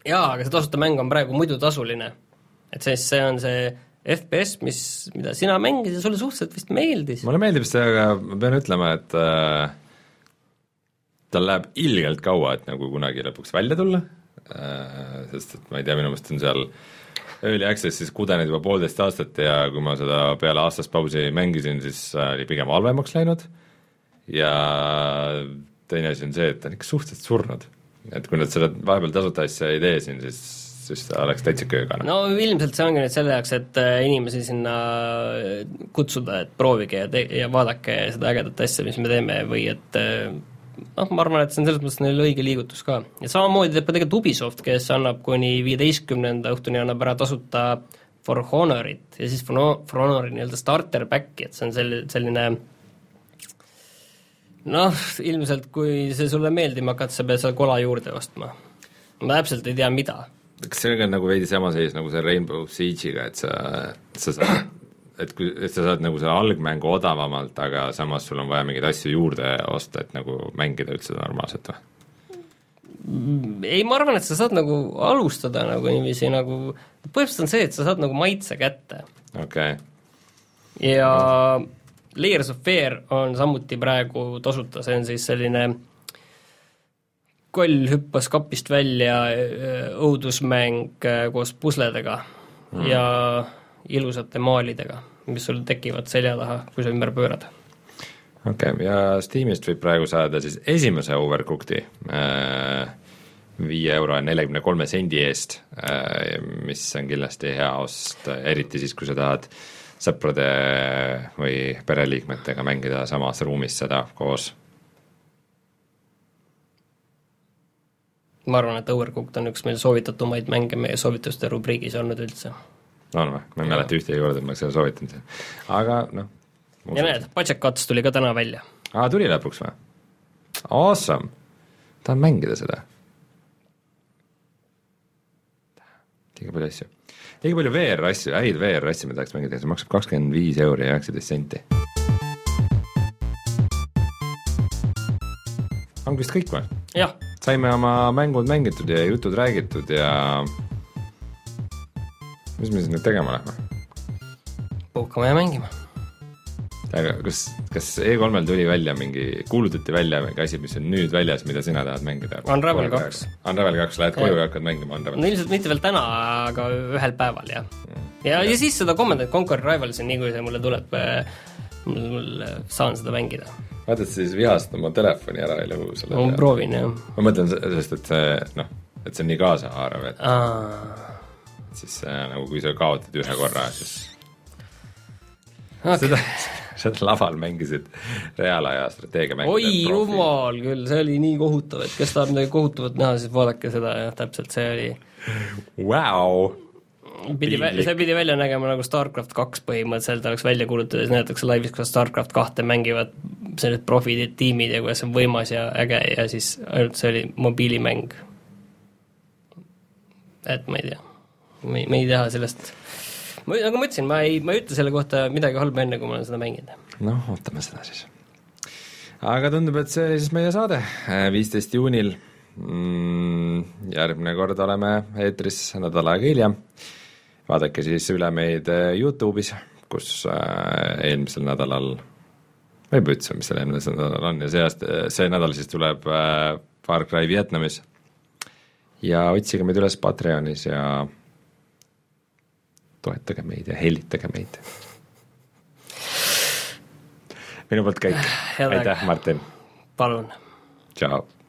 jaa, aga see tasuta mäng on praegu muidu tasuline. et siis see on see FPS, mis, mida sina mängisid ja sulle suhteliselt vist meeldis. mulle meeldib see, aga ma pean ütlema, et äh, tal läheb ilgelt kaua, et nagu kunagi lõpuks välja tulla äh,, sest et ma ei tea, minu meelest on seal Early Access'is kudenud juba poolteist aastat ja kui ma seda peale aastast pausi mängisin, siis oli pigem halvemaks läinud äh, ja teine asi on see, et ta on ikka suhteliselt surnud. et kui nad seda vahepeal tasuta asja ei tee siin, siis siis ta oleks täitsa köögane. no ilmselt see ongi nüüd selle jaoks, et äh, inimesi sinna äh, kutsuda, et proovige ja te-, ja vaadake seda ägedat asja, mis me teeme või et äh, noh, ma arvan, et see on selles mõttes neil õige liigutus ka. ja samamoodi teeb ka tegelikult Ubisoft, kes annab kuni viieteistkümnenda õhtuni, annab ära tasuta For Honorit ja siis For, For Honori nii-öelda starter back'i, et see on sel-, selline noh, ilmselt kui see sulle meeldima hakkab, sa pead seal kola juurde ostma. ma täpselt ei tea, mida. kas see on nagu veidi sama seis nagu see Rainbow Siege'iga, et sa, sa saad, et kui, et sa saad nagu selle algmängu odavamalt, aga samas sul on vaja mingeid asju juurde osta, et nagu mängida üldse normaalselt või? ei, ma arvan, et sa saad nagu alustada nagu niiviisi nagu, põhimõtteliselt on see, et sa saad nagu maitse kätte. okei okay.. ja Layers of Fear on samuti praegu tasuta, see on siis selline koll hüppas kapist välja äh, õudusmäng äh, koos pusledega mm. ja ilusate maalidega, mis sul tekivad selja taha, kui sa ümber pöörad. okei okay,, ja Steamist võib praegu saada siis esimese Overcooked'i äh, viie euro ja neljakümne kolme sendi eest, mis on kindlasti hea ost, eriti siis, kui sa tahad sõprade või pereliikmetega mängida samas ruumis seda koos ma arvan, et Overcooked on üks meil soovitatumaid mänge meie soovituste rubriigis olnud üldse. on või? ma ei mäleta ühtegi korda, et ma oleks seda soovitanud. aga noh. ja näed, Budget Cuts tuli ka täna välja. aa, tuli lõpuks või? Awesome! tahan mängida seda. liiga palju asju. Liiga palju VR-asju, häid VR-asju ma tahaks mängida, see maksab kakskümmend viis euri ja üheksateist senti. ongi vist kõik või? jah saime oma mängud mängitud ja jutud räägitud ja mis me siis nüüd tegema lähme? puhkama ja mängima. Kas, kas E3-l tuli välja mingi, kuulutati välja mingi asi, mis on nüüd väljas, mida sina tahad mängida? Unravel kaks. Unravel kaks, lähed koju ja hakkad mängima Unravel? no ilmselt mitte veel täna, aga ühel päeval, jah mm.. ja, ja siis seda Command Conquer Rivalsi, nii kui see mulle tuleb, äh, mul, mul saan seda mängida vaata, et sa siis vihast oma telefoni ära ei lõhu selle ma proovin, jah. ma mõtlen, sest et see noh, et see on nii kaasahaarav, et Aa. siis äh, nagu kui sa kaotad ühe korra, siis okay. seda, seda laval mängisid reaalaja strateegiamänge. oi jumal küll, see oli nii kohutav, et kes tahab midagi kohutavat näha, siis vaadake seda, jah, täpselt, see oli wow pidi, see pidi välja nägema nagu StarCraft kaks põhimõtteliselt oleks välja kuulutatud, näidatakse laivis, kuidas StarCraft kahte mängivad sellised profid ja tiimid ja kuidas see on võimas ja äge ja siis ainult see oli mobiilimäng. et ma ei tea, me ei taha sellest, ma, nagu ma ütlesin, ma ei, ma ei ütle selle kohta midagi halba, enne kui ma olen seda mänginud. noh, ootame seda siis. aga tundub, et see oli siis meie saade, viisteist juunil mm,, järgmine kord oleme eetris nädal aega hiljem vaadake siis üle meid äh, Youtube'is, kus äh, eelmisel nädalal, ma juba ütlesin, mis seal eelmisel nädalal on ja see aasta, see nädal siis tuleb äh, Far Cry Vietnamis. ja otsige meid üles Patreonis ja toetage meid ja hellitage meid. minu poolt kõik, aitäh, Martin! palun! tšau!